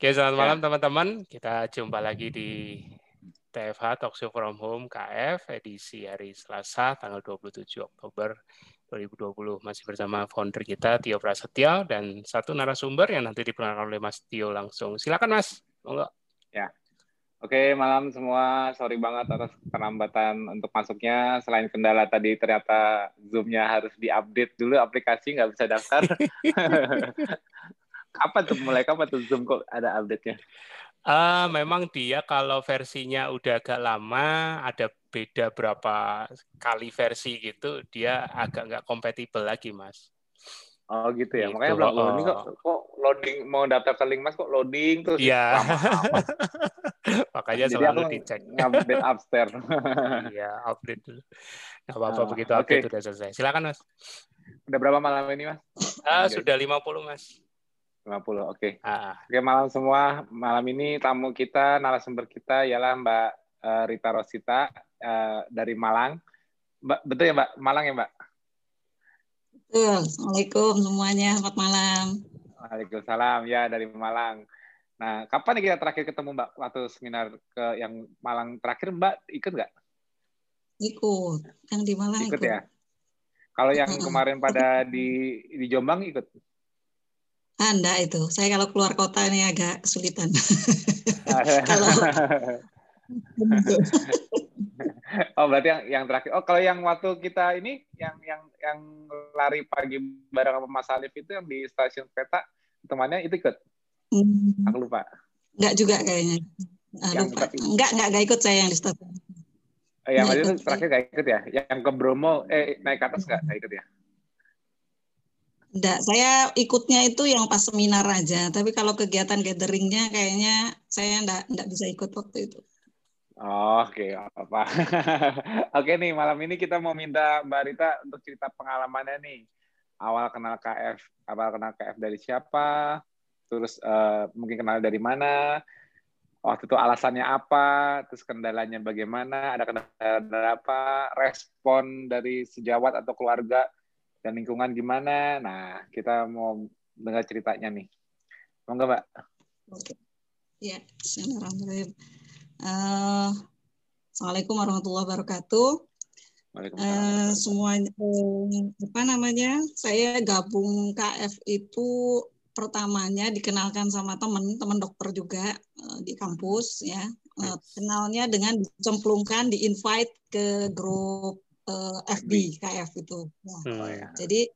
Oke, selamat malam teman-teman. Kita jumpa lagi di TFH Talk Show from Home KF edisi hari Selasa tanggal 27 Oktober 2020 masih bersama founder kita Tio Prasetyo dan satu narasumber yang nanti diperkenalkan oleh Mas Tio langsung. Silakan Mas. Monggo. Ya. Oke, malam semua. Sorry banget atas keterlambatan untuk masuknya. Selain kendala tadi ternyata Zoom-nya harus diupdate dulu aplikasi nggak bisa daftar. Kapan tuh mulai kapan tuh Zoom kok ada update-nya? Uh, memang dia kalau versinya udah agak lama, ada beda berapa kali versi gitu, dia agak nggak kompatibel lagi, Mas. Oh gitu ya, gitu. makanya belum oh. ini kok, kok loading mau daftar ke link mas kok loading terus Iya. makanya Jadi selalu aku dicek. Update upstairs. Iya, update dulu. Nggak apa-apa, nah, begitu update okay. udah selesai. Silakan mas. Udah berapa malam ini mas? Uh, sudah 50 mas. 50, oke. Okay. Ah. Oke, malam semua. Malam ini tamu kita, narasumber kita ialah Mbak uh, Rita Rosita uh, dari Malang. Mbak, betul ya Mbak? Malang ya Mbak? Betul. Assalamualaikum semuanya. Selamat malam. Waalaikumsalam. Ya, dari Malang. Nah, kapan kita terakhir ketemu Mbak? Waktu seminar ke yang Malang terakhir Mbak ikut nggak? Ikut. Yang di Malang ikut. Ikut ya? Kalau yang kemarin pada di di Jombang ikut? Ah, enggak itu. Saya kalau keluar kota ini agak kesulitan. kalau Oh berarti yang yang terakhir. Oh kalau yang waktu kita ini yang yang yang lari pagi bareng sama Mas Alif itu yang di stasiun peta temannya itu ikut? Hmm. Aku lupa. Enggak juga kayaknya. Ah, lupa. Enggak enggak enggak ikut saya yang di stasiun. Oh, yang itu terakhir enggak ikut ya? Yang ke Bromo eh naik ke atas enggak ikut ya? Enggak, saya ikutnya itu yang pas seminar aja. Tapi kalau kegiatan gatheringnya kayaknya saya enggak, enggak bisa ikut waktu itu. Oke, okay. apa-apa. Oke nih, malam ini kita mau minta Mbak Rita untuk cerita pengalamannya nih. Awal kenal KF, awal kenal KF dari siapa, terus uh, mungkin kenal dari mana, waktu itu alasannya apa, terus kendalanya bagaimana, ada kendala apa, respon dari sejawat atau keluarga dan lingkungan gimana. Nah, kita mau dengar ceritanya nih. Mau nggak, Mbak? Oke. Ya, Bismillahirrahmanirrahim. Uh, Assalamualaikum warahmatullahi wabarakatuh. Uh, semuanya uh, apa namanya? Saya gabung KF itu pertamanya dikenalkan sama teman, teman dokter juga uh, di kampus ya. Uh, kenalnya dengan dicemplungkan, di invite ke grup uh, eh, FB KF itu. Nah, oh, ya. Jadi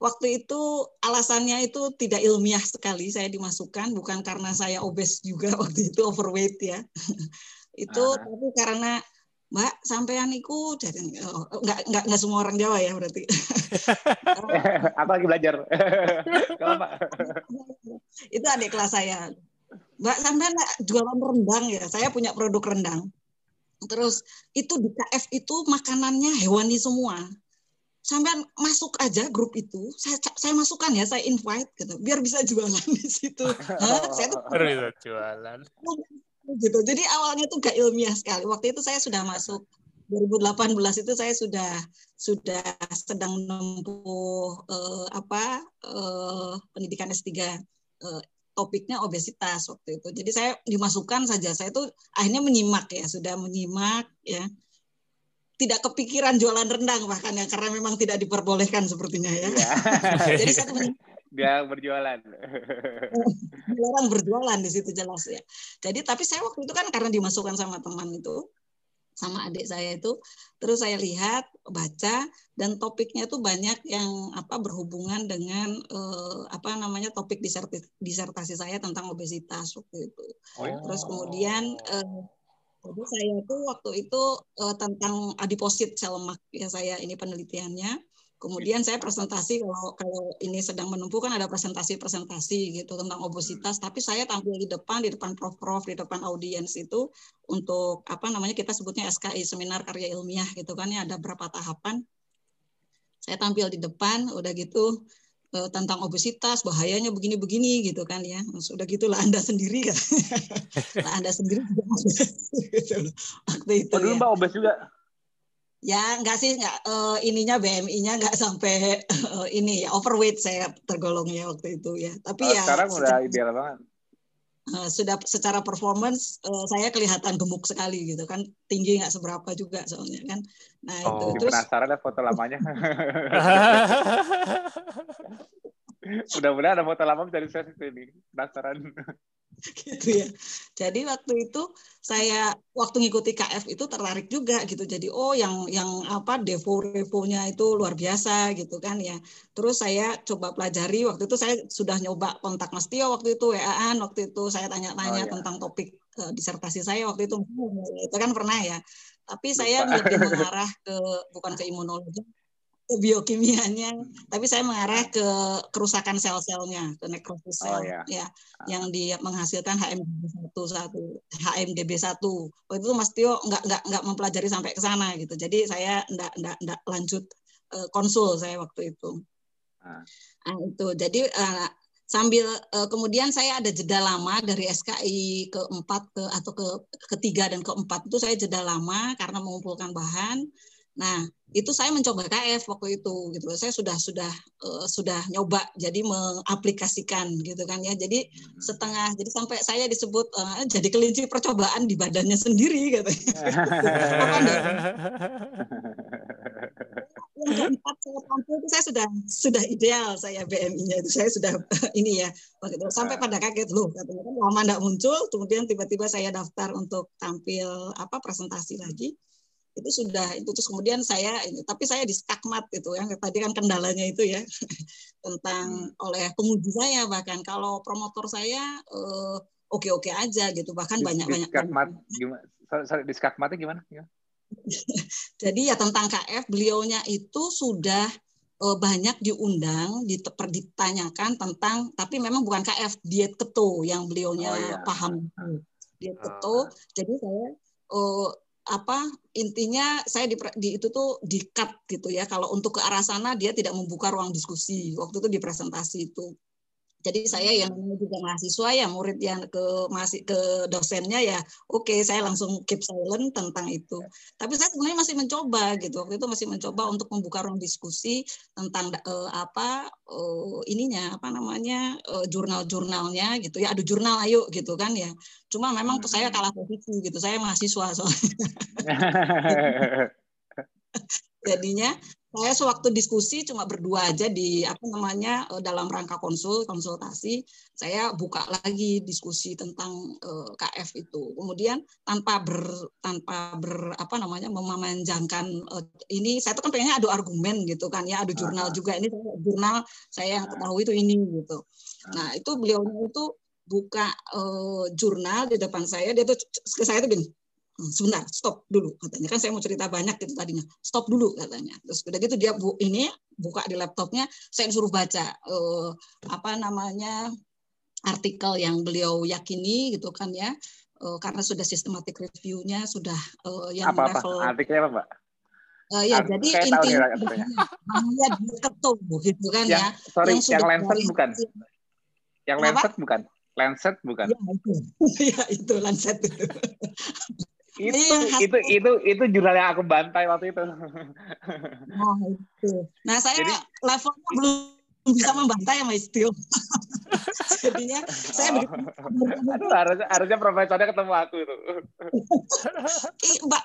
waktu itu alasannya itu tidak ilmiah sekali saya dimasukkan bukan karena saya obes juga waktu itu overweight ya. itu uh. tapi karena Mbak sampean itu jadi oh, nggak nggak nggak semua orang Jawa ya berarti. Apa lagi belajar? itu adik kelas saya. Mbak sampean jualan rendang ya. Saya punya produk rendang. Terus itu di KF itu makanannya hewani semua. Sampai masuk aja grup itu, saya saya masukkan ya, saya invite gitu, biar bisa jualan di situ. Hah? saya tuh jualan. Gitu. Jadi awalnya tuh gak ilmiah sekali. Waktu itu saya sudah masuk 2018 itu saya sudah sudah sedang menempuh eh, apa eh, pendidikan S3 eh, topiknya obesitas waktu itu. Jadi saya dimasukkan saja. Saya itu akhirnya menyimak ya, sudah menyimak ya. Tidak kepikiran jualan rendang bahkan ya karena memang tidak diperbolehkan sepertinya ya. ya. Jadi saya dia berjualan. Orang berjualan di situ jelas ya. Jadi tapi saya waktu itu kan karena dimasukkan sama teman itu, sama adik saya itu. Terus saya lihat baca dan topiknya itu banyak yang apa berhubungan dengan eh, apa namanya topik disertasi saya tentang obesitas waktu itu. Oh. terus kemudian eh, jadi saya itu waktu itu eh, tentang adiposit sel lemak ya saya ini penelitiannya Kemudian saya presentasi kalau kalau ini sedang menumpuh kan ada presentasi-presentasi gitu tentang obesitas, tapi saya tampil di depan di depan prof-prof di depan audiens itu untuk apa namanya kita sebutnya SKI seminar karya ilmiah gitu kan ya ada berapa tahapan. Saya tampil di depan udah gitu eh, tentang obesitas bahayanya begini-begini gitu kan ya. Sudah gitulah Anda sendiri kan. Anda sendiri juga gitu. Waktu itu. Oh, dulu ya. Mbak obes juga. Ya enggak sih enggak uh, ininya BMI-nya enggak sampai uh, ini ya overweight saya tergolongnya waktu itu ya. Tapi oh, ya sekarang udah ideal banget. uh, sudah secara performance uh, saya kelihatan gemuk sekali gitu kan tinggi nggak seberapa juga soalnya kan nah oh. itu terus penasaran deh foto lamanya mudah-mudahan ada foto lama dari saya ini penasaran gitu ya. Jadi waktu itu saya waktu ngikuti KF itu tertarik juga gitu. Jadi oh yang yang apa devo revonya itu luar biasa gitu kan ya. Terus saya coba pelajari waktu itu saya sudah nyoba kontak Mas Tio waktu itu WA-an waktu itu saya tanya-tanya oh, ya. tentang topik uh, disertasi saya waktu itu itu kan pernah ya. Tapi saya lebih mengarah ke bukan ke imunologi biokimianya, tapi saya mengarah ke kerusakan sel-selnya, ke nekrosis sel, oh, ya. ya, yang di menghasilkan HMGB1 satu, HMGB1. Waktu itu Mas Tio nggak nggak nggak mempelajari sampai ke sana gitu, jadi saya nggak nggak nggak lanjut uh, konsul saya waktu itu. Ah. Nah, itu jadi uh, sambil uh, kemudian saya ada jeda lama dari SKI keempat ke atau ke ketiga dan keempat itu saya jeda lama karena mengumpulkan bahan Nah, itu saya mencoba KF waktu itu gitu. Saya sudah sudah uh, sudah nyoba jadi mengaplikasikan gitu kan ya. Jadi hmm. setengah jadi sampai saya disebut uh, jadi kelinci percobaan di badannya sendiri gitu. yang keempat saya tampil itu saya sudah sudah ideal saya BMI-nya itu saya sudah ini ya sampai pada kaget loh katanya kan lama tidak muncul kemudian tiba-tiba saya daftar untuk tampil apa presentasi lagi itu sudah itu terus kemudian saya ini tapi saya di skakmat itu ya tadi kan kendalanya itu ya tentang hmm. oleh penguji saya bahkan kalau promotor saya eh, oke-oke aja gitu bahkan banyak-banyak di skakmat gimana sorry, di skakmatnya gimana, gimana? jadi ya tentang KF beliaunya itu sudah eh, banyak diundang ditanyakan tentang tapi memang bukan KF diet keto yang beliaunya oh, iya. paham diet keto oh. jadi saya uh, apa intinya saya di, di itu tuh di cut gitu ya. Kalau untuk ke arah sana dia tidak membuka ruang diskusi. Waktu itu di presentasi itu jadi saya yang juga mahasiswa ya murid yang ke masih ke dosennya ya oke okay, saya langsung keep silent tentang itu. Tapi saya sebenarnya masih mencoba gitu. Waktu itu masih mencoba untuk membuka ruang diskusi tentang uh, apa uh, ininya apa namanya uh, jurnal-jurnalnya gitu ya. Aduh jurnal ayo gitu kan ya. Cuma memang hmm. saya kalah posisi gitu. Saya mahasiswa soalnya. Jadinya saya sewaktu diskusi cuma berdua aja di apa namanya eh, dalam rangka konsul konsultasi saya buka lagi diskusi tentang uh, eh, KF itu. Kemudian tanpa ber tanpa ber apa namanya memanjangkan uh, ini saya tuh kan pengennya adu argumen gitu kan ya adu jurnal juga. Ini jurnal saya yang ketahui itu ini gitu. Nah itu beliau itu buka uh, jurnal di depan saya. Dia tuh ke saya tuh gini sebentar stop dulu katanya kan saya mau cerita banyak gitu tadinya stop dulu katanya terus udah gitu dia bu ini buka di laptopnya saya disuruh baca uh, apa namanya artikel yang beliau yakini gitu kan ya uh, karena sudah sistematik reviewnya sudah uh, yang apa, level apa? artikelnya apa mbak Uh, ya, jadi intinya dia ketum gitu kan yang, ya. Sorry, yang, yang Lancet bukan. Yang Lancet bukan. Lancet bukan. Ya, itu. ya, itu Lancet itu iya, itu itu itu jurnal yang aku bantai waktu itu. Nah, itu. Nah, saya Jadi, levelnya belum bisa membantai ya Mas Tio. Jadinya saya oh. Aduh, harusnya harusnya profesornya ketemu aku itu. Mbak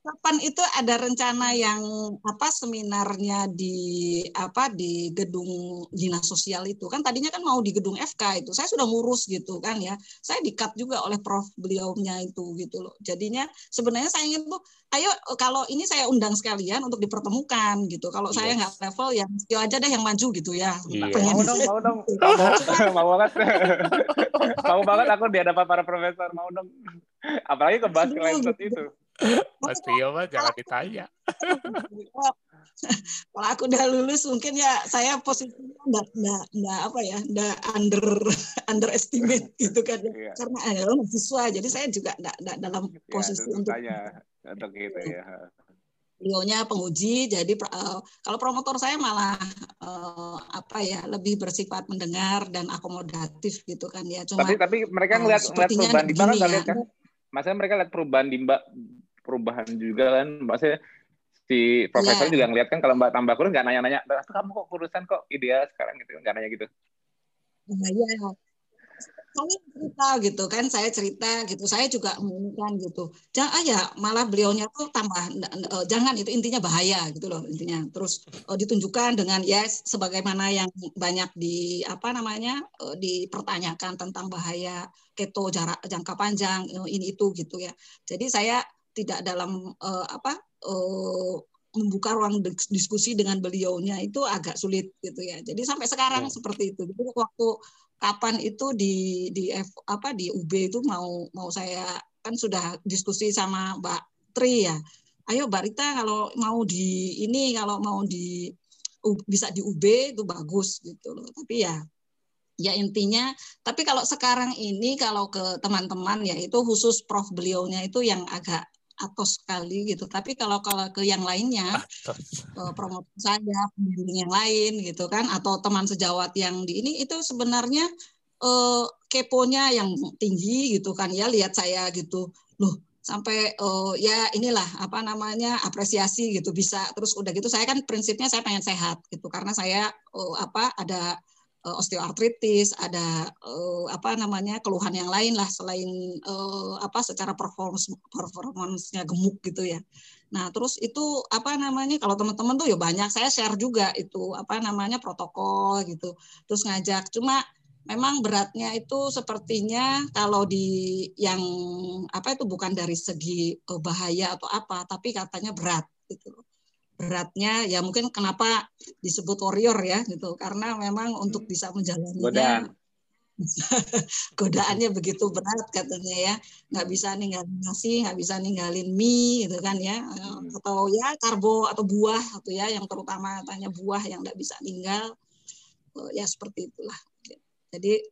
kapan itu ada rencana yang apa seminarnya di apa di gedung dinas sosial itu? Kan tadinya kan mau di gedung FK itu. Saya sudah ngurus gitu kan ya. Saya dikat juga oleh prof beliaunya itu gitu loh. Jadinya sebenarnya saya ingin tuh ayo kalau ini saya undang sekalian untuk dipertemukan gitu. Kalau yes. saya nggak level ya mesti aja deh yang maju gitu ya. Iya. mau dong mau dong. mau, mau banget. Mau banget aku di hadapan para profesor. Mau dong. Apalagi ke bahas itu Mas Tio mah jangan ditanya. Kalau aku udah lulus mungkin ya saya posisinya enggak enggak, enggak apa ya, enggak under underestimate gitu kan. Iya. Karena eh, mahasiswa jadi saya juga enggak, enggak dalam iya, posisi ya, untuk untuk gitu ya. Beliaunya penguji, jadi uh, kalau promotor saya malah uh, apa ya lebih bersifat mendengar dan akomodatif gitu kan ya. Cuma tapi tapi mereka ngeliat, uh, ngeliat perubahan di mana ya. kan? Maksudnya mereka lihat perubahan di mbak perubahan juga kan. Maksudnya si profesor yeah. juga ngeliat kan kalau mbak tambah kurus nggak nanya-nanya kamu kok kurusan kok ideal sekarang? Gitu nggak nanya gitu. Nah, iya. Saya cerita gitu kan saya cerita gitu. Saya juga menginginkan gitu. Jangan ah ya malah beliaunya tuh tambah uh, jangan itu intinya bahaya gitu loh intinya. Terus uh, ditunjukkan dengan ya sebagaimana yang banyak di apa namanya uh, dipertanyakan tentang bahaya keto jarak jangka panjang ini itu gitu ya. Jadi saya tidak dalam uh, apa uh, membuka ruang diskusi dengan beliaunya itu agak sulit gitu ya. Jadi sampai sekarang hmm. seperti itu. Jadi waktu kapan itu di di F, apa di UB itu mau mau saya kan sudah diskusi sama Mbak Tri ya. Ayo Mbak Rita kalau mau di ini kalau mau di bisa di UB itu bagus gitu loh. Tapi ya ya intinya tapi kalau sekarang ini kalau ke teman-teman ya itu khusus prof beliaunya itu yang agak atau sekali gitu. Tapi kalau kalau ke yang lainnya, promotor saya, pembimbing yang lain gitu kan, atau teman sejawat yang di ini itu sebenarnya uh, keponya yang tinggi gitu kan. Ya, lihat saya gitu, loh sampai uh, ya inilah apa namanya apresiasi gitu bisa. Terus udah gitu saya kan prinsipnya saya pengen sehat gitu. Karena saya uh, apa ada uh, osteoartritis, ada uh, apa namanya keluhan yang lain lah selain uh, apa secara performance performance-nya gemuk gitu ya. Nah, terus itu apa namanya kalau teman-teman tuh ya banyak saya share juga itu apa namanya protokol gitu. Terus ngajak cuma memang beratnya itu sepertinya kalau di yang apa itu bukan dari segi bahaya atau apa, tapi katanya berat gitu beratnya ya mungkin kenapa disebut warrior ya gitu. Karena memang untuk bisa menjalani Godaan. godaannya begitu berat katanya ya. Nggak bisa ninggalin nasi nggak bisa ninggalin mie gitu kan ya. Hmm. atau ya karbo atau buah atau ya yang terutama tanya buah yang nggak bisa ninggal. Oh, ya seperti itulah. Jadi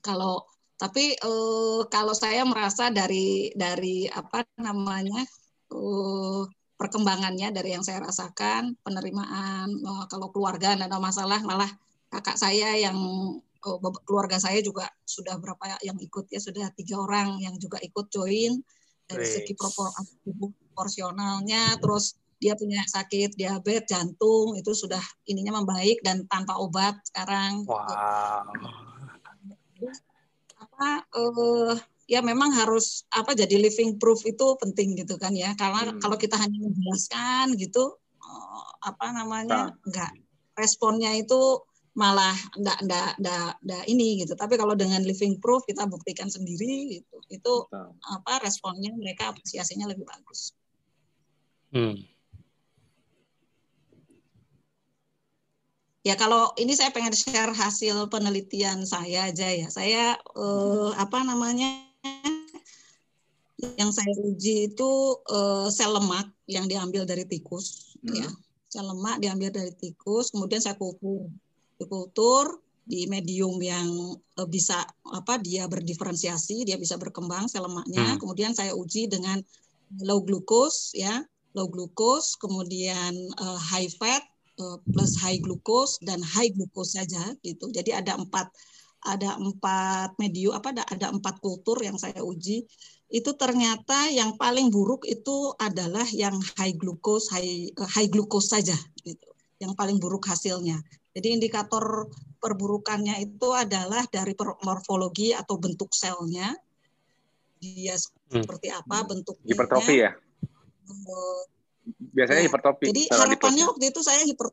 kalau tapi eh, kalau saya merasa dari dari apa namanya eh, perkembangannya dari yang saya rasakan penerimaan oh, kalau keluarga ada masalah malah kakak saya yang oh, keluarga saya juga sudah berapa yang ikut ya sudah tiga orang yang juga ikut join dari segi proporsionalnya terus dia punya sakit diabetes jantung itu sudah ininya membaik dan tanpa obat sekarang wow. apa uh, ya memang harus apa jadi living proof itu penting gitu kan ya karena hmm. kalau kita hanya menjelaskan gitu oh, apa namanya nah. enggak responnya itu malah enggak enggak enggak, enggak ini gitu tapi kalau dengan living proof kita buktikan sendiri gitu itu Betul. apa responnya mereka apresiasinya lebih bagus hmm. Ya kalau ini saya pengen share hasil penelitian saya aja ya. Saya eh, apa namanya yang saya uji itu uh, sel lemak yang diambil dari tikus hmm. ya. Sel lemak diambil dari tikus kemudian saya kultur dikultur di medium yang uh, bisa apa dia berdiferensiasi dia bisa berkembang sel lemaknya. Hmm. kemudian saya uji dengan low glucose ya. Low glucose kemudian uh, high fat uh, plus high glucose dan high glucose saja gitu. Jadi ada empat ada empat medium apa ada ada empat kultur yang saya uji. Itu ternyata yang paling buruk itu adalah yang high glucose high high glucose saja gitu. Yang paling buruk hasilnya. Jadi indikator perburukannya itu adalah dari morfologi atau bentuk selnya. Dia hmm. seperti apa hmm. bentuknya. Hipertrofi ya? Eh, biasanya ya, hipertrofi jadi harapannya waktu itu saya hiper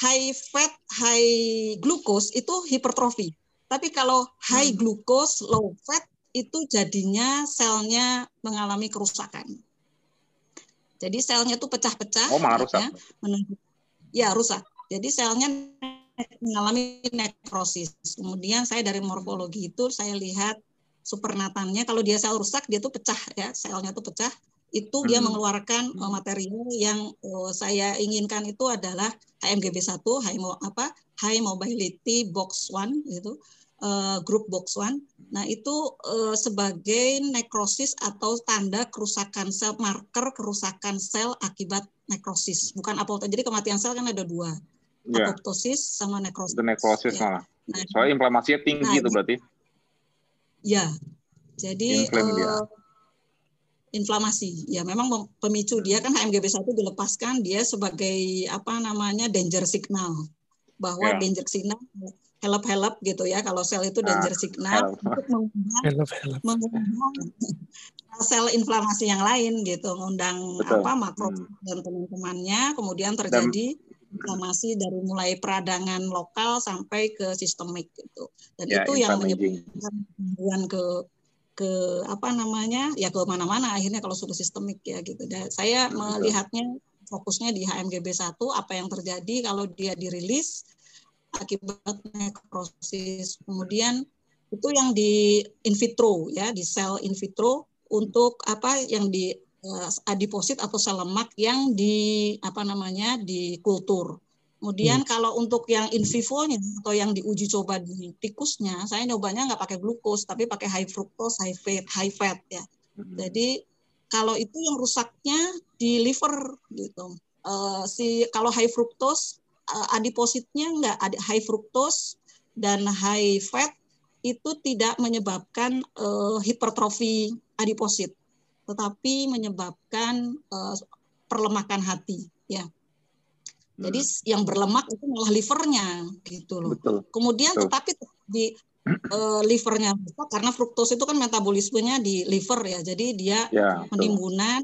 high fat, high glucose itu hipertrofi. Tapi kalau high hmm. glucose, low fat itu jadinya selnya mengalami kerusakan. Jadi selnya itu pecah-pecah. Oh, malah rusak. Ya, rusak. Jadi selnya mengalami nekrosis. Kemudian saya dari morfologi itu saya lihat supernatannya kalau dia sel rusak dia tuh pecah ya, selnya tuh pecah itu dia hmm. mengeluarkan uh, material yang uh, saya inginkan itu adalah HMGB1 high apa high mobility box one itu uh, grup box one. Nah, itu uh, sebagai nekrosis atau tanda kerusakan sel marker kerusakan sel akibat nekrosis, bukan apoptosis. Jadi kematian sel kan ada dua. Ya. Apoptosis sama nekrosis. Itu nekrosis ya. malah. Nah, Soalnya inflamasinya tinggi nah, itu berarti. Ya. Jadi uh, inflamasi. Ya memang pemicu dia kan HMGB1 dilepaskan dia sebagai apa namanya danger signal. bahwa yeah. danger signal help help gitu ya kalau sel itu danger ah, signal untuk mengundang sel inflamasi yang lain gitu mengundang apa makro hmm. dan teman-temannya kemudian terjadi dan, inflamasi dari mulai peradangan lokal sampai ke sistemik gitu. Dan ya, itu yang menyebabkan gangguan ke ke apa namanya ya ke mana-mana akhirnya kalau sudah sistemik ya gitu. Dan saya melihatnya fokusnya di HMGB 1 apa yang terjadi kalau dia dirilis akibat nekrosis. Kemudian itu yang di in vitro ya di sel in vitro untuk apa yang di uh, adiposit atau sel lemak yang di apa namanya di kultur. Kemudian hmm. kalau untuk yang in vivo-nya atau yang diuji coba di tikusnya, saya nyobanya nggak pakai glukos tapi pakai high fructose, high fat, high fat ya. Hmm. Jadi kalau itu yang rusaknya di liver gitu. Uh, si kalau high fructose uh, adipositnya nggak ada high fructose dan high fat itu tidak menyebabkan uh, hipertrofi adiposit tetapi menyebabkan uh, perlemakan hati ya. Jadi hmm. yang berlemak itu malah livernya gitu loh. Betul. Kemudian Betul. tetapi di uh, livernya karena fruktos itu kan metabolismenya di liver ya. Jadi dia ya, penimbunan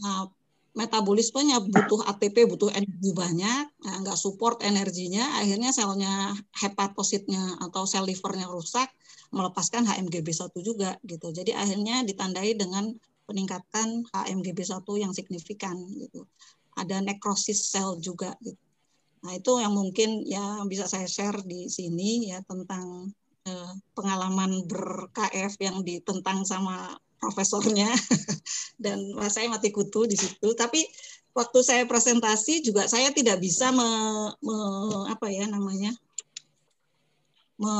nah, metabolismenya butuh ATP, butuh energi banyak, nah, nggak support energinya, akhirnya selnya hepatositnya atau sel livernya rusak, melepaskan HMGB1 juga gitu. Jadi akhirnya ditandai dengan peningkatan HMGB1 yang signifikan gitu. Ada nekrosis sel juga gitu. Nah, itu yang mungkin ya bisa saya share di sini ya tentang eh, pengalaman ber-KF yang ditentang sama profesornya dan saya mati kutu di situ. Tapi waktu saya presentasi juga saya tidak bisa me, me apa ya namanya me,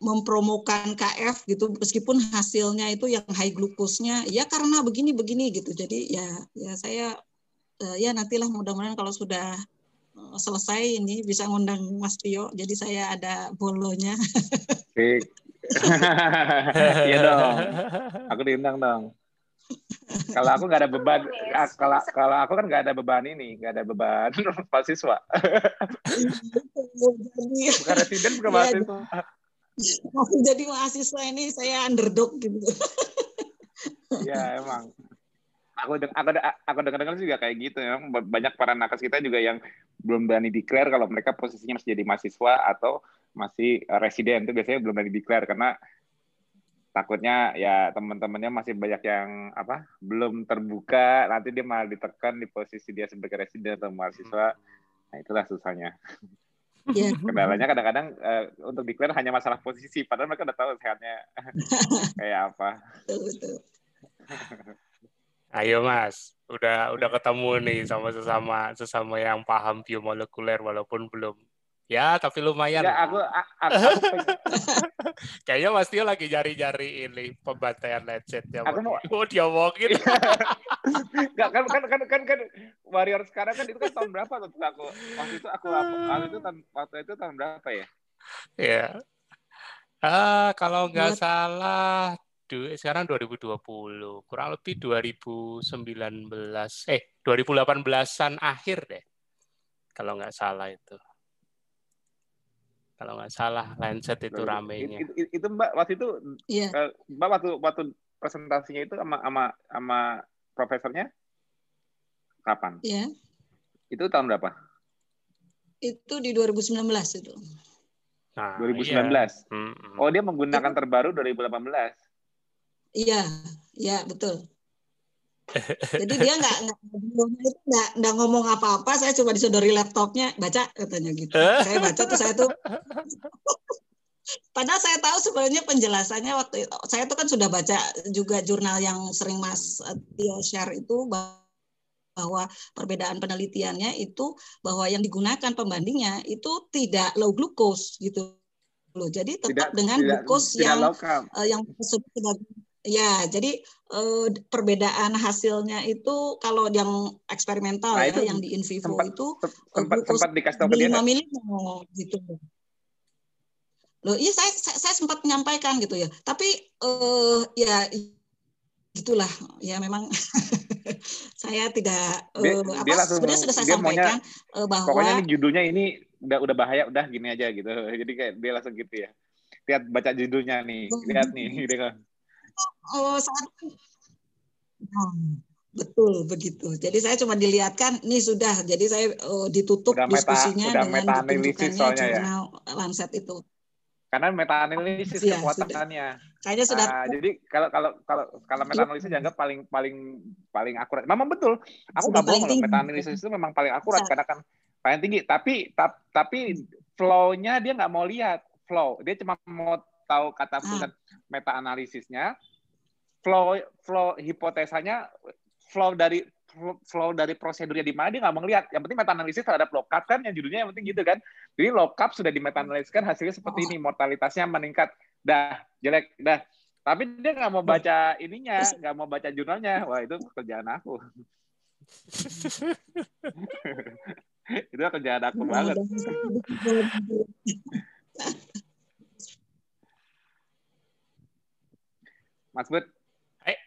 mempromokan KF gitu meskipun hasilnya itu yang high glukosnya ya karena begini begini gitu jadi ya ya saya uh, ya nantilah mudah-mudahan kalau sudah uh, selesai ini bisa ngundang Mas Tio. Jadi saya ada bolonya. Iya dong. Aku diundang dong. Kalau aku nggak ada beban kalau kalau aku kan nggak ada beban ini nggak ada beban mahasiswa. Bukan residen bukan iya, mahasiswa. Waktu jadi mahasiswa ini saya underdog gitu. ya emang. Aku aku aku dengar-dengar juga kayak gitu ya. Banyak para nakes kita juga yang belum berani declare kalau mereka posisinya masih jadi mahasiswa atau masih residen itu biasanya belum berani declare karena takutnya ya teman-temannya masih banyak yang apa belum terbuka nanti dia malah ditekan di posisi dia sebagai residen atau mahasiswa nah itulah susahnya Yeah. Kendalanya kadang-kadang uh, untuk declare hanya masalah posisi, padahal mereka udah tahu sehatnya kayak apa. Ayo Mas, udah udah ketemu nih sama sesama sesama yang paham biomolekuler walaupun belum Ya, tapi lumayan. Ya, aku, aku, aku Kayaknya Mas Tio lagi jari-jari ini pembantaian lecet ya. Aku mau, oh, dia mungkin. Gak, kan, kan, kan, kan, kan, warrior sekarang kan itu kan tahun berapa tuh aku? Waktu itu aku waktu itu tahun waktu itu tahun berapa ya? Ya. Ah, kalau nggak salah sekarang 2020, kurang lebih 2019 eh 2018-an akhir deh. Kalau nggak salah itu kalau nggak salah Lancet itu ramenya. Itu, itu, itu Mbak waktu itu yeah. Iya. Mbak waktu waktu presentasinya itu sama sama sama profesornya kapan? Iya. Yeah. Itu tahun berapa? Itu di 2019 itu. Nah, 2019. Iya. Oh, dia menggunakan terbaru 2018. Iya, iya betul. Jadi dia nggak nggak nggak ngomong apa-apa, saya coba disodori laptopnya, baca katanya gitu. saya baca tuh saya tuh Padahal saya tahu sebenarnya penjelasannya waktu itu, saya tuh kan sudah baca juga jurnal yang sering Mas Tio share itu bahwa perbedaan penelitiannya itu bahwa yang digunakan pembandingnya itu tidak low glucose gitu loh. Jadi tetap tidak, dengan glucose yang uh, yang disebut Ya, jadi eh, perbedaan hasilnya itu kalau yang eksperimental nah, ya, yang di in vivo sempat, itu sempat, sempat dikasih tahu ke dia 5 milimol gitu. Loh, iya saya, saya, saya sempat menyampaikan gitu ya. Tapi eh, ya gitulah ya memang saya tidak dia, uh, apa dia langsung, sebenarnya sudah saya sampaikan maunya, uh, bahwa pokoknya ini judulnya ini udah udah bahaya udah gini aja gitu. Jadi kayak dia langsung gitu ya. Lihat baca judulnya nih lihat nih gitu oh saat hmm, betul begitu. Jadi saya cuma dilihatkan ini sudah. Jadi saya uh, ditutup udah meta, diskusinya udah dengan meta analisis soalnya ya? Lancet itu. Karena meta analisis ya, kekuatannya kayaknya sudah uh, jadi kalau kalau kalau kalau meta analisis dianggap paling paling paling akurat. Memang betul. Aku nggak bohong loh meta analisis itu memang paling akurat. Karena kan paling tinggi. Tapi tap, tapi flow-nya dia nggak mau lihat flow. Dia cuma mau tahu kata ah. pusat meta analisisnya flow flow hipotesanya flow dari flow dari prosedurnya di mana dia nggak mau lihat. Yang penting meta analisis terhadap lockup kan yang judulnya yang penting gitu kan. Jadi lockup sudah di meta analisiskan hasilnya seperti ini, mortalitasnya meningkat. Dah, jelek, dah. Tapi dia nggak mau baca ininya, nggak mau baca jurnalnya. Wah, itu kerjaan aku. itu kerjaan aku banget. Mas Bud. Hai.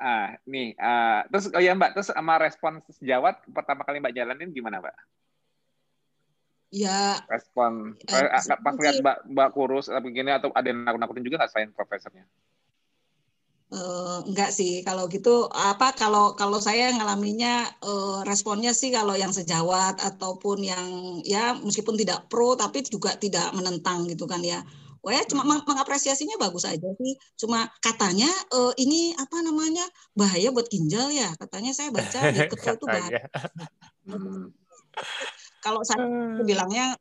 Ah, nih, uh, terus oh ya Mbak, terus sama respon sejawat pertama kali Mbak jalanin gimana, Mbak? Ya. Respon eh, eh pas lihat Mbak, Mbak kurus atau begini atau ada yang nakut-nakutin juga nggak selain profesornya? Uh, enggak sih kalau gitu apa kalau kalau saya ngalaminya uh, responnya sih kalau yang sejawat ataupun yang ya meskipun tidak pro tapi juga tidak menentang gitu kan ya Wah ya cuma meng mengapresiasinya bagus aja sih. Cuma katanya uh, ini apa namanya bahaya buat ginjal ya. Katanya saya baca di ketua itu bahaya. Hmm. Kalau saya bilangnya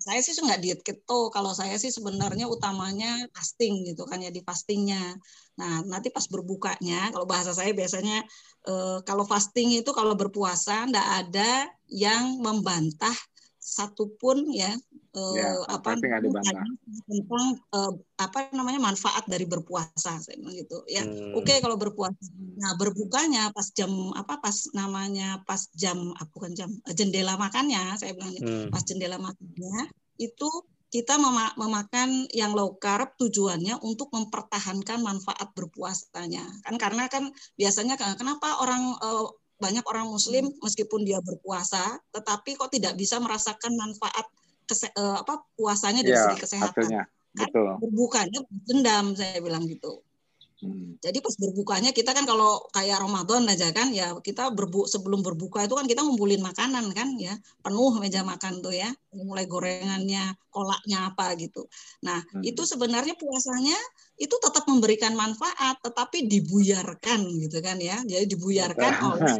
saya sih nggak diet keto. Kalau saya sih sebenarnya utamanya fasting gitu kan ya di fastingnya. Nah nanti pas berbukanya, kalau bahasa saya biasanya eh, kalau fasting itu kalau berpuasa ndak ada yang membantah satupun ya ya, uh, apa tentang uh, apa namanya manfaat dari berpuasa saya bilang gitu. Ya hmm. oke okay, kalau berpuasa. Nah berbukanya pas jam apa pas namanya pas jam ah, bukan jam eh, jendela makannya saya bilang hmm. pas jendela makannya itu kita memakan yang low carb tujuannya untuk mempertahankan manfaat berpuasanya. Kan karena kan biasanya kenapa orang uh, banyak orang muslim meskipun dia berpuasa tetapi kok tidak bisa merasakan manfaat kese, uh, apa puasanya dari ya, segi kesehatan. Hasilnya. Kan Betul. berbukanya dendam saya bilang gitu. Hmm. Jadi pas berbukanya kita kan kalau kayak Ramadan aja kan ya kita berbu sebelum berbuka itu kan kita ngumpulin makanan kan ya penuh meja makan tuh ya mulai gorengannya kolaknya apa gitu. Nah hmm. itu sebenarnya puasanya itu tetap memberikan manfaat tetapi dibuyarkan gitu kan ya. Jadi dibuyarkan oleh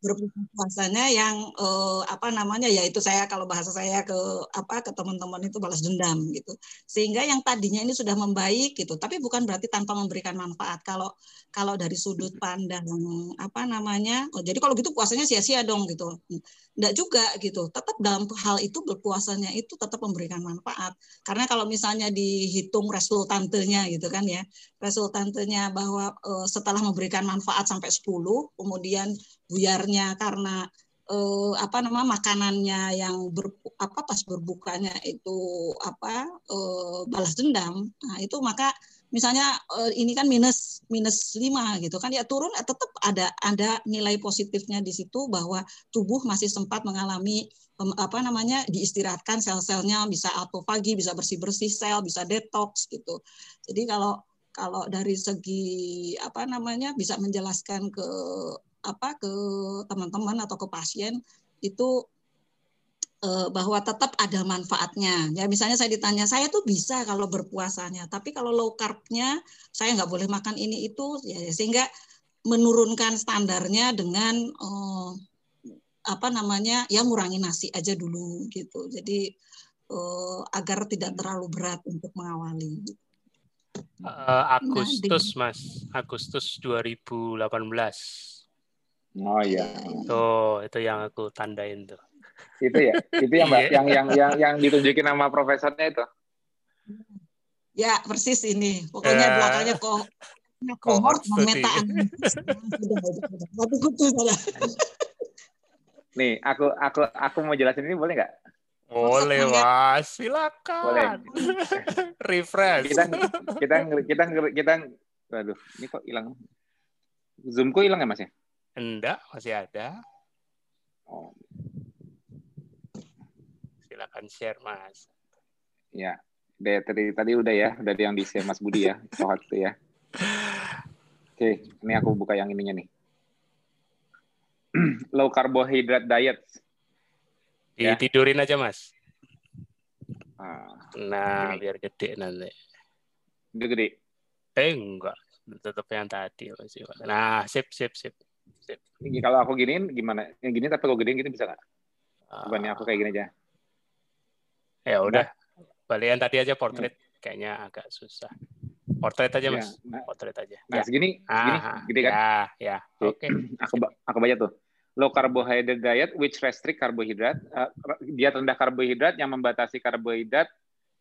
berpuasanya yang eh, apa namanya ya itu saya kalau bahasa saya ke apa ke teman-teman itu balas dendam gitu. Sehingga yang tadinya ini sudah membaik gitu tapi bukan berarti tanpa memberikan manfaat. Kalau kalau dari sudut pandang apa namanya oh, jadi kalau gitu puasanya sia-sia dong gitu enggak juga gitu. Tetap dalam hal itu berpuasanya itu tetap memberikan manfaat. Karena kalau misalnya dihitung resultantenya gitu kan ya. Resultantenya bahwa uh, setelah memberikan manfaat sampai 10 kemudian buyarnya karena uh, apa nama makanannya yang ber, apa pas berbukanya itu apa uh, balas dendam nah itu maka misalnya uh, ini kan minus minus lima gitu kan ya turun tetap ada ada nilai positifnya di situ bahwa tubuh masih sempat mengalami apa namanya diistirahatkan sel-selnya bisa autofagi bisa bersih-bersih sel bisa detox gitu. Jadi kalau kalau dari segi apa namanya bisa menjelaskan ke apa ke teman-teman atau ke pasien itu eh, bahwa tetap ada manfaatnya. Ya misalnya saya ditanya, saya tuh bisa kalau berpuasanya, tapi kalau low carbnya saya nggak boleh makan ini itu, ya sehingga menurunkan standarnya dengan eh, apa namanya ya ngurangi nasi aja dulu gitu. Jadi uh, agar tidak terlalu berat untuk mengawali. Uh, Agustus nah, Mas, Agustus 2018. Oh iya. Tuh, itu yang aku tandain tuh. Itu ya, itu yang Mbak, iya. yang yang yang yang ditunjukin nama profesornya itu. Ya, persis ini. Pokoknya uh, belakangnya kok kohort memetaan. Tapi kutu salah. Nih, aku aku aku mau jelasin ini boleh nggak? Boleh, Mas. Silakan. Boleh. Refresh. Kita kita kita kita aduh, ini kok hilang. Zoomku hilang ya, Mas ya? Enggak, masih ada. Oh. Silahkan share Mas. Ya, dari tadi udah ya, dari yang di share Mas Budi ya, soal itu ya. Oke, ini aku buka yang ininya nih. Low carbohydrate diet. Ya. Ditidurin aja Mas. Ah, Nah, Ini. biar gede nanti. itu gede. Eh enggak, tetap yang tadi masih. Nah, sip sip sip. Sip. Ini kalau aku giniin gimana? Yang gini tapi kalau gedein gitu bisa nggak? Bukannya aku kayak gini aja. Ya udah. Balik yang tadi aja portrait kayaknya agak susah. Portrait aja Ya, Mas. nah, Portrait aja. nah Ya. segini, segini, Ah, gede kan? Ya, ya. Oke. Aku ba- aku baca tuh. Low carbohydrate diet which restrict carbohydrate. Uh, diet rendah karbohidrat yang membatasi karbohidrat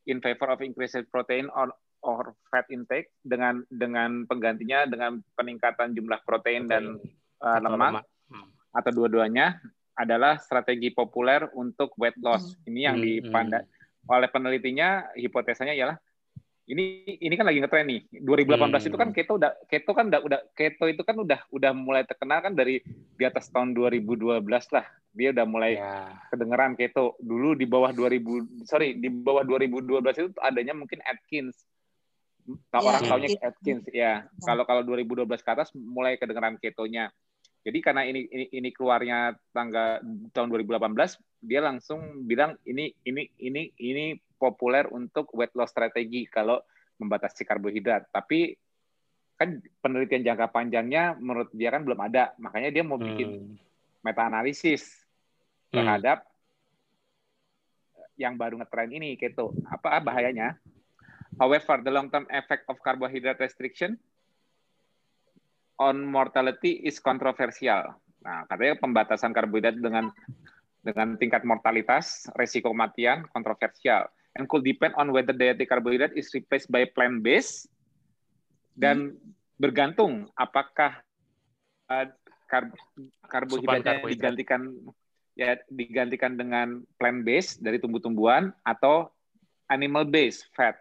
in favor of increased protein or or fat intake dengan dengan penggantinya dengan peningkatan jumlah protein dan uh, Atau lemak Hmm. atau dua-duanya adalah strategi populer untuk weight loss. Ini yang Hmm, dipandang hmm. Oleh penelitinya hipotesanya ialah ini ini kan lagi ngetren nih. 2018 Hmm. itu kan keto udah keto kan udah udah keto itu kan udah udah mulai terkenal kan dari di atas tahun 2012 lah. Dia udah mulai Ya. kedengeran keto. Dulu di bawah 2000 sorry, di bawah 2012 itu adanya mungkin Atkins. Tahu Ya, orang taunya Atkins. Atkins ya. Kalau kalau 2012 ke atas mulai kedengeran ketonya. Jadi karena ini ini, ini keluarnya tangga tahun 2018, dia langsung bilang ini ini ini ini populer untuk weight loss strategi kalau membatasi karbohidrat. Tapi kan penelitian jangka panjangnya menurut dia kan belum ada, makanya dia mau bikin Hmm. meta analisis Hmm. terhadap yang baru ngetren ini keto. Apa bahayanya? However, the long-term effect of carbohydrate restriction on mortality is controversial. Nah, katanya pembatasan karbohidrat dengan dengan tingkat mortalitas, resiko kematian kontroversial, and could depend on whether dietary carbohydrate is replaced by plant-based dan bergantung apakah uh, kar- karbohidratnya karbohidrat. digantikan ya digantikan dengan plant based dari tumbuh-tumbuhan atau animal based fat.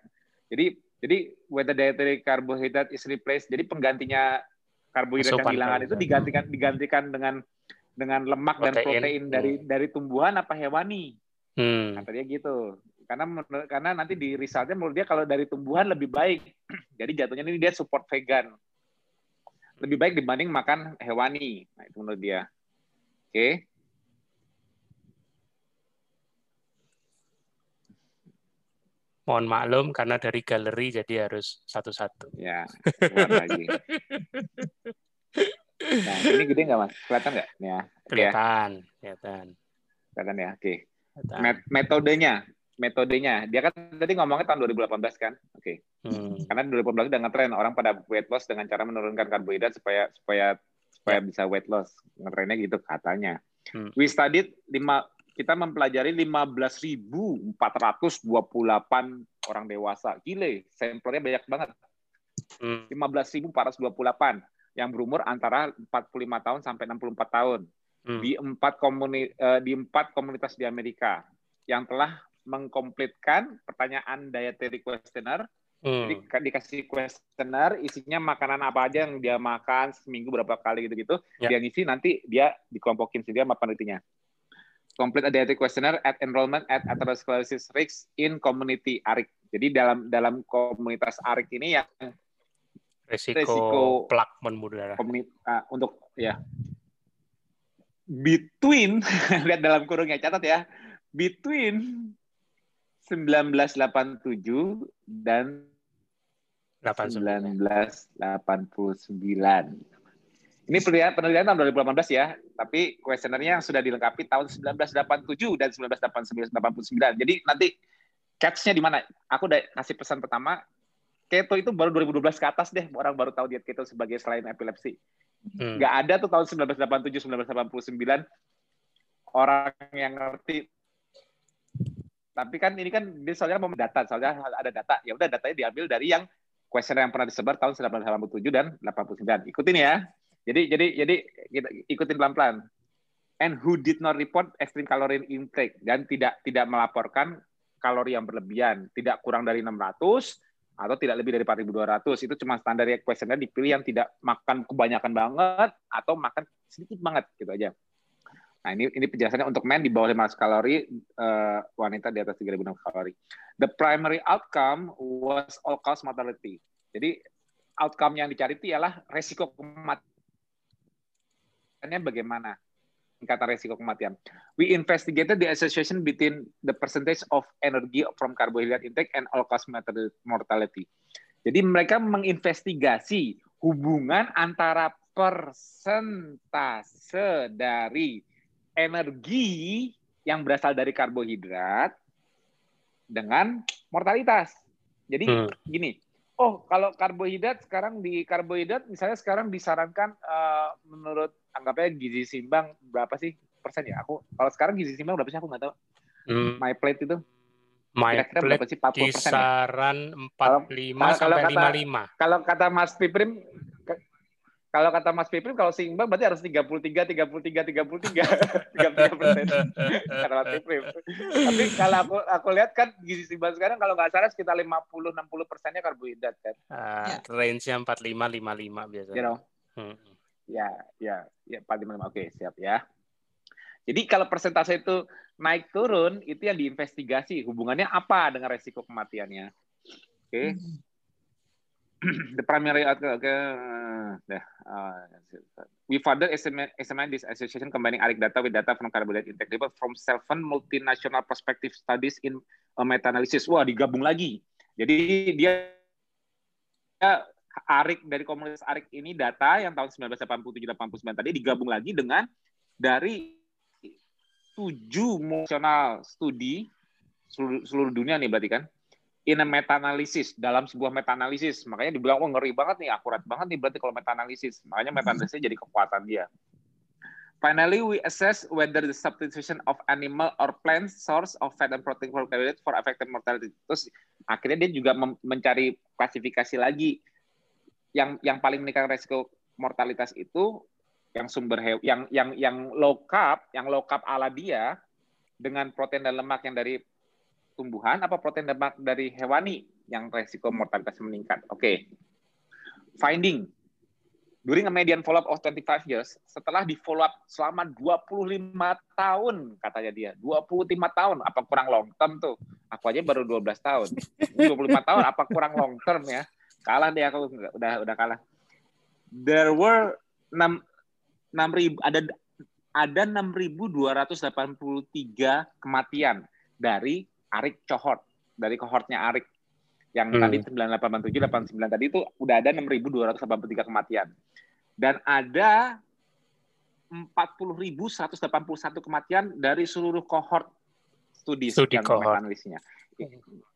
Jadi jadi whether dietary carbohydrate is replaced. Jadi penggantinya karbohidrat yang Asupan kehilangan itu digantikan digantikan dengan dengan lemak dan Protein. protein dari Hmm. dari tumbuhan apa hewani. Hmm. Kata dia gitu. Karena karena nanti di resultnya menurut dia kalau dari tumbuhan lebih baik. Jadi jatuhnya ini dia support vegan. Lebih baik dibanding makan hewani. Nah, itu menurut dia. Oke. Mohon maklum karena dari galeri jadi harus satu-satu. Ya, lagi. Nah, ini gede nggak mas? Kelihatan nggak? Nih ya, Oke ya, Kelihatan, kelihatan. kelihatan ya. Oke. kelihatan. Met- metodenya, metodenya. Dia kan tadi ngomongnya tahun 2018 kan? Oke. Hmm. Karena 2018 udah ngetren orang pada weight loss dengan cara menurunkan karbohidrat supaya supaya supaya bisa weight loss. Ngetrennya gitu katanya. Hmm. We studied lima kita mempelajari 15.428 orang dewasa. Gile, sampelnya banyak banget. Hmm. 15.428 yang berumur antara 45 tahun sampai 64 tahun Hmm. di empat komuni eh, di empat komunitas di Amerika yang telah mengkomplitkan pertanyaan dietary questionnaire. Hmm. Jadi ka- dikasih questionnaire isinya makanan apa aja yang dia makan seminggu berapa kali gitu-gitu. Ya. Dia ngisi nanti dia dikelompokin sendiri sama penelitinya. Complete a dietary questionnaire at enrollment at atherosclerosis risk in community ARIC. Jadi dalam dalam komunitas ARIC ini yang Resiko, resiko- plak pembuluh komuni- ah, untuk ya between lihat dalam kurungnya catat ya between 1987 dan 89. 1989. Ini penelitian, penelitian tahun 2018 ya, tapi kuesionernya yang sudah dilengkapi tahun 1987 dan 1989. Jadi nanti catch-nya di mana? Aku udah kasih pesan pertama, keto itu baru 2012 ke atas deh, orang baru tahu diet keto sebagai selain epilepsi. Hmm. Nggak ada tuh tahun 1987, 1989 orang yang ngerti. Tapi kan ini kan dia soalnya mau data, soalnya ada data. Ya udah datanya diambil dari yang kuesioner yang pernah disebar tahun 1987 dan 89. Ikutin ya. Jadi jadi jadi kita ikutin pelan-pelan. And who did not report extreme calorie intake dan tidak tidak melaporkan kalori yang berlebihan, tidak kurang dari 600 atau tidak lebih dari 4.200. Itu cuma standar ya kuesioner dipilih yang tidak makan kebanyakan banget atau makan sedikit banget gitu aja. Nah, ini ini penjelasannya untuk men di bawah 500 kalori, uh, wanita di atas 3600 kalori. The primary outcome was all cause mortality. Jadi outcome yang dicari itu ialah resiko bagaimana? Tingkatan resiko kematian. We investigated the association between the percentage of energy from carbohydrate intake and all cause mortality. Jadi mereka menginvestigasi hubungan antara persentase dari energi yang berasal dari karbohidrat dengan mortalitas. Jadi hmm. gini, oh kalau karbohidrat sekarang di karbohidrat misalnya sekarang disarankan uh, menurut anggapnya gizi seimbang berapa sih persen ya? Aku kalau sekarang gizi seimbang berapa sih aku nggak tahu. Hmm. My plate itu. My Kira-kira plate berapa sih? 40 kisaran ya? 45 kalau, sampai kalau 55. kalau kata Mas Piprim kalau kata Mas Piprim, kalau seimbang berarti harus 33, 33, 33, 33 persen. kata Mas Piprim. Tapi kalau aku aku lihat kan gizi seimbang sekarang kalau nggak salah sekitar 50, 60 persennya karbohidrat kan. Uh, ya. Range-nya 45, 55 biasanya. You know? hmm. Ya, ya, ya 45, 55. Oke, siap ya. Jadi kalau persentase itu naik turun, itu yang diinvestigasi. Hubungannya apa dengan resiko kematiannya? Oke. Okay. Hmm. The primary outcome okay, uh, uh, we further estimate this association combining ARIC data with data from carbohydrate intake report from seven multinational prospective studies in meta-analysis. Wah, digabung lagi. Jadi dia ARIC dari komunitas ARIC ini data yang tahun 1987-89 tadi digabung lagi dengan dari tujuh nasional studi seluruh, seluruh dunia nih berarti kan in a meta-analysis, dalam sebuah meta-analysis. Makanya dibilang, oh ngeri banget nih, akurat banget nih berarti kalau meta-analysis. Makanya hmm. meta-analysis jadi kekuatan dia. Finally, we assess whether the substitution of animal or plant source of fat and protein for carbohydrate for affected mortality. Terus akhirnya dia juga mencari klasifikasi lagi yang yang paling meningkatkan resiko mortalitas itu yang sumber yang yang yang low carb, yang low carb ala dia dengan protein dan lemak yang dari tumbuhan apa protein lemak dari hewani yang resiko mortalitas meningkat. Oke. Okay. Finding. During a median follow-up of 25 years, setelah di follow-up selama 25 tahun, katanya dia. 25 tahun, apa kurang long term tuh? Aku aja baru 12 tahun. 25 tahun, apa kurang long term ya? Kalah deh aku, udah udah kalah. There were 6, 6 ribu, ada ada 6.283 kematian dari Arik cohort dari kohortnya Arik yang hmm. tadi 9887 89 tadi itu udah ada 6283 kematian. Dan ada 40.181 kematian dari seluruh kohort studi, studi kohort. analisnya.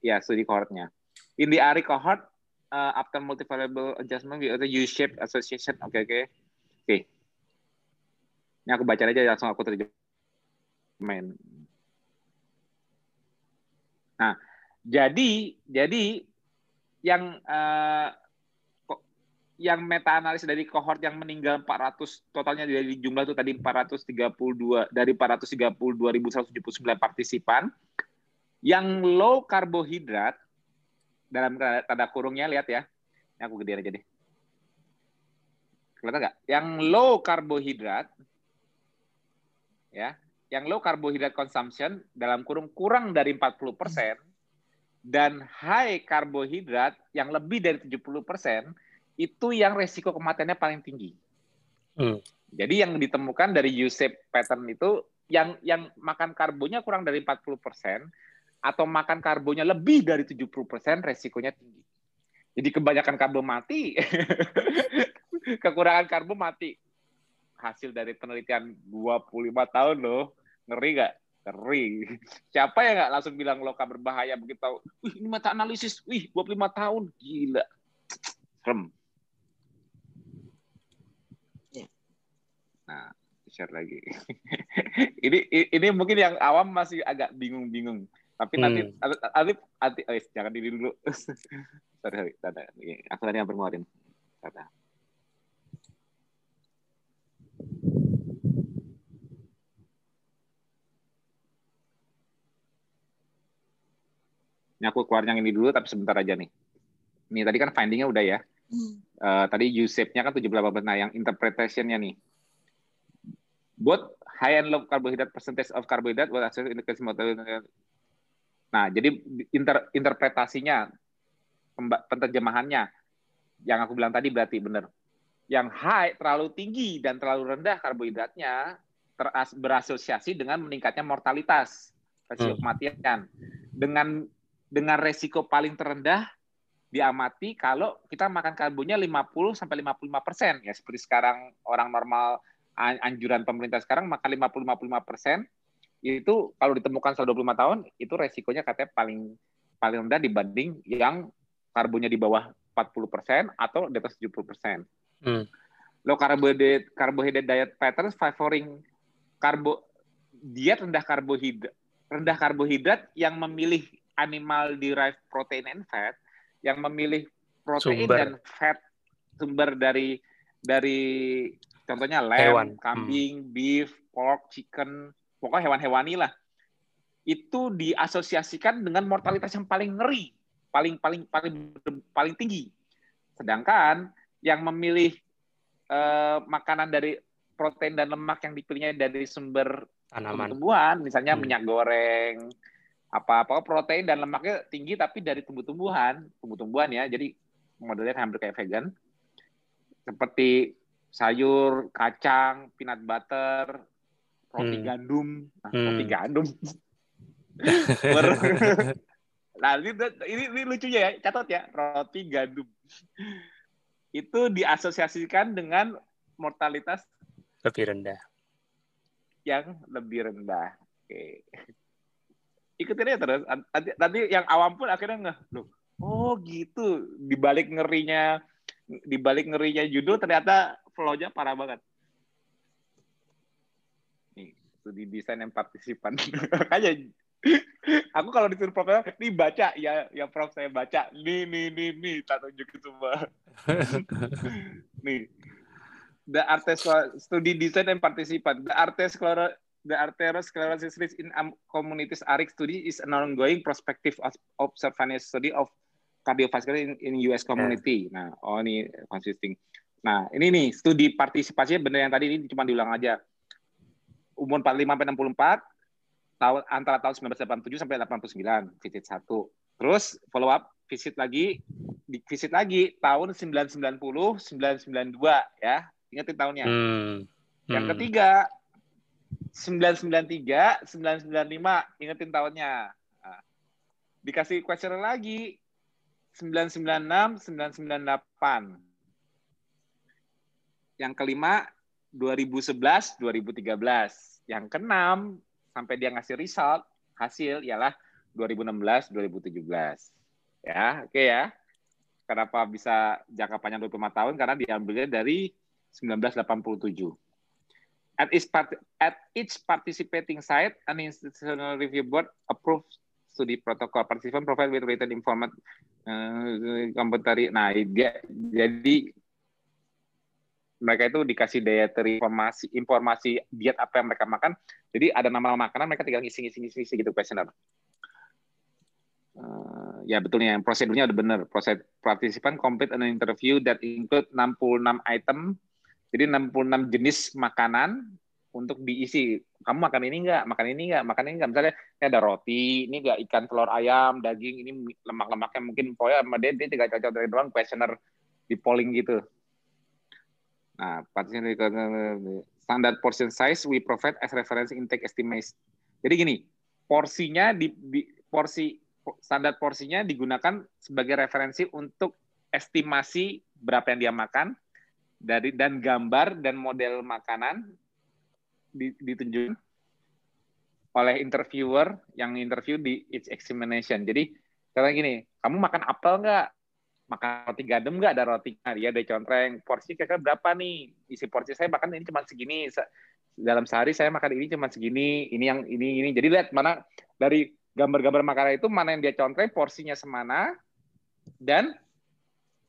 Ya, studi kohortnya. In the ARIC cohort, uh, after multivariable adjustment, we the U-shaped association. Oke, okay, oke. Okay. Oke. Okay. Ini aku baca aja langsung aku terjemahin. Nah, jadi jadi yang uh, yang meta analisis dari kohort yang meninggal 400 totalnya dari jumlah itu tadi 432 dari 432.179 partisipan yang low karbohidrat dalam tanda kurungnya lihat ya. Ini aku gedein aja deh. Kelihatan nggak? Yang low karbohidrat ya, yang low carbohydrate consumption dalam kurung kurang dari 40% dan high karbohidrat yang lebih dari 70% itu yang resiko kematiannya paling tinggi. Hmm. Jadi yang ditemukan dari U-shape pattern itu yang yang makan karbonya kurang dari 40% atau makan karbonya lebih dari 70% resikonya tinggi. Jadi kebanyakan karbo mati, kekurangan karbo mati. Hasil dari penelitian 25 tahun loh Ngeri gak? Ngeri. Siapa yang nggak langsung bilang loka berbahaya begitu tahu? Wih, ini mata analisis. Wih, 25 tahun. Gila. Serem. Ya. Nah, share lagi. ini ini mungkin yang awam masih agak bingung-bingung. Tapi hmm. nanti nanti nanti oh, jangan diri dulu. sorry, sorry. Aku tadi yang bermuarin. Kata. Ini aku keluar yang ini dulu, tapi sebentar aja nih. Ini tadi kan findingnya udah ya. Hmm. Uh, tadi U-shape-nya kan 78 Nah, yang interpretation-nya nih. Both high and low carbohydrate percentage of carbohydrate was associated with Nah, jadi inter, interpretasinya, penerjemahannya, yang aku bilang tadi berarti benar. Yang high terlalu tinggi dan terlalu rendah karbohidratnya teras, berasosiasi dengan meningkatnya mortalitas, resiko hmm. kematian. Dengan dengan resiko paling terendah diamati kalau kita makan karbonnya 50 sampai 55 persen ya seperti sekarang orang normal anjuran pemerintah sekarang makan 50-55 persen itu kalau ditemukan selama 25 tahun itu resikonya katanya paling paling rendah dibanding yang karbonnya di bawah 40 persen atau di atas 70 persen. Hmm. Low carbohydrate, carbohydrate diet patterns favoring karbo diet rendah karbohidrat rendah karbohidrat yang memilih animal derived protein and fat yang memilih protein sumber. dan fat sumber dari dari contohnya lamb, Hewan. kambing, hmm. beef, pork, chicken, pokoknya hewan hewani lah. Itu diasosiasikan dengan mortalitas yang paling ngeri, paling paling paling paling tinggi. Sedangkan yang memilih eh, makanan dari protein dan lemak yang dipilihnya dari sumber tanaman tumbuhan, misalnya hmm. minyak goreng, apa-apa protein dan lemaknya tinggi tapi dari tumbuh-tumbuhan, tumbuh-tumbuhan ya. Jadi modelnya hampir kayak vegan. Seperti sayur, kacang, peanut butter, roti hmm. gandum, nah, hmm. roti gandum. nah, ini, ini, ini lucunya ya, catat ya, roti gandum. Itu diasosiasikan dengan mortalitas lebih rendah. Yang lebih rendah. Oke. Ikutin aja terus. Nanti yang awam pun akhirnya nggak, loh, oh gitu. Di balik ngerinya, di balik ngerinya judul ternyata flow-nya parah banget studi desain yang partisipan. Makanya aku kalau disuruh prof nih baca ya ya prof saya baca nih nih nih nih tak tunjukin semua nih the artes studi desain and partisipan the artes the arteriosclerosis risk in communities ARIC study is an ongoing prospective observational study of cardiovascular in, in US community. Yeah. Nah, oh ini consisting. Nah, ini nih studi partisipasinya benar yang tadi ini cuma diulang aja umur 45 sampai 64 tahun antara tahun 1987 sampai 89 visit satu. Terus follow up visit lagi di visit lagi tahun 990 992 ya. Ingatin tahunnya. Hmm. Yang hmm. ketiga 993 995 ingetin tahunnya. Nah, dikasih question lagi. 996 998. Yang kelima 2011 2013 yang keenam sampai dia ngasih result hasil ialah 2016 2017 ya oke okay ya. Kenapa bisa jangka panjang 25 tahun? Karena diambilnya dari 1987 at each, part, at each participating site an institutional review board approved studi protokol participant provide with written information uh, nah dia jadi mereka itu dikasih dietary informasi informasi diet apa yang mereka makan. Jadi ada nama-nama makanan mereka tinggal ngisi-ngisi ngisi gitu kuesioner. Uh, ya betulnya yang prosedurnya udah benar. Proses partisipan complete an interview that include 66 item. Jadi 66 jenis makanan untuk diisi. Kamu makan ini enggak? Makan ini enggak? Makan ini enggak? Misalnya ini ada roti, ini enggak ikan, telur ayam, daging, ini lemak-lemaknya mungkin pokoknya sama dia, dia tinggal cocok dari doang kuesioner di polling gitu Nah, partition standard portion size we provide as reference intake estimate. Jadi gini, porsinya di, di porsi standar porsinya digunakan sebagai referensi untuk estimasi berapa yang dia makan dari dan gambar dan model makanan ditunjukkan oleh interviewer yang interview di each examination. Jadi, karena gini, kamu makan apel nggak? makan roti gandum nggak? Ada rotinya dia ada contreng porsi kira-kira berapa nih? Isi porsi saya makan ini cuma segini. Dalam sehari saya makan ini cuma segini ini yang ini ini. Jadi lihat mana dari gambar-gambar makanan itu mana yang dia contreng porsinya semana dan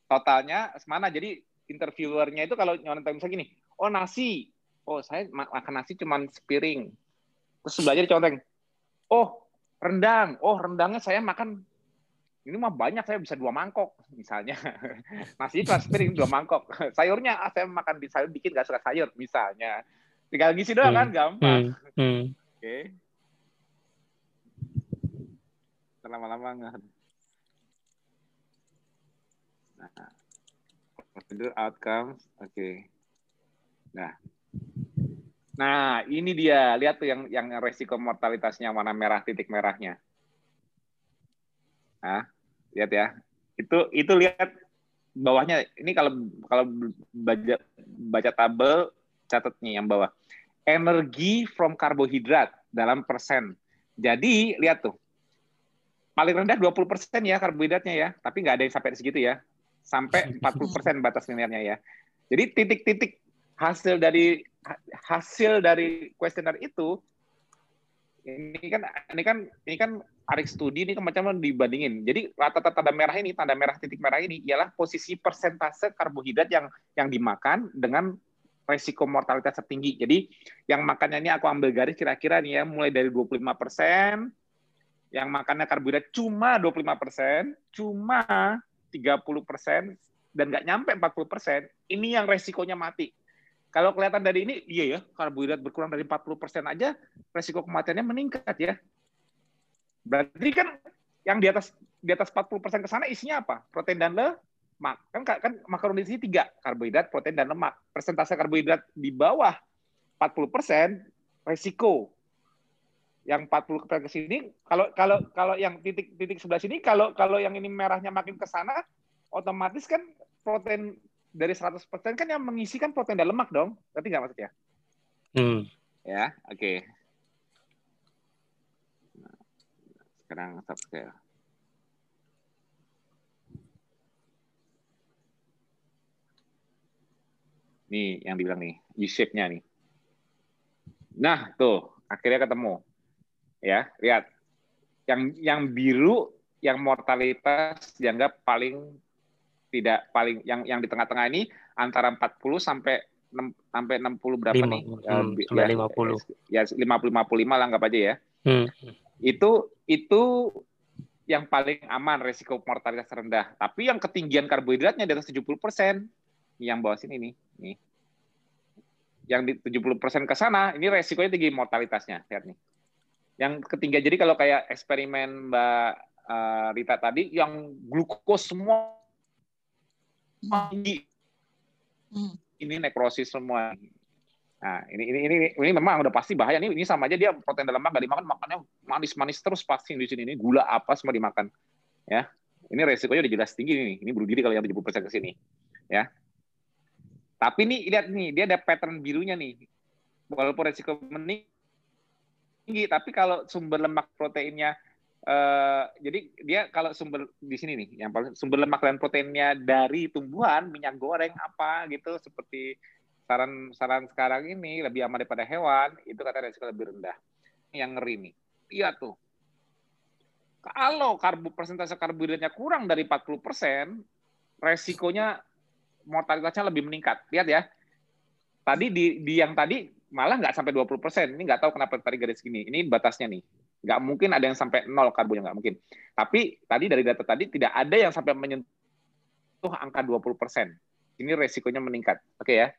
totalnya semana. Jadi interviewernya itu kalau nyontek misalnya gini oh nasi oh saya makan nasi cuma sepiring terus sebelahnya dicontreng oh rendang oh rendangnya saya makan ini mah banyak saya bisa dua mangkok misalnya nasi kelas piring dua mangkok sayurnya ah, saya makan di sayur dikit gak suka sayur misalnya Tinggal ngisi doang kan, Hmm. gampang. Hmm. Hmm. Oke. Lama-lama nggak. Nah, prosedur outcomes, oke. Nah, nah ini dia. Lihat tuh yang yang resiko mortalitasnya mana merah titik merahnya. Nah, lihat ya. Itu itu lihat bawahnya. Ini kalau kalau baca baca tabel catat nih yang bawah. Energi from karbohidrat dalam persen. Jadi lihat tuh. Paling rendah 20% ya karbohidratnya ya, tapi nggak ada yang sampai segitu ya. Sampai 40% batas linearnya ya. Jadi titik-titik hasil dari hasil dari kuesioner itu ini kan ini kan ini kan tarik studi ini kan macam dibandingin. Jadi rata-rata tanda merah ini, tanda merah titik merah ini ialah posisi persentase karbohidrat yang yang dimakan dengan resiko mortalitas tertinggi. Jadi yang makannya ini aku ambil garis kira-kira nih ya, mulai dari 25 persen, yang makannya karbohidrat cuma 25 persen, cuma 30 persen, dan nggak nyampe 40 persen, ini yang resikonya mati. Kalau kelihatan dari ini, iya ya, karbohidrat berkurang dari 40 persen aja, resiko kematiannya meningkat ya. Berarti kan yang di atas di atas 40 persen ke sana isinya apa? Protein dan lemak. Kan kan makaron di sini tiga, karbohidrat, protein dan lemak. Persentase karbohidrat di bawah 40 persen, resiko yang 40 ke sini kalau kalau kalau yang titik-titik sebelah sini kalau kalau yang ini merahnya makin ke sana otomatis kan protein dari 100% kan yang mengisi kan protein dan lemak dong. Berarti nggak maksudnya? Hmm. Ya, oke. Okay. Nah, sekarang subscale. Nih yang dibilang nih, U-shape-nya nih. Nah, tuh, akhirnya ketemu ya lihat yang yang biru yang mortalitas dianggap paling tidak paling yang yang di tengah-tengah ini antara 40 sampai 6, sampai 60 berapa 5, nih? Hmm, ya, sampai ya, 50. Ya 50 55 lah anggap aja ya. Hmm. Itu itu yang paling aman resiko mortalitas rendah. Tapi yang ketinggian karbohidratnya di atas 70%. Yang bawah sini nih, nih. Yang di 70% ke sana, ini resikonya tinggi mortalitasnya. Lihat nih yang ketinggian jadi kalau kayak eksperimen Mbak uh, Rita tadi yang glukos semua tinggi. Hmm. ini nekrosis semua. Nah ini ini ini ini memang udah pasti bahaya. Nih ini sama aja dia protein dalam lemak gak dimakan makannya manis-manis terus pasti di sini. Ini gula apa semua dimakan ya. Ini resikonya udah jelas tinggi nih ini bunuh diri kalau yang 70% ke sini ya. Tapi nih lihat nih dia ada pattern birunya nih. Walaupun resiko meninggi tinggi, tapi kalau sumber lemak proteinnya uh, jadi dia kalau sumber di sini nih, yang paling sumber lemak dan proteinnya dari tumbuhan, minyak goreng apa gitu seperti saran-saran sekarang ini lebih aman daripada hewan, itu kata resiko lebih rendah. Yang ngeri nih. Iya tuh. Kalau karbo persentase karbohidratnya kurang dari 40%, resikonya mortalitasnya lebih meningkat. Lihat ya. Tadi di, di yang tadi malah nggak sampai 20 persen. Ini nggak tahu kenapa tadi garis gini. Ini batasnya nih. Nggak mungkin ada yang sampai nol karbonya, nggak mungkin. Tapi tadi dari data tadi tidak ada yang sampai menyentuh angka 20 persen. Ini resikonya meningkat. Oke ya.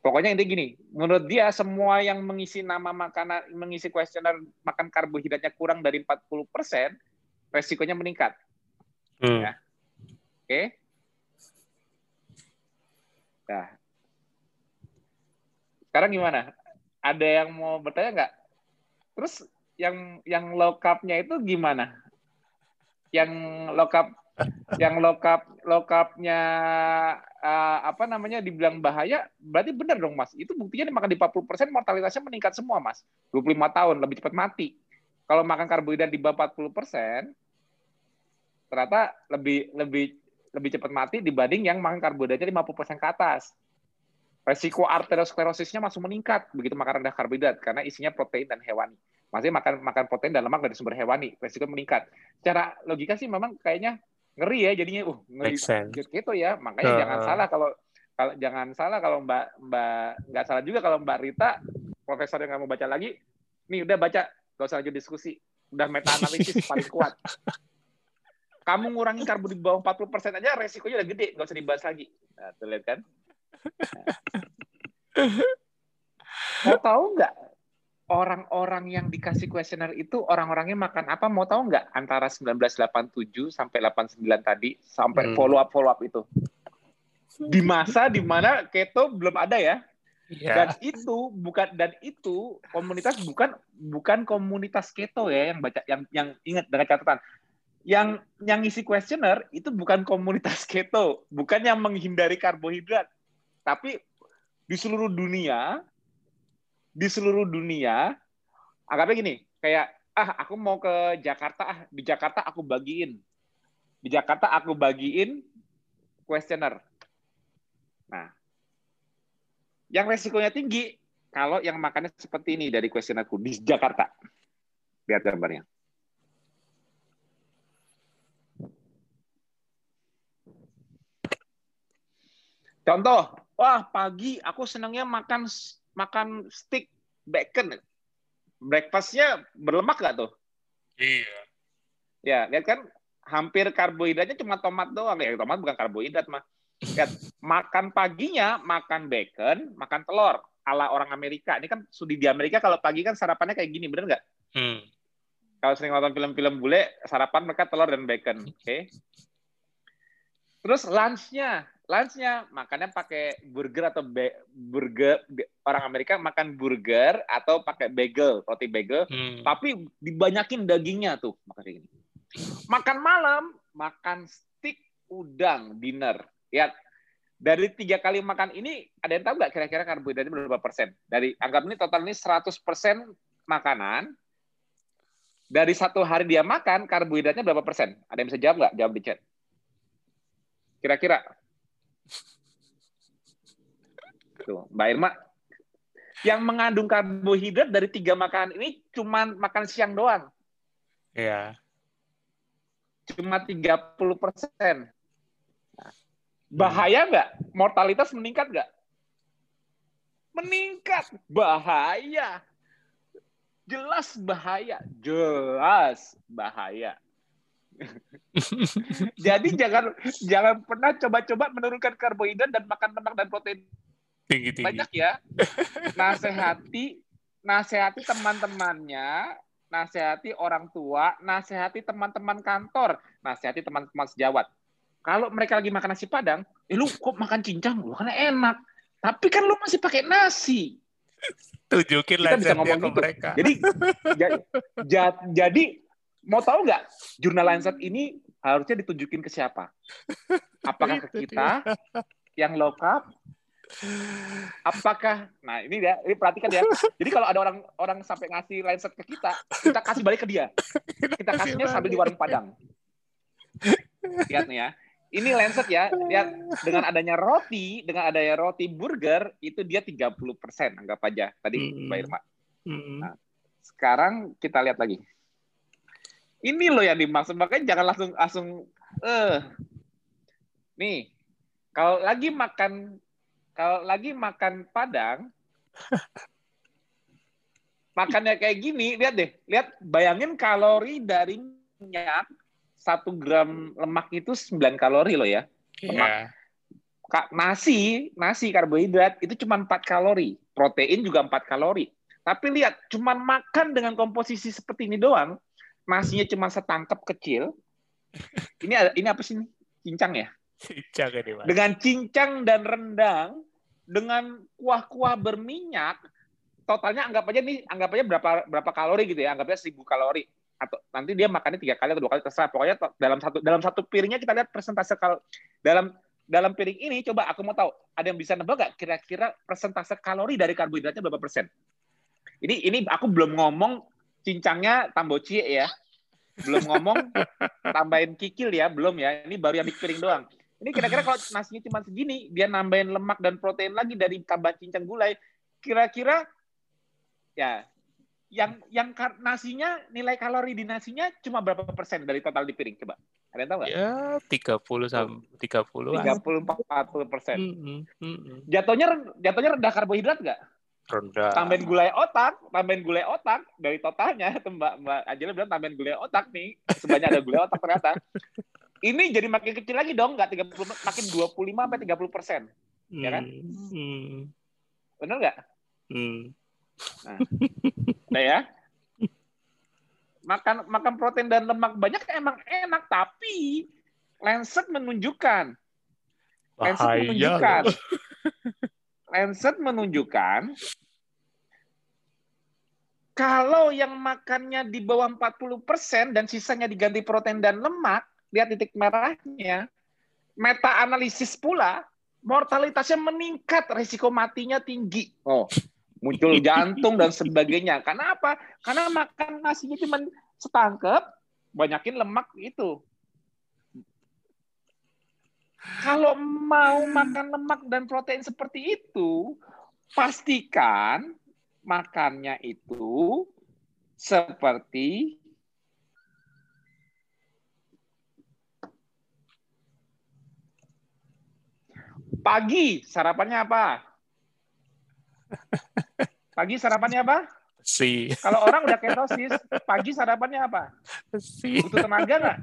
Pokoknya intinya gini, menurut dia semua yang mengisi nama makanan, mengisi kuesioner makan karbohidratnya kurang dari 40 persen, resikonya meningkat. Hmm. Ya. Oke. Nah, sekarang gimana? Ada yang mau bertanya nggak? Terus yang yang low carb-nya itu gimana? Yang carb yang low carb-nya uh, apa namanya dibilang bahaya, berarti benar dong Mas. Itu buktinya dimakan di 40% mortalitasnya meningkat semua Mas. 25 tahun lebih cepat mati. Kalau makan karbohidrat di bawah 40%, ternyata lebih lebih lebih cepat mati dibanding yang makan karbohidratnya 50% ke atas resiko arteriosklerosisnya masuk meningkat begitu makan rendah karbohidrat karena isinya protein dan hewani. Maksudnya makan makan protein dan lemak dari sumber hewani, resiko meningkat. Secara logika sih memang kayaknya ngeri ya jadinya uh ngeri gitu ya. Makanya uh. jangan salah kalau kalau jangan salah kalau Mbak Mbak nggak salah juga kalau Mbak Rita profesor yang nggak mau baca lagi, nih udah baca, gak usah lanjut diskusi, udah meta analisis paling kuat. Kamu ngurangin karbo di bawah 40% aja resikonya udah gede, gak usah dibahas lagi. Nah, tuh lihat kan? Mau tahu nggak orang-orang yang dikasih kuesioner itu orang-orangnya makan apa? Mau tahu nggak antara 1987 sampai 89 tadi sampai Hmm. follow up follow up itu? Di masa di mana keto belum ada ya. Dan Ya. itu bukan dan itu komunitas bukan bukan komunitas keto ya yang baca yang yang ingat dengan catatan. Yang yang isi kuesioner itu bukan komunitas keto, bukan yang menghindari karbohidrat. Tapi di seluruh dunia di seluruh dunia anggapnya gini, kayak ah aku mau ke Jakarta ah di Jakarta aku bagiin. Di Jakarta aku bagiin kuesioner. Nah, yang resikonya tinggi kalau yang makannya seperti ini dari kuesionerku di Jakarta. Lihat gambarnya. Contoh, wah pagi aku senangnya makan makan steak bacon. Breakfastnya berlemak nggak tuh? Iya. Ya, lihat kan hampir karbohidratnya cuma tomat doang. Ya, tomat bukan karbohidrat mah. Lihat, makan paginya makan bacon, makan telur ala orang Amerika. Ini kan studi di Amerika kalau pagi kan sarapannya kayak gini, bener nggak? Hmm. Kalau sering nonton film-film bule, sarapan mereka telur dan bacon. Oke. Terus lunch-nya, lunch-nya makannya pakai burger atau be- burger orang Amerika makan burger atau pakai bagel, roti bagel Hmm. tapi dibanyakin dagingnya tuh makan kayak gini. Makan malam, makan steak udang dinner. Ya, dari tiga kali makan ini ada yang tahu nggak kira-kira karbohidratnya berapa persen? Dari anggap ini total ini 100 persen makanan. Dari satu hari dia makan karbohidratnya berapa persen? Ada yang bisa jawab nggak? Jawab di chat. Kira-kira. Tuh, Mbak Irma. Yang mengandung karbohidrat dari tiga makanan ini cuma makan siang doang Iya. cuma 30 persen. Bahaya nggak? Mortalitas meningkat nggak? Meningkat. Bahaya. Jelas bahaya. Jelas bahaya. Jadi jangan jangan pernah coba-coba menurunkan karbohidrat dan makan lemak dan protein Tinggi tinggi. banyak ya. Nasehati nasehati teman-temannya, nasehati orang tua, nasehati teman-teman kantor, nasehati teman-teman sejawat. Kalau mereka lagi makan nasi padang, eh lu kok makan cincang? Lu kan enak. Tapi kan lu masih pakai nasi. Tunjukin Kita bisa ngomong gitu. mereka. Jadi ja- ja- jadi mau tahu nggak jurnal Lancet ini harusnya ditunjukin ke siapa? Apakah ke Itu kita yang carb? Apakah nah ini ya, ini perhatikan ya. Jadi kalau ada orang orang sampai ngasih Lancet ke kita, kita kasih balik ke dia. Kita kasihnya sambil di warung Padang. Lihat nih ya. Ini Lancet ya, lihat dengan adanya roti, dengan adanya roti burger itu dia 30% anggap aja tadi Hmm. Mbak Irma. Hmm. Sekarang kita lihat lagi. Ini loh yang dimaksud, makanya jangan langsung langsung eh nih kalau lagi makan kalau lagi makan padang makannya kayak gini lihat deh lihat bayangin kalori dari minyak satu gram lemak itu 9 kalori loh ya Iya. Kak, nasi, nasi karbohidrat itu cuma 4 kalori. Protein juga 4 kalori. Tapi lihat, cuma makan dengan komposisi seperti ini doang, nasinya cuma setangkep kecil. Ini ada ini apa sih? ini? Cincang ya? Cincang ini mas. Dengan cincang dan rendang, dengan kuah-kuah berminyak, totalnya anggap aja nih, anggap aja berapa berapa kalori gitu ya, anggap aja 1000 kalori. Atau nanti dia makannya tiga kali atau dua kali terserah. Pokoknya dalam satu dalam satu piringnya kita lihat persentase kal dalam dalam piring ini coba aku mau tahu ada yang bisa nebak nggak kira-kira persentase kalori dari karbohidratnya berapa persen? Ini ini aku belum ngomong cincangnya tambocie ya. Belum ngomong tambahin kikil ya, belum ya. Ini baru yang piring doang. Ini kira-kira kalau nasinya cuma segini, dia nambahin lemak dan protein lagi dari tambah cincang gulai, kira-kira ya yang yang nasinya nilai kalori di nasinya cuma berapa persen dari total di piring coba ada yang tahu nggak? Ya 30 sampai 30 Tiga puluh empat puluh persen. Hmm, Jatuhnya jatuhnya rendah karbohidrat nggak? Rendah. Tambahin gulai otak, tambahin gulai otak dari totalnya Mbak Mbak Ajela bilang tambahin gulai otak nih sebanyak ada gulai otak ternyata. Ini jadi makin kecil lagi dong, nggak 30 makin 25 sampai 30 persen. ya kan? Hmm, hmm, Benar nggak? hmm. Nah, nah ya. Makan makan protein dan lemak banyak emang enak, tapi Lancet menunjukkan Lancet Bahaya menunjukkan. Lancet menunjukkan kalau yang makannya di bawah 40% dan sisanya diganti protein dan lemak, lihat titik merahnya, meta analisis pula mortalitasnya meningkat, risiko matinya tinggi. Oh, muncul jantung dan sebagainya. Karena apa? Karena makan nasinya cuma setangkep, banyakin lemak itu. Kalau mau makan lemak dan protein seperti itu, pastikan makannya itu seperti pagi sarapannya apa? Pagi sarapannya apa? Si, Kalau orang udah ketosis, pagi sarapannya apa? si. Butuh tenaga nggak?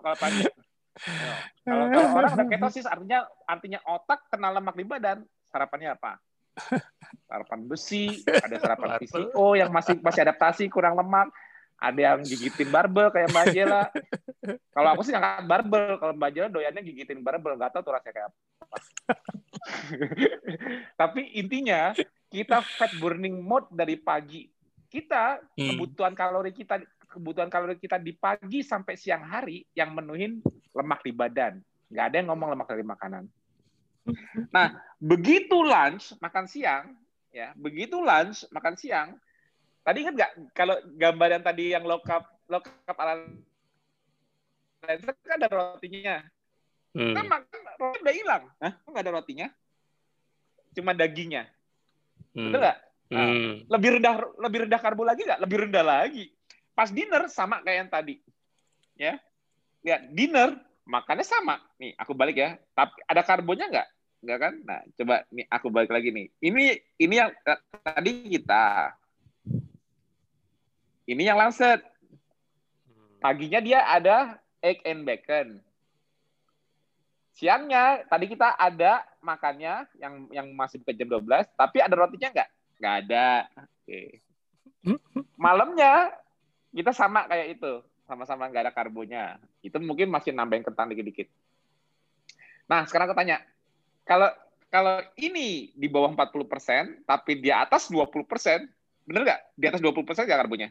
Kalau pagi. Kalau, kalau orang udah ketosis artinya artinya otak kena lemak di badan, sarapannya apa? Sarapan besi, ada sarapan. PCO yang masih masih adaptasi kurang lemak, ada yang gigitin barbel kayak Mbak Jela. Kalau aku sih ngangkat barbel, kalau Mbak Jela doyannya gigitin barbel, nggak tahu tuh rasanya kayak apa. Tapi intinya kita fat burning mode dari pagi. Kita Hmm. kebutuhan kalori kita kebutuhan kalori kita di pagi sampai siang hari yang menuhin lemak di badan. Nggak ada yang ngomong lemak dari makanan. Nah, begitu lunch makan siang, ya, begitu lunch makan siang. Tadi kan nggak kalau gambar yang tadi yang low carb low carb ala Lancer kan ada rotinya. Hmm. Kan makan roti udah hilang. Hah? Nggak ada rotinya? Cuma dagingnya. Hmm. Betul nggak? Nah, Hmm. lebih rendah lebih rendah karbo lagi nggak? Lebih rendah lagi. Pas dinner sama kayak yang tadi. Ya. Lihat, dinner makannya sama. Nih, aku balik ya. Tapi ada karbonya nggak? Nggak kan? Nah, coba nih aku balik lagi nih. Ini ini yang eh, tadi kita. Ini yang lancet. Paginya dia ada egg and bacon. Siangnya tadi kita ada makannya yang yang masih buka jam 12, tapi ada rotinya nggak? Nggak ada. Oke. Malamnya kita sama kayak itu, sama-sama nggak ada karbonya. Itu mungkin masih nambahin kentang dikit-dikit. Nah, sekarang aku tanya, kalau kalau ini di bawah 40%, tapi di atas 20%, bener nggak? Di atas 20% nggak karbonya?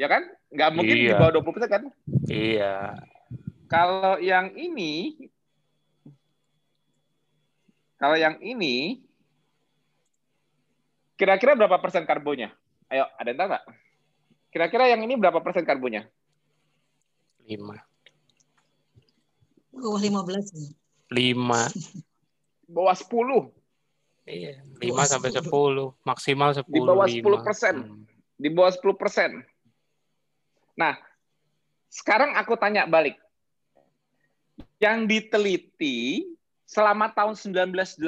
Ya kan? Nggak mungkin di Iya. bawah 20% kan? Iya. Kalau yang ini, kalau yang ini, kira-kira berapa persen karbonya? Ayo, ada yang tahu nggak? Kira-kira yang ini berapa persen karbonya? Lima. Bawah 15 ya. Lima. Bawah 10. Iya. Bawah Lima sampai 10. sepuluh. Maksimal sepuluh. bawah lima. 10%. Hmm. Di bawah 10 persen. Nah, sekarang aku tanya balik. Yang diteliti selama tahun 1987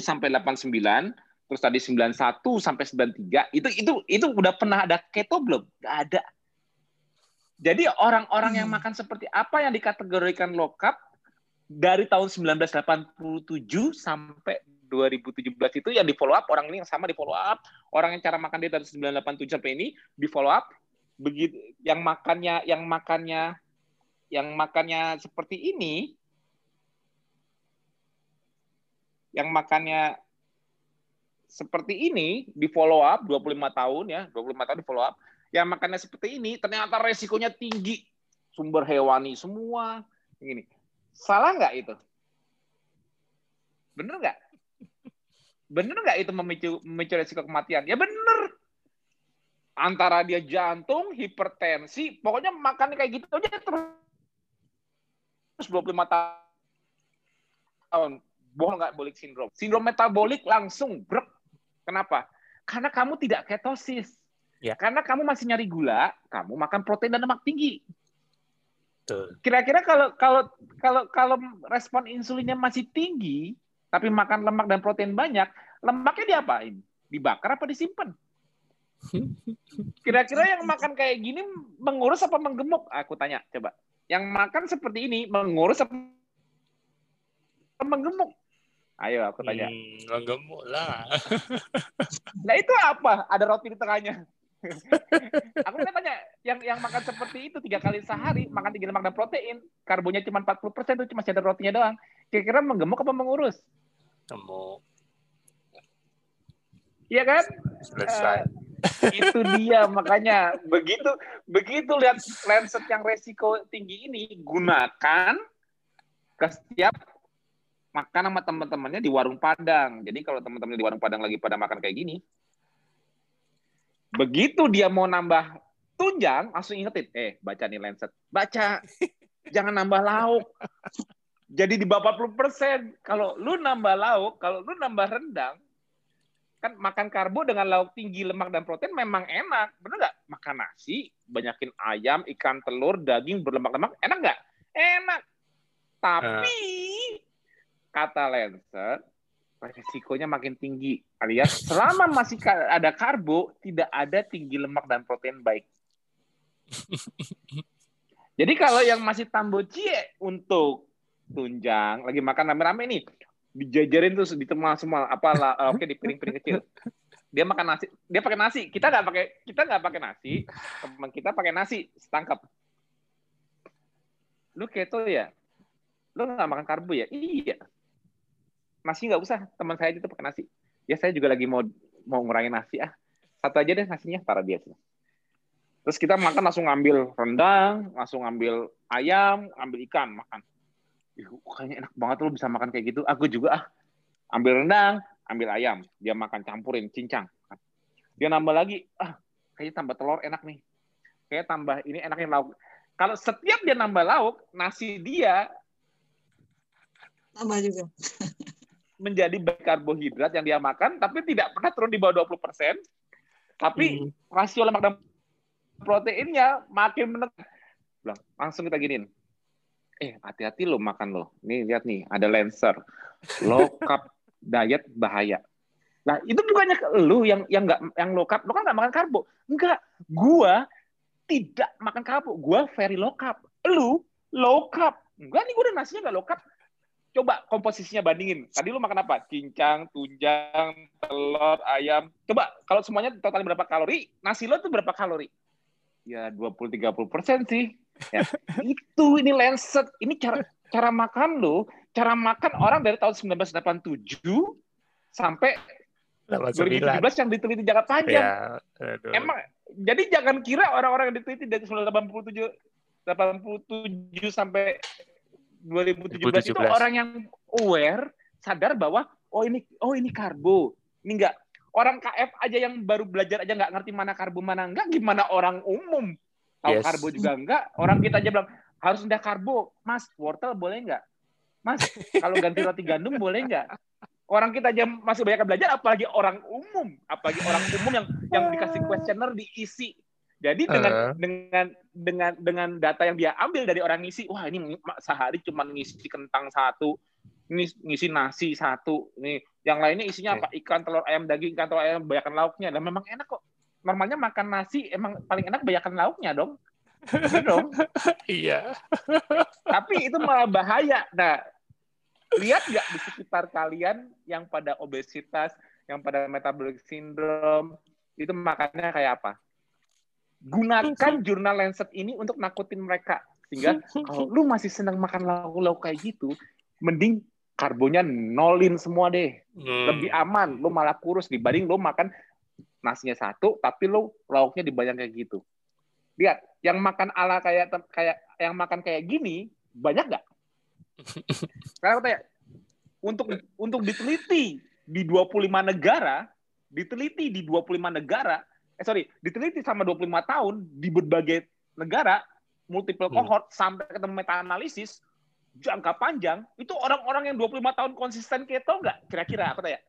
sampai 89, terus tadi 91 sampai 93, itu itu itu udah pernah ada keto belum? Nggak ada. Jadi orang-orang yang Hmm. makan seperti apa yang dikategorikan low carb dari tahun 1987 sampai 2017 itu yang di follow up orang ini yang sama di follow up orang yang cara makan dia dari 987 sampai ini di follow up begitu yang makannya yang makannya yang makannya seperti ini yang makannya seperti ini di follow up 25 tahun ya 25 tahun di follow up yang makannya seperti ini ternyata resikonya tinggi. Sumber hewani semua ini salah nggak itu? Bener nggak? Bener nggak itu memicu memicu resiko kematian? Ya bener. Antara dia jantung hipertensi pokoknya makan kayak gitu aja terus 25 tahun. Bohong nggak? Bolik sindrom. Sindrom metabolik langsung brek kenapa? Karena kamu tidak ketosis. Ya. karena kamu masih nyari gula kamu makan protein dan lemak tinggi. Kira-kira kalau kalau kalau kalau respon insulinnya masih tinggi tapi makan lemak dan protein banyak lemaknya diapain? Dibakar apa disimpan? Kira-kira yang makan kayak gini mengurus apa menggemuk? Aku tanya coba. Yang makan seperti ini mengurus apa menggemuk Ayo aku tanya. Hmm, gemuk lah. nah itu apa? Ada roti di tengahnya. aku kan tanya, yang yang makan seperti itu tiga kali sehari, makan tinggi lemak dan protein, karbonya cuma 40 persen, itu cuma ada rotinya doang. Kira-kira menggemuk apa mengurus? Gemuk. Iya kan? Selesai. Uh, itu dia makanya begitu begitu lihat Lancet yang resiko tinggi ini gunakan ke setiap makan sama teman-temannya di warung Padang. Jadi kalau teman-teman di warung Padang lagi pada makan kayak gini, begitu dia mau nambah tunjang, langsung ingetin, eh baca nih Lancet, baca, jangan nambah lauk. Jadi di bawah 40 persen. Kalau lu nambah lauk, kalau lu nambah rendang, kan makan karbo dengan lauk tinggi lemak dan protein memang enak, bener nggak? Makan nasi, banyakin ayam, ikan, telur, daging berlemak-lemak, enak nggak? Enak. Tapi uh kata Lancer, resikonya makin tinggi. Alias selama masih ada karbo, tidak ada tinggi lemak dan protein baik. Jadi kalau yang masih tambocie untuk tunjang, lagi makan rame-rame nih, dijajarin terus di temal semua apa lah, oke di piring-piring kecil. Dia makan nasi, dia pakai nasi. Kita nggak pakai, kita nggak pakai nasi. Teman kita pakai nasi setangkap. Lu keto ya? Lu nggak makan karbo ya? Iya nasi nggak usah teman saya itu pakai nasi. Ya saya juga lagi mau mau ngurangin nasi ah. Satu aja deh nasinya para dia terus kita makan langsung ngambil rendang langsung ngambil ayam ambil ikan makan. Ih, kayaknya enak banget lo bisa makan kayak gitu. Aku juga ah. Ambil rendang ambil ayam. Dia makan campurin cincang. Dia nambah lagi ah kayaknya tambah telur enak nih. Kayak tambah ini enaknya lauk. Kalau setiap dia nambah lauk nasi dia tambah juga menjadi baik karbohidrat yang dia makan, tapi tidak pernah turun di bawah 20 persen. Tapi hmm. rasio lemak dan proteinnya makin menekan. Langsung kita giniin. Eh, hati-hati lo makan lo. Nih, lihat nih, ada Lancer. Low carb diet bahaya. Nah, itu bukannya lu yang yang nggak yang low carb. Lo kan nggak makan karbo. Enggak. Gua tidak makan karbo. Gua very low carb. Lu low carb. Enggak nih, gue udah nasinya nggak low carb coba komposisinya bandingin. Tadi lu makan apa? Cincang, tunjang, telur, ayam. Coba kalau semuanya total berapa kalori, nasi lo tuh berapa kalori? Ya 20-30 persen sih. Ya, itu ini Lancet. Ini cara cara makan lo, cara makan orang dari tahun 1987 sampai 2017 yang diteliti jangka panjang. Ya, Emang jadi jangan kira orang-orang yang diteliti dari 1987 87 sampai 2017, 2017 itu orang yang aware sadar bahwa oh ini oh ini karbo. Ini enggak orang KF aja yang baru belajar aja nggak ngerti mana karbo mana enggak gimana orang umum? Tahu yes. karbo juga enggak orang kita aja bilang harus rendah karbo. Mas wortel boleh enggak mas kalau ganti roti gandum boleh enggak orang kita aja masih banyak belajar apalagi orang umum. Apalagi orang umum yang yang dikasih questioner diisi jadi dengan uh. dengan dengan dengan data yang dia ambil dari orang ngisi, wah ini sehari cuma ngisi kentang satu, ngisi, ngisi nasi satu, ini yang lainnya isinya apa? Ikan, telur ayam, daging, ikan, telur ayam, banyakan lauknya. Dan memang enak kok. Normalnya makan nasi emang paling enak banyakan lauknya dong. Iya dong. Iya. Tapi itu malah bahaya. Nah, lihat nggak di sekitar kalian yang pada obesitas, yang pada metabolic syndrome, itu makannya kayak apa? Gunakan jurnal Lancet ini untuk nakutin mereka. Sehingga kalau lu masih senang makan lauk-lauk kayak gitu mending karbonya nolin semua deh. Hmm. lebih aman. Lu malah kurus dibanding lu makan nasinya satu tapi lu lauknya dibanyak kayak gitu. Lihat yang makan ala kayak kayak yang makan kayak gini banyak nggak? Sekarang aku tanya untuk untuk diteliti di 25 negara diteliti di 25 negara eh sorry, diteliti sama 25 tahun di berbagai negara, multiple hmm. cohort hmm. sampai ketemu meta analisis jangka panjang, itu orang-orang yang 25 tahun konsisten keto nggak? Kira-kira apa tanya?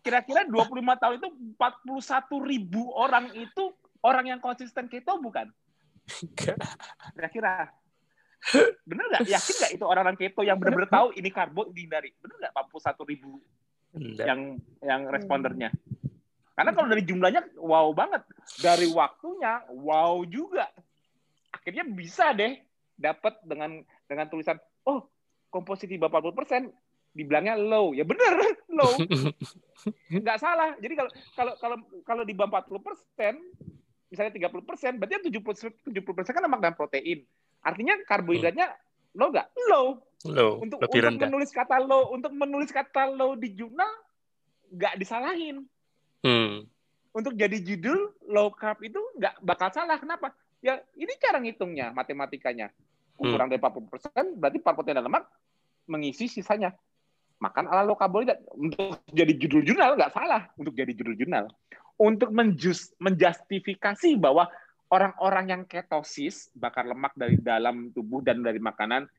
Kira-kira 25 tahun itu 41 ribu orang itu orang yang konsisten keto bukan? Kira-kira. Bener nggak? Yakin nggak itu orang-orang keto yang benar-benar tahu ini karbo dihindari? Bener nggak 41 ribu yang yang respondernya? Karena kalau dari jumlahnya wow banget, dari waktunya wow juga. Akhirnya bisa deh dapat dengan dengan tulisan oh komposisi 40 persen dibilangnya low. Ya bener, low. Nggak salah. Jadi kalau kalau kalau kalau di bawah 40 persen, misalnya 30 persen, berarti 70 70 persen kan lemak dan protein. Artinya karbohidratnya low nggak? Low. Low. Untuk, lebih untuk rendah. menulis kata low, untuk menulis kata low di jurnal nggak disalahin. Hmm. Untuk jadi judul low carb itu nggak bakal salah. Kenapa? Ya ini cara ngitungnya, matematikanya. Hmm. Kurang dari 40 persen, berarti protein dan lemak mengisi sisanya. Makan ala low karbohidrat. Untuk jadi judul jurnal nggak salah. Untuk jadi judul jurnal. Untuk menjus, menjustifikasi bahwa orang-orang yang ketosis, bakar lemak dari dalam tubuh dan dari makanan,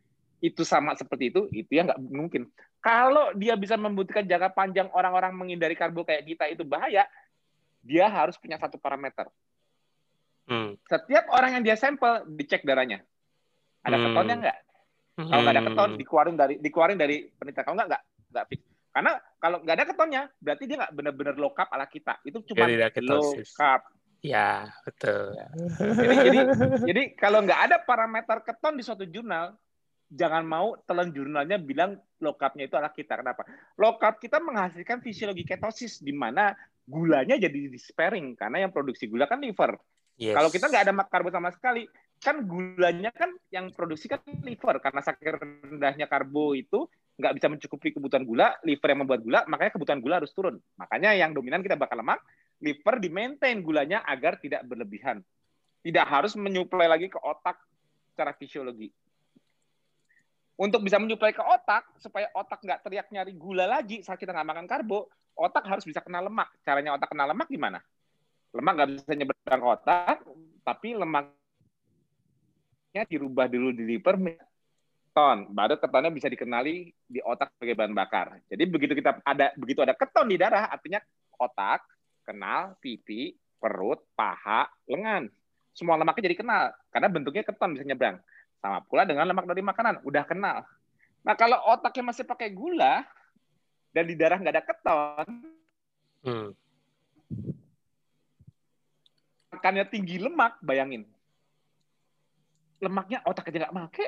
itu sama seperti itu, itu ya nggak mungkin. Kalau dia bisa membuktikan jangka panjang orang-orang menghindari karbo kayak kita itu bahaya, dia harus punya satu parameter. Hmm. Setiap orang yang dia sampel dicek darahnya. Ada Hmm. ketonnya nggak? Kalau nggak ada keton, Hmm. dikeluarin dari dikeluarin dari penelitian. Kalau nggak nggak nggak fix. Karena kalau nggak ada ketonnya, berarti dia nggak benar-benar low carb ala kita. Itu cuma low carb. Ya, betul. Jadi, jadi, jadi kalau nggak ada parameter keton di suatu jurnal, jangan mau telan jurnalnya bilang low carb-nya itu ala kita. Kenapa? Carb kita menghasilkan fisiologi ketosis di mana gulanya jadi di sparing karena yang produksi gula kan liver. Yes. Kalau kita nggak ada karbo sama sekali, kan gulanya kan yang produksi kan liver karena saking rendahnya karbo itu nggak bisa mencukupi kebutuhan gula, liver yang membuat gula, makanya kebutuhan gula harus turun. Makanya yang dominan kita bakal lemak, liver di maintain gulanya agar tidak berlebihan. Tidak harus menyuplai lagi ke otak secara fisiologi. Untuk bisa menyuplai ke otak, supaya otak nggak teriak nyari gula lagi saat kita nggak makan karbo, otak harus bisa kena lemak. Caranya otak kena lemak gimana? Lemak nggak bisa nyebrang ke otak, tapi lemaknya dirubah dulu di liver keton, baru ketonnya bisa dikenali di otak sebagai bahan bakar. Jadi begitu kita ada begitu ada keton di darah, artinya otak, kenal, pipi, perut, paha, lengan. Semua lemaknya jadi kenal karena bentuknya keton bisa nyebrang. Sama pula dengan lemak dari makanan, udah kenal. Nah kalau otaknya masih pakai gula dan di darah nggak ada keton, Hmm. makannya tinggi lemak, bayangin. Lemaknya otak aja nggak make.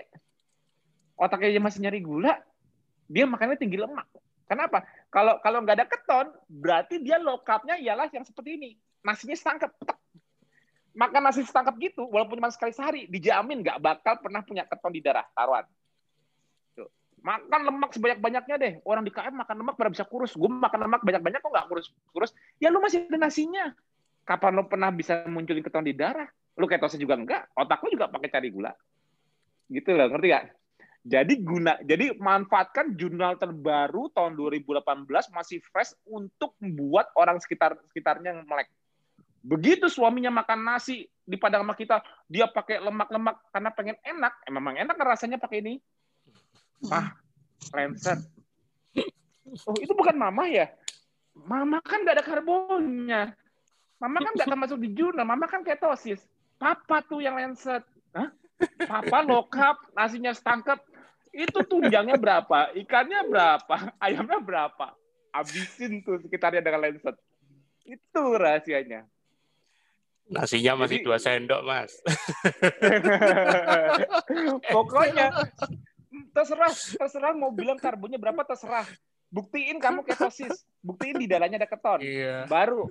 Otaknya aja masih nyari gula, dia makannya tinggi lemak. Kenapa? Kalau kalau nggak ada keton, berarti dia low carb-nya ialah yang seperti ini. Nasinya setangkap. Tek. Makan nasi setangkap gitu, walaupun cuma sekali sehari, dijamin nggak bakal pernah punya keton di darah, taruhan. Tuh. Makan lemak sebanyak-banyaknya deh. Orang di KM makan lemak pada bisa kurus. Gue makan lemak banyak-banyak kok nggak kurus-kurus. Ya lu masih ada nasinya. Kapan lu pernah bisa munculin keton di darah? Lu ketosnya juga enggak. Otak lu juga pakai cari gula. Gitu loh, ngerti gak? Jadi guna, jadi manfaatkan jurnal terbaru tahun 2018 masih fresh untuk membuat orang sekitar sekitarnya melek. Begitu suaminya makan nasi di padang sama kita, dia pakai lemak-lemak karena pengen enak. Emang enak kan rasanya pakai ini. Mah, Lancer. Oh, itu bukan mama ya? Mama kan nggak ada karbonnya. Mama kan nggak termasuk di jurnal. Mama kan ketosis. Papa tuh yang Lancet. Hah? Papa lokap, nasinya setangkep. Itu tunjangnya berapa? Ikannya berapa? Ayamnya berapa? Abisin tuh sekitarnya dengan Lancet. Itu rahasianya. Nasinya masih Jadi- dua sendok, Mas. Pokoknya terserah, terserah mau bilang karbonnya berapa terserah. Buktiin kamu ketosis, buktiin di dalamnya ada keton. Iya. Baru.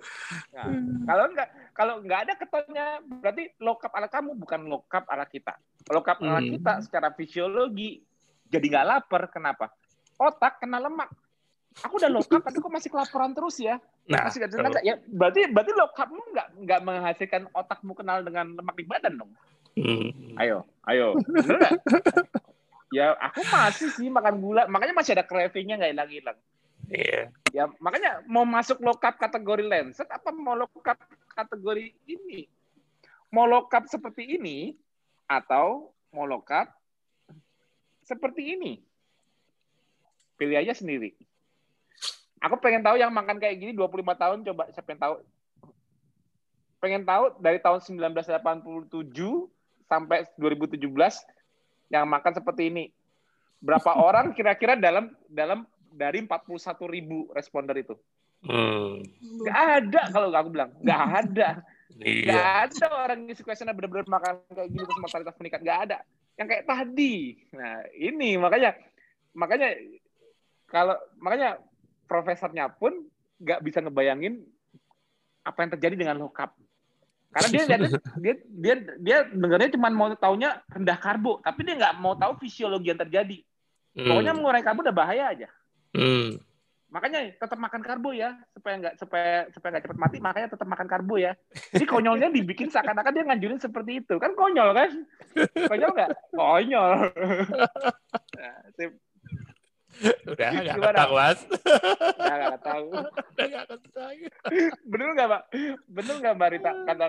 Nah, kalau enggak kalau enggak ada ketonnya berarti low carb ala kamu bukan low carb ala kita. Low carb ala Hmm. kita secara fisiologi jadi nggak lapar. Kenapa? Otak kena lemak. Aku udah low carb tapi kok masih kelaparan terus ya? Nah, Masih betul. tenaga. Ya berarti berarti low carbmu nggak nggak menghasilkan otakmu kenal dengan lemak di badan dong. Hmm. Ayo, ayo. Ya aku masih sih makan gula, makanya masih ada cravingnya nggak hilang-hilang. Iya. Ya makanya mau masuk low carb kategori Lancet apa mau low carb kategori ini? Mau low carb seperti ini atau mau low carb seperti ini? Pilih aja sendiri. Aku pengen tahu yang makan kayak gini 25 tahun coba siapa yang tahu? Pengen tahu dari tahun 1987 sampai 2017 yang makan seperti ini. Berapa orang kira-kira dalam dalam dari 41 ribu responder itu? Hmm. Gak ada kalau aku bilang, gak ada. Iya. Gak ada orang ngisi questionnya benar-benar makan kayak gini terus mortalitas meningkat. Gak ada. Yang kayak tadi. Nah ini makanya makanya kalau makanya profesornya pun nggak bisa ngebayangin apa yang terjadi dengan carb. Karena dia dia dia dia, dia dengarnya cuma mau taunya rendah karbo, tapi dia nggak mau tahu fisiologi yang terjadi. Hmm. Pokoknya mengurangi karbo udah bahaya aja. Hmm. Makanya tetap makan karbo ya supaya nggak supaya supaya nggak cepat mati. Makanya tetap makan karbo ya. Jadi konyolnya dibikin seakan-akan dia nganjurin seperti itu kan konyol kan? Konyol nggak? Konyol. Nah, Udah nggak tahu mas. Nggak tahu. Bener nggak pak? Bener nggak mbak Rita? Kata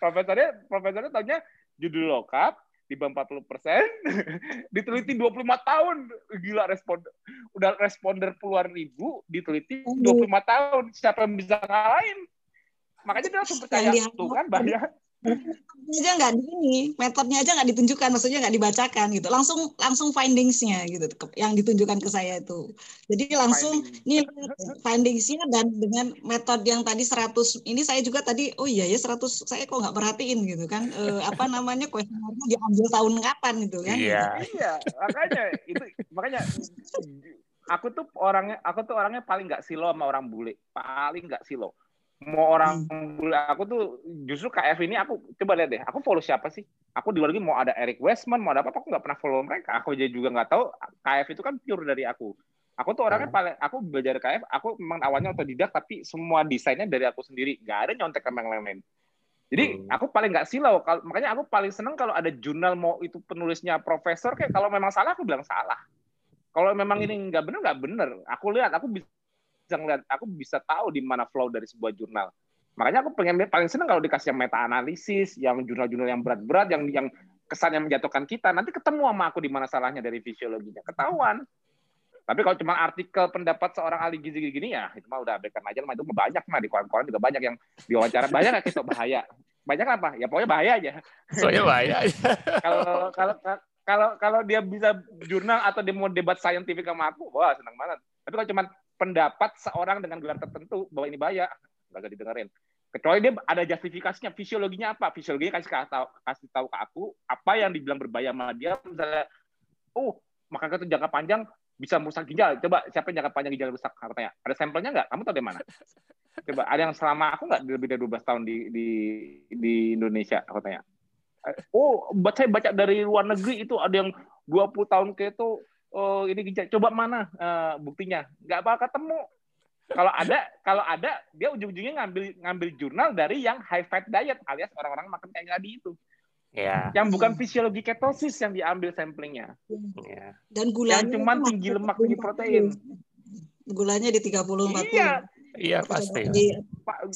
profesornya, profesornya tanya judul lokap di bawah 40 persen, diteliti 25 tahun, gila respon, udah responder puluhan ribu, diteliti 25 tahun, siapa yang bisa ngalahin? Makanya dia langsung percaya tuh kan banyak aja nggak di ini metodenya aja nggak ditunjukkan maksudnya nggak dibacakan gitu. Langsung langsung findingsnya gitu yang ditunjukkan ke saya itu. Jadi langsung Finding. nih findingsnya dan dengan metode yang tadi 100 ini saya juga tadi oh iya ya 100 saya kok nggak perhatiin gitu kan. E, apa namanya kuesionernya diambil tahun kapan gitu kan. Iya. Iya makanya itu makanya aku tuh orangnya aku tuh orangnya paling nggak silo sama orang bule. Paling nggak silo mau orang hmm. aku tuh justru KF ini aku coba lihat deh aku follow siapa sih aku di luar lagi mau ada Eric Westman mau ada apa aku nggak pernah follow mereka aku juga nggak tahu KF itu kan pure dari aku aku tuh orangnya hmm. paling aku belajar KF aku memang awalnya otodidak tapi semua desainnya dari aku sendiri nggak ada nyontek sama yang lain jadi hmm. aku paling nggak silau makanya aku paling seneng kalau ada jurnal mau itu penulisnya profesor kayak kalau memang salah aku bilang salah kalau memang hmm. ini nggak benar nggak benar aku lihat aku bisa bisa ngeliat, aku bisa tahu di mana flow dari sebuah jurnal. Makanya aku pengen paling seneng kalau dikasih yang meta analisis, yang jurnal-jurnal yang berat-berat, yang yang kesan yang menjatuhkan kita. Nanti ketemu sama aku di mana salahnya dari fisiologinya, ketahuan. Tapi kalau cuma artikel pendapat seorang ahli gizi gini ya, itu mah udah berikan aja mah itu banyak mah di koran-koran juga banyak yang diwawancara. Banyak nggak kita bahaya? Banyak apa? Ya pokoknya bahaya aja. Pokoknya bahaya. kalau kalau kalau kalau dia bisa jurnal atau dia mau debat saintifik sama aku, wah senang banget. Tapi kalau cuma pendapat seorang dengan gelar tertentu bahwa ini bahaya, nggak didengerin. Kecuali dia ada justifikasinya, fisiologinya apa? Fisiologinya kasih tahu, kasih tahu ke aku apa yang dibilang berbahaya sama dia. Misalnya, oh makan itu jangka panjang bisa merusak ginjal. Coba siapa yang jangka panjang ginjal rusak? Katanya. Ada sampelnya nggak? Kamu tahu dari mana? Coba ada yang selama aku nggak lebih dari 12 tahun di di di Indonesia? Aku tanya. Oh, saya baca dari luar negeri itu ada yang 20 tahun ke itu oh ini ginjal coba mana uh, buktinya nggak bakal ketemu kalau ada kalau ada dia ujung-ujungnya ngambil ngambil jurnal dari yang high fat diet alias orang-orang makan kayak tadi itu Ya. Yang bukan fisiologi ketosis yang diambil samplingnya. Ya. Dan gulanya yang cuma tinggi lemak tinggi protein. Gulanya di 30 40. Iya. Iya pasti.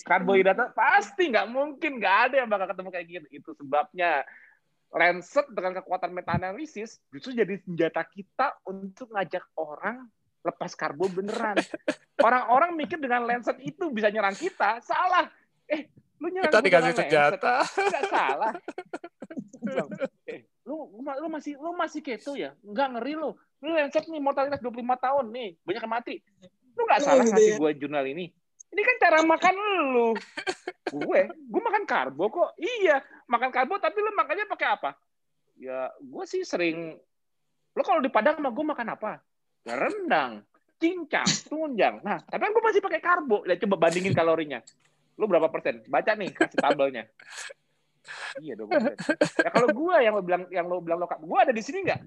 Karbohidrat pasti nggak mungkin nggak ada yang bakal ketemu kayak gitu. Itu sebabnya Lancet dengan kekuatan meta-analisis justru jadi senjata kita untuk ngajak orang lepas karbo beneran. Orang-orang mikir dengan Lancet itu bisa nyerang kita, salah. Eh, lu nyerang kita dikasih senjata. Enggak salah. eh, lu, lu masih lu masih keto ya? Enggak ngeri lu. Lu Lancet nih mortalitas 25 tahun nih, banyak yang mati. Lu nggak salah ngasih gue jurnal ini. Ini kan cara makan lu. gue, gue makan karbo kok. Iya, makan karbo tapi lu makannya pakai apa? Ya, gue sih sering lo kalau di Padang mah gue makan apa? Ya, rendang, cincang, tunjang. Nah, tapi kan gue masih pakai karbo. Ya coba bandingin kalorinya. Lu berapa persen? Baca nih kasih tabelnya. Iya dong. Ya kalau gue yang lo bilang yang lo bilang lo gue ada di sini nggak?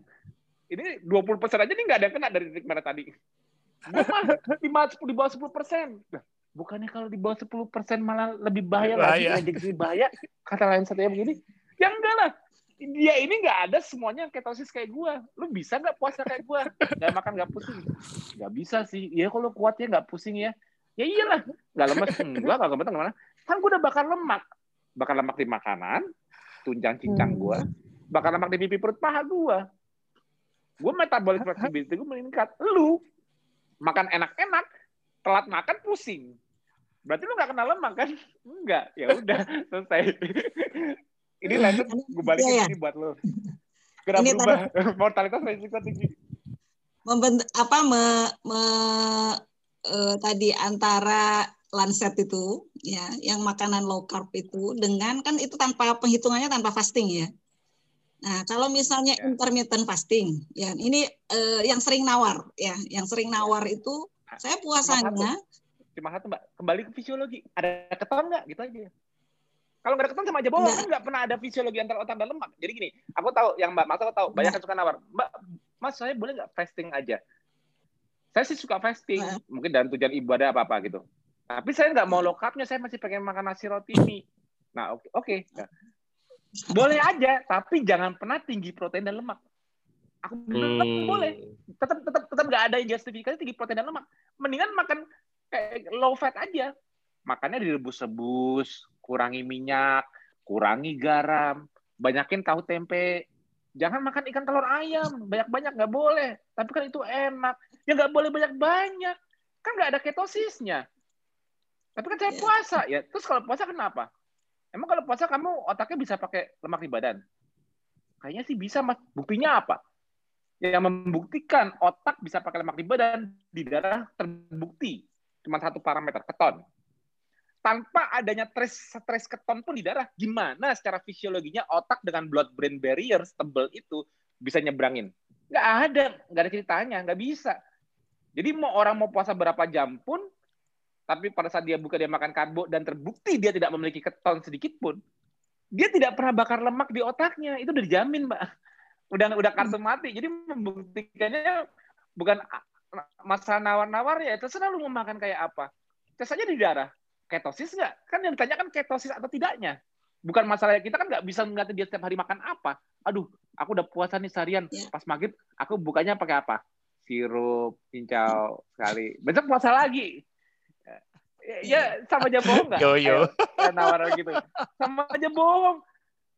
Ini 20 persen aja nih nggak ada yang kena dari titik mana tadi. Gue mah di bawah sepuluh persen bukannya kalau di bawah 10 persen malah lebih bahaya, bahaya. lagi? jadi bahaya. Kata lain satunya begini ya enggak lah. Dia ini nggak ada semuanya ketosis kayak gue lu bisa nggak puasa kayak gue nggak makan nggak pusing. Nggak bisa sih. Ya kalau kuatnya nggak pusing ya. Ya iyalah nggak lemes. Enggak nggak gemeter gimana? Kan gue udah bakar lemak. Bakar lemak di makanan tunjang cincang gue hmm. bakar lemak di pipi perut paha gue gue metabolik flexibility gue meningkat. Lu makan enak-enak telat makan pusing. Berarti lu nggak kenal lemak kan? Enggak. Ya udah selesai. ini lanjut gue balikin ya, ya. ini buat lo. Kira ini berubah tadi, mortalitas resiko tinggi. Membent apa me, me, uh, tadi antara Lancet itu ya yang makanan low carb itu dengan kan itu tanpa penghitungannya tanpa fasting ya. Nah, kalau misalnya ya. intermittent fasting, ya ini eh, yang sering nawar, ya, yang sering nawar itu nah, saya puasanya cuma satu mbak. Kembali ke fisiologi. Ada keton nggak? Gitu aja. Kalau nggak ada keton sama aja bohong. Kan nggak pernah ada fisiologi antara otak dan lemak. Jadi gini aku tahu yang mbak Mas tahu. Banyak yang suka nawar. Mbak Mas saya boleh nggak fasting aja? Saya sih suka fasting. Nah. mungkin dalam tujuan ibadah apa apa gitu. Tapi saya nggak mau low carbnya saya masih pengen makan nasi roti mie. Nah oke okay, oke. Okay. Nah, boleh aja tapi jangan pernah tinggi protein dan lemak. Aku bilang hmm. boleh. Tetap tetap tetap nggak ada yang justifikasi tinggi protein dan lemak. Mendingan makan kayak low fat aja. Makannya direbus-rebus, kurangi minyak, kurangi garam, banyakin tahu tempe. Jangan makan ikan telur ayam, banyak-banyak nggak boleh. Tapi kan itu enak. Ya nggak boleh banyak-banyak. Kan nggak ada ketosisnya. Tapi kan saya iya. puasa ya. Terus kalau puasa kenapa? Emang kalau puasa kamu otaknya bisa pakai lemak di badan? Kayaknya sih bisa, Mas. Buktinya apa? Yang membuktikan otak bisa pakai lemak di badan, di darah terbukti cuma satu parameter keton. Tanpa adanya stres stres keton pun di darah, gimana secara fisiologinya otak dengan blood brain barrier tebel itu bisa nyebrangin? Nggak ada, nggak ada ceritanya, nggak bisa. Jadi mau orang mau puasa berapa jam pun, tapi pada saat dia buka dia makan karbo dan terbukti dia tidak memiliki keton sedikit pun, dia tidak pernah bakar lemak di otaknya. Itu udah dijamin, Mbak. Udah udah kartu mati. Jadi membuktikannya bukan masalah nawar-nawar ya terserah lu mau makan kayak apa. Tes aja di darah. Ketosis nggak? Kan yang ditanyakan ketosis atau tidaknya. Bukan masalah kita kan nggak bisa ngeliatin dia setiap hari makan apa. Aduh, aku udah puasa nih seharian. Ya. Pas maghrib, aku bukanya pakai apa? Sirup, cincau sekali. Besok puasa lagi. Ya, ya sama aja bohong nggak? Yo yo. nawar gitu. Sama aja bohong.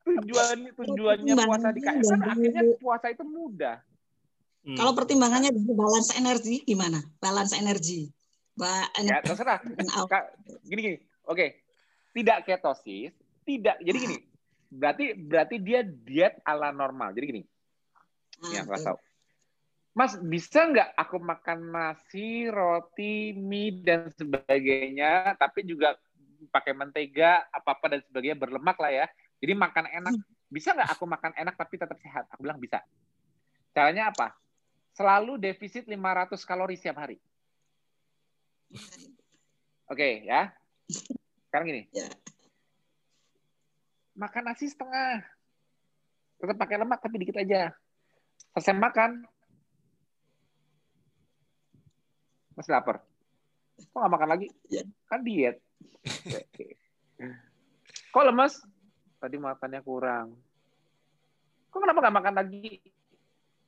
Tujuan tujuannya puasa di KS kan akhirnya puasa itu mudah Hmm. Kalau pertimbangannya dari balance energi gimana? Balance energi. Ba ya, terserah. gini gini. Oke. Tidak ketosis, tidak. Jadi gini. Berarti berarti dia diet ala normal. Jadi gini. Ah, yang saya tahu. Mas, bisa nggak aku makan nasi, roti, mie, dan sebagainya, tapi juga pakai mentega, apa-apa, dan sebagainya, berlemak lah ya. Jadi makan enak. Hmm. Bisa nggak aku makan enak tapi tetap sehat? Aku bilang bisa. Caranya apa? Selalu defisit 500 kalori setiap hari. Oke, okay, ya. Sekarang gini. Ya. Makan nasi setengah. Tetap pakai lemak tapi dikit aja. Selesai makan. Masih lapar. Kok nggak makan lagi? Ya. Kan diet. Kok lemes? Tadi makannya kurang. Kok kenapa nggak makan lagi?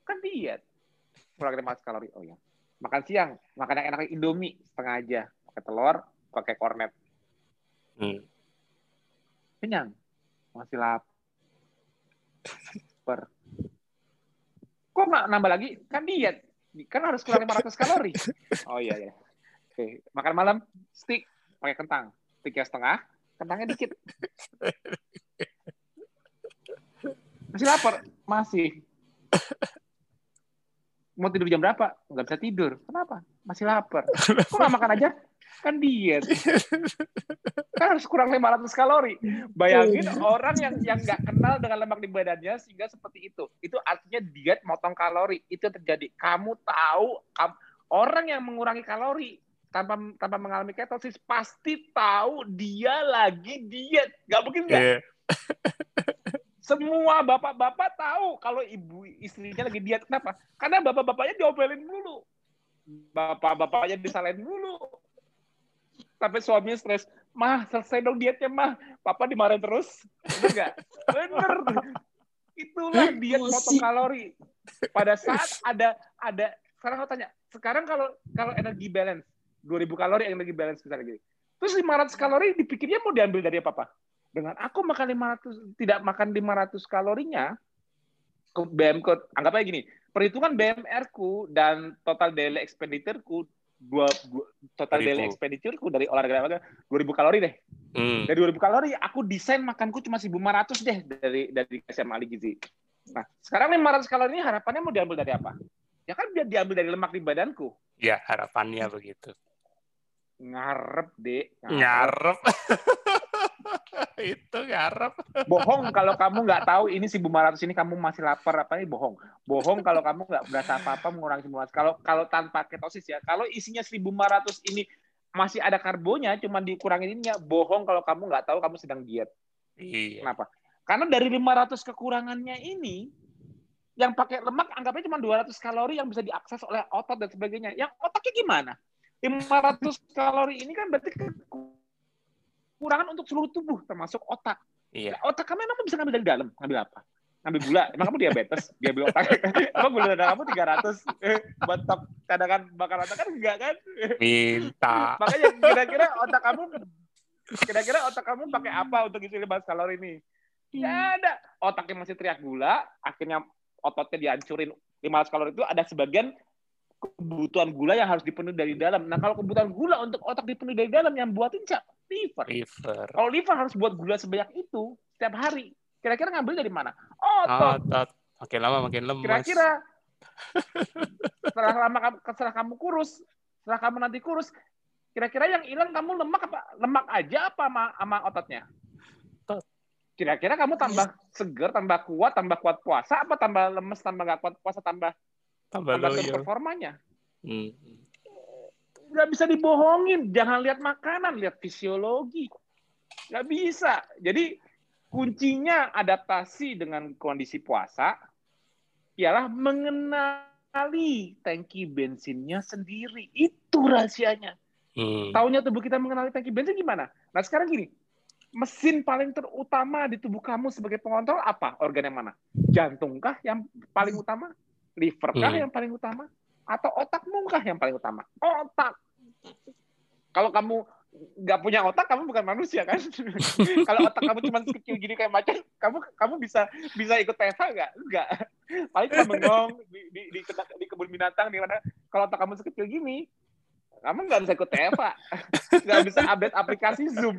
Kan diet kurang 500 kalori. Oh ya. Makan siang, makan yang enak Indomie setengah aja, pakai telur, pakai kornet. Hmm. Kenyang. Masih lapar. Kok nggak nambah lagi? Kan diet. Kan harus kurang 500 kalori. Oh iya ya. Oke, makan malam stick pakai kentang. Sticknya setengah, kentangnya dikit. Masih lapar? Masih mau tidur jam berapa? Nggak bisa tidur. Kenapa? Masih lapar. Kok nggak makan aja? Kan diet. kan harus kurang 500 kalori. Bayangin orang yang yang nggak kenal dengan lemak di badannya sehingga seperti itu. Itu artinya diet motong kalori. Itu terjadi. Kamu tahu kamu, orang yang mengurangi kalori tanpa tanpa mengalami ketosis pasti tahu dia lagi diet. Gak mungkin nggak? Yeah. Semua bapak-bapak tahu kalau ibu istrinya lagi diet. Kenapa? Karena bapak-bapaknya diomelin dulu. Bapak-bapaknya disalahin dulu. Tapi suaminya stres. Mah, selesai dong dietnya, mah. Papa dimarahin terus. Bener nggak? Bener. Itulah diet potong kalori. Pada saat ada ada sekarang aku tanya, sekarang kalau kalau energi balance 2000 kalori energi balance misalnya gini. Terus 500 kalori dipikirnya mau diambil dari apa, Pak? Dengan aku makan 500 tidak makan 500 kalorinya, ke BM ku anggap aja gini, perhitungan BMR ku dan total daily expenditure ku dua, dua total 2000. daily expenditure ku dari olahraga dua 2000 kalori deh. Hmm. Dari 2000 kalori aku desain makanku cuma 1500 deh dari dari SMA Ali Gizi. Nah, sekarang 500 kalori ini harapannya mau diambil dari apa? Ya kan biar diambil dari lemak di badanku. Ya, harapannya begitu. Ngarep, Dek. Ngarep. Ngarep. itu ngarep. Bohong kalau kamu nggak tahu ini 1500 ini kamu masih lapar apa ini bohong. Bohong kalau kamu nggak berasa apa-apa mengurangi 1500. Kalau kalau tanpa ketosis ya. Kalau isinya 1500 ini masih ada karbonnya, cuma dikurangin ininya, bohong kalau kamu nggak tahu kamu sedang diet. Iya. Kenapa? Karena dari 500 kekurangannya ini, yang pakai lemak anggapnya cuma 200 kalori yang bisa diakses oleh otot dan sebagainya. Yang otaknya gimana? 500 kalori ini kan berarti kekurangan untuk seluruh tubuh termasuk otak. Iya. Otak kamu emang bisa ngambil dari dalam? Ngambil apa? Ngambil gula. Emang kamu diabetes? Dia beli otak. emang gula darah kamu 300 eh, buat top cadangan bakar otak kan enggak kan? Minta. Makanya kira-kira otak kamu kira-kira otak kamu pakai apa untuk isi 500 kalori ini? Ya ada. Otaknya masih teriak gula, akhirnya ototnya dihancurin 500 kalori itu ada sebagian kebutuhan gula yang harus dipenuhi dari dalam. Nah, kalau kebutuhan gula untuk otak dipenuhi dari dalam yang buatin siapa? Liver. Liver. Kalau liver harus buat gula sebanyak itu setiap hari. Kira-kira ngambil dari mana? Otot. Otot. Makin lama makin lemas. Kira-kira setelah lama kamu setelah kamu kurus, setelah kamu nanti kurus, kira-kira yang hilang kamu lemak apa? Lemak aja apa sama, sama ototnya? Otot. Kira-kira kamu tambah seger, tambah kuat, tambah kuat puasa, apa tambah lemes, tambah nggak kuat puasa, tambah Tambah tambah performanya? Hmm. Nggak bisa dibohongin. Jangan lihat makanan, lihat fisiologi. Nggak bisa. Jadi kuncinya adaptasi dengan kondisi puasa ialah mengenali tangki bensinnya sendiri. Itu rahasianya. Hmm. Taunya tubuh kita mengenali tangki bensin gimana? Nah sekarang gini, mesin paling terutama di tubuh kamu sebagai pengontrol apa? Organ yang mana? Jantungkah yang paling utama? Liverkah Hmm. yang paling utama? Atau otakmu kah yang paling utama? Otak. Kalau kamu nggak punya otak, kamu bukan manusia kan? Kalau otak kamu cuma kecil gini kayak macan, kamu kamu bisa bisa ikut PESA nggak? Nggak. Paling cuma bengong di, di, di, di kebun binatang di mana. Kalau otak kamu sekecil gini, kamu nggak bisa ikut TFA, nggak bisa update aplikasi Zoom,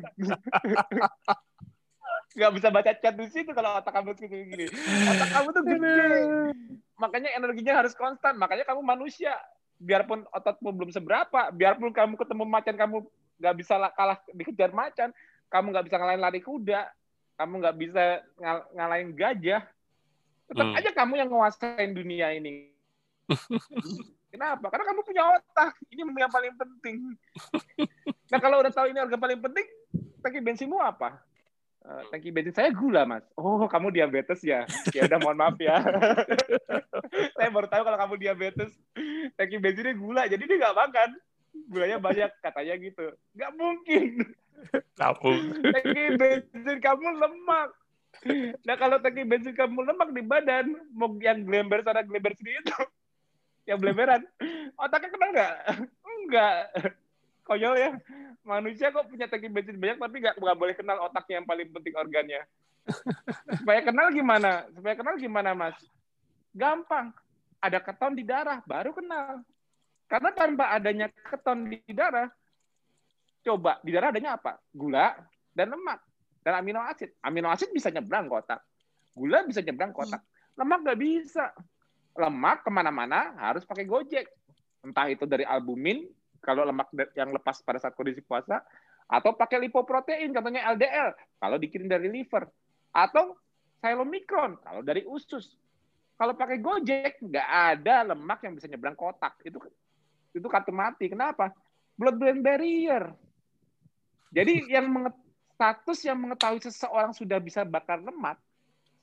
nggak bisa baca chat di situ kalau otak kamu sekecil gini. Otak kamu tuh gede, makanya energinya harus konstan. Makanya kamu manusia, biarpun ototmu belum seberapa, biarpun kamu ketemu macan kamu nggak bisa la- kalah dikejar macan, kamu nggak bisa ngalahin lari kuda, kamu nggak bisa ngal- ngalahin gajah, tetap Hmm. aja kamu yang nguasain dunia ini. Kenapa? Karena kamu punya otak. Ini yang paling penting. Nah kalau udah tahu ini organ paling penting, tangki bensinmu apa? Eh, tangki bensin saya gula, Mas. Oh, kamu diabetes ya? Ya udah mohon maaf ya. saya baru tahu kalau kamu diabetes. Tangki bensinnya gula, jadi dia nggak makan. Gulanya banyak, katanya gitu. Nggak mungkin. Tabung. Tangki bensin kamu lemak. Nah kalau tangki bensin kamu lemak di badan, mau yang glember sana glember sini itu, yang belemberan, otaknya kenal nggak? Enggak. Konyol ya. Manusia kok punya tangki bensin banyak tapi nggak nggak boleh kenal otaknya yang paling penting organnya. Supaya kenal gimana? Supaya kenal gimana mas? Gampang. Ada keton di darah, baru kenal. Karena tanpa adanya keton di darah, coba di darah adanya apa? Gula dan lemak dan amino asid. Amino asid bisa nyebrang otak. Gula bisa nyebrang otak. Lemak nggak bisa. Lemak ke mana-mana harus pakai gojek. Entah itu dari albumin, kalau lemak yang lepas pada saat kondisi puasa, atau pakai lipoprotein, contohnya LDL, kalau dikirim dari liver. Atau silomikron, kalau dari usus. Kalau pakai gojek, nggak ada lemak yang bisa nyebrang ke otak. Itu itu kartu mati. Kenapa? Blood-brain barrier. Jadi yang status yang mengetahui seseorang sudah bisa bakar lemak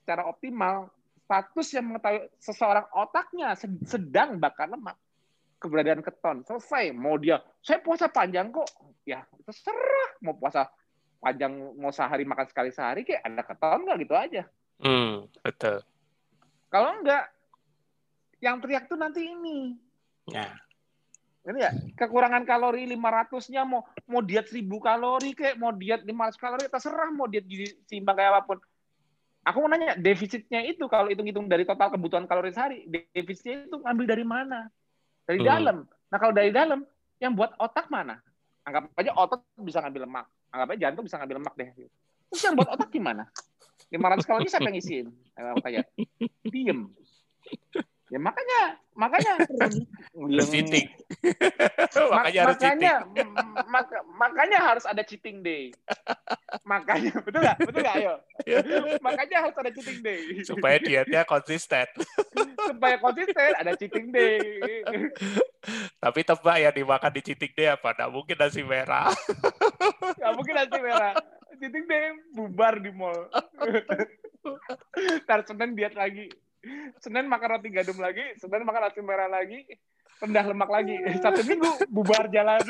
secara optimal, status yang mengetahui seseorang otaknya sed- sedang bakar lemak, keberadaan keton selesai. Mau dia, saya puasa panjang kok, ya terserah. Mau puasa panjang, mau sehari makan sekali sehari, kayak ada keton nggak gitu aja. Hmm, betul. Kalau enggak, yang teriak tuh nanti ini. Ya. Ini ya, kekurangan kalori 500-nya mau mau diet 1000 kalori kayak mau diet 500 kalori terserah mau diet gizi seimbang kayak apa pun. Aku mau nanya, defisitnya itu kalau hitung-hitung dari total kebutuhan kalori sehari, defisitnya itu ngambil dari mana? Dari Hmm. dalam. Nah, kalau dari dalam, yang buat otak mana? Anggap aja otot bisa ngambil lemak. Anggap aja jantung bisa ngambil lemak deh. Terus yang buat otak gimana? 500 kalori siapa yang ngisiin? Eh, tanya. Diem. Ya makanya makanya Harus cheating. makanya harus makanya cheating. maka- makanya harus ada cheating day. Makanya betul nggak? Betul nggak? Ayo. makanya harus ada cheating day. Supaya dietnya konsisten. supaya konsisten ada cheating day. Tapi tebak ya dimakan di cheating day apa? Nggak mungkin nasi merah. Gak mungkin nasi merah. Cheating day bubar di mall. Ntar Senin diet lagi. Senin makan roti gandum lagi, Senin makan nasi merah lagi, rendah lemak lagi. Satu minggu bubar jalan.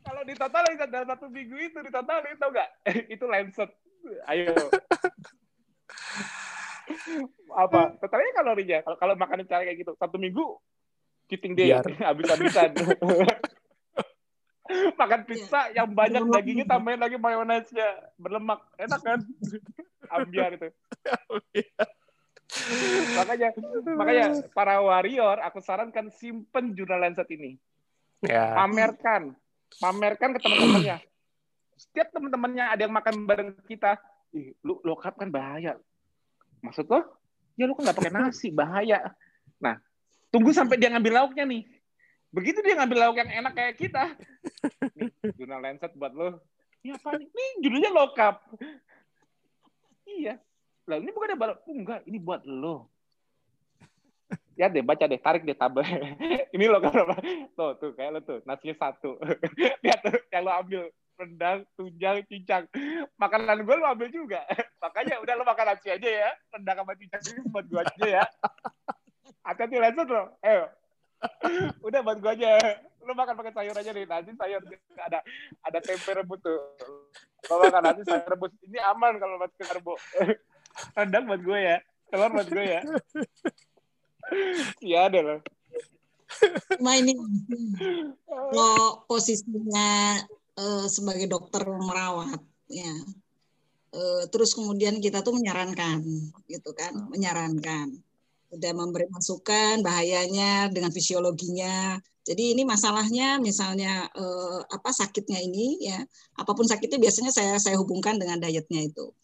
Kalau ditotalin dalam satu minggu itu ditotalin tau gak? itu Lancet. Ayo. Apa? Totalnya kalorinya. Kalau kalau makan cara kayak gitu satu minggu cheating day habis-habisan. makan pizza yang banyak dagingnya tambahin lagi mayonesnya berlemak. Enak kan? Ambiar itu. Makanya makanya para warrior aku sarankan simpen jurnal Lancet ini. Ya. pamerkan. Pamerkan ke teman-temannya. Setiap teman-temannya ada yang makan bareng kita. Ih, lu kan bahaya. Maksud lo ya lu kan nggak pakai nasi bahaya. Nah tunggu sampai dia ngambil lauknya nih begitu dia ngambil lauk yang enak kayak kita. Nih jurnal Lancet buat lo. Ini apa nih? Judulnya carb iya. Lah ini bukan baru. Oh, enggak ini buat lo. Ya deh baca deh tarik deh tabel. Ini lo apa? Tuh tuh kayak lo tuh nasinya satu. Lihat tuh yang lo ambil rendang tunjang cincang. Makanan gue lo ambil juga. Makanya udah lo makan nasi aja ya. Rendang sama cincang ini buat gue aja ya. Hati-hati Lancet lo. Ayo udah buat gue aja. Lo makan pakai sayur aja nih. Nanti sayur ada. Ada tempe rebus tuh. Lo makan nanti sayur rebus. Ini aman kalau buat karbo rendang buat gue ya. Telur buat gue ya. Iya ada loh Cuma ini kalau posisinya eh, sebagai dokter merawat, ya. Eh, terus kemudian kita tuh menyarankan, gitu kan, menyarankan, udah memberi masukan bahayanya dengan fisiologinya. Jadi ini masalahnya, misalnya eh, apa sakitnya ini, ya, apa pun sakitnya biasanya saya saya hubungkan dengan dietnya itu.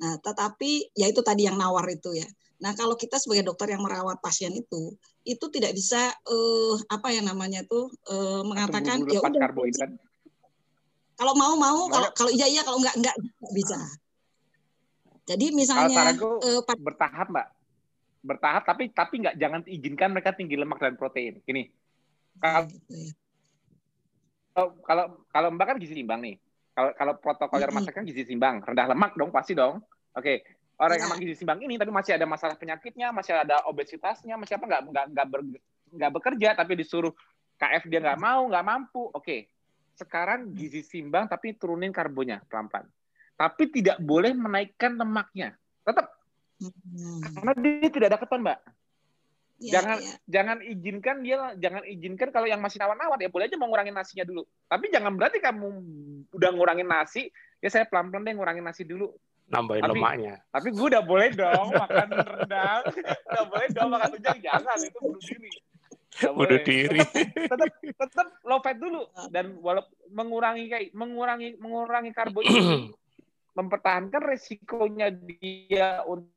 Nah, tetapi ya itu tadi yang nawar itu ya. Nah, kalau kita sebagai dokter yang merawat pasien itu, itu tidak bisa eh, apa ya namanya tuh eh, mengatakan ya udah kalau mau mau kalau kalau iya iya kalau enggak enggak enggak bisa. Jadi kalau misalnya saranku eh, bertahap mbak bertahap tapi tapi nggak jangan izinkan mereka tinggi lemak dan protein. Gini. Kalau kalau kalau mbak kan gizi seimbang nih. Kalau kalau protokol Mm-mm. rumah sakit kan gizi seimbang. Rendah lemak dong pasti dong. Oke. Orang yang Ya. makan gizi seimbang ini tapi masih ada masalah penyakitnya masih ada obesitasnya masih apa nggak nggak nggak ber- nggak bekerja tapi disuruh KF dia nggak mau nggak mampu. Oke. Sekarang gizi seimbang tapi turunin karbonya pelan-pelan. Tapi tidak boleh menaikkan lemaknya. Tetap Hmm. karena dia tidak ada keton mbak Ya, jangan ya. jangan izinkan dia jangan izinkan kalau yang masih nawar-nawar ya boleh aja mau ngurangin nasinya dulu tapi jangan berarti kamu udah ngurangin nasi ya saya pelan-pelan deh ngurangin nasi dulu Nambahin Tapi- lemaknya. tapi gue udah boleh dong makan rendang udah boleh dong makan tunjang jangan itu bunuh diri Bunuh boleh. diri. tetap tetap low fat dulu dan walaupun mengurangi kayak mengurangi mengurangi karbo ini mempertahankan resikonya dia untuk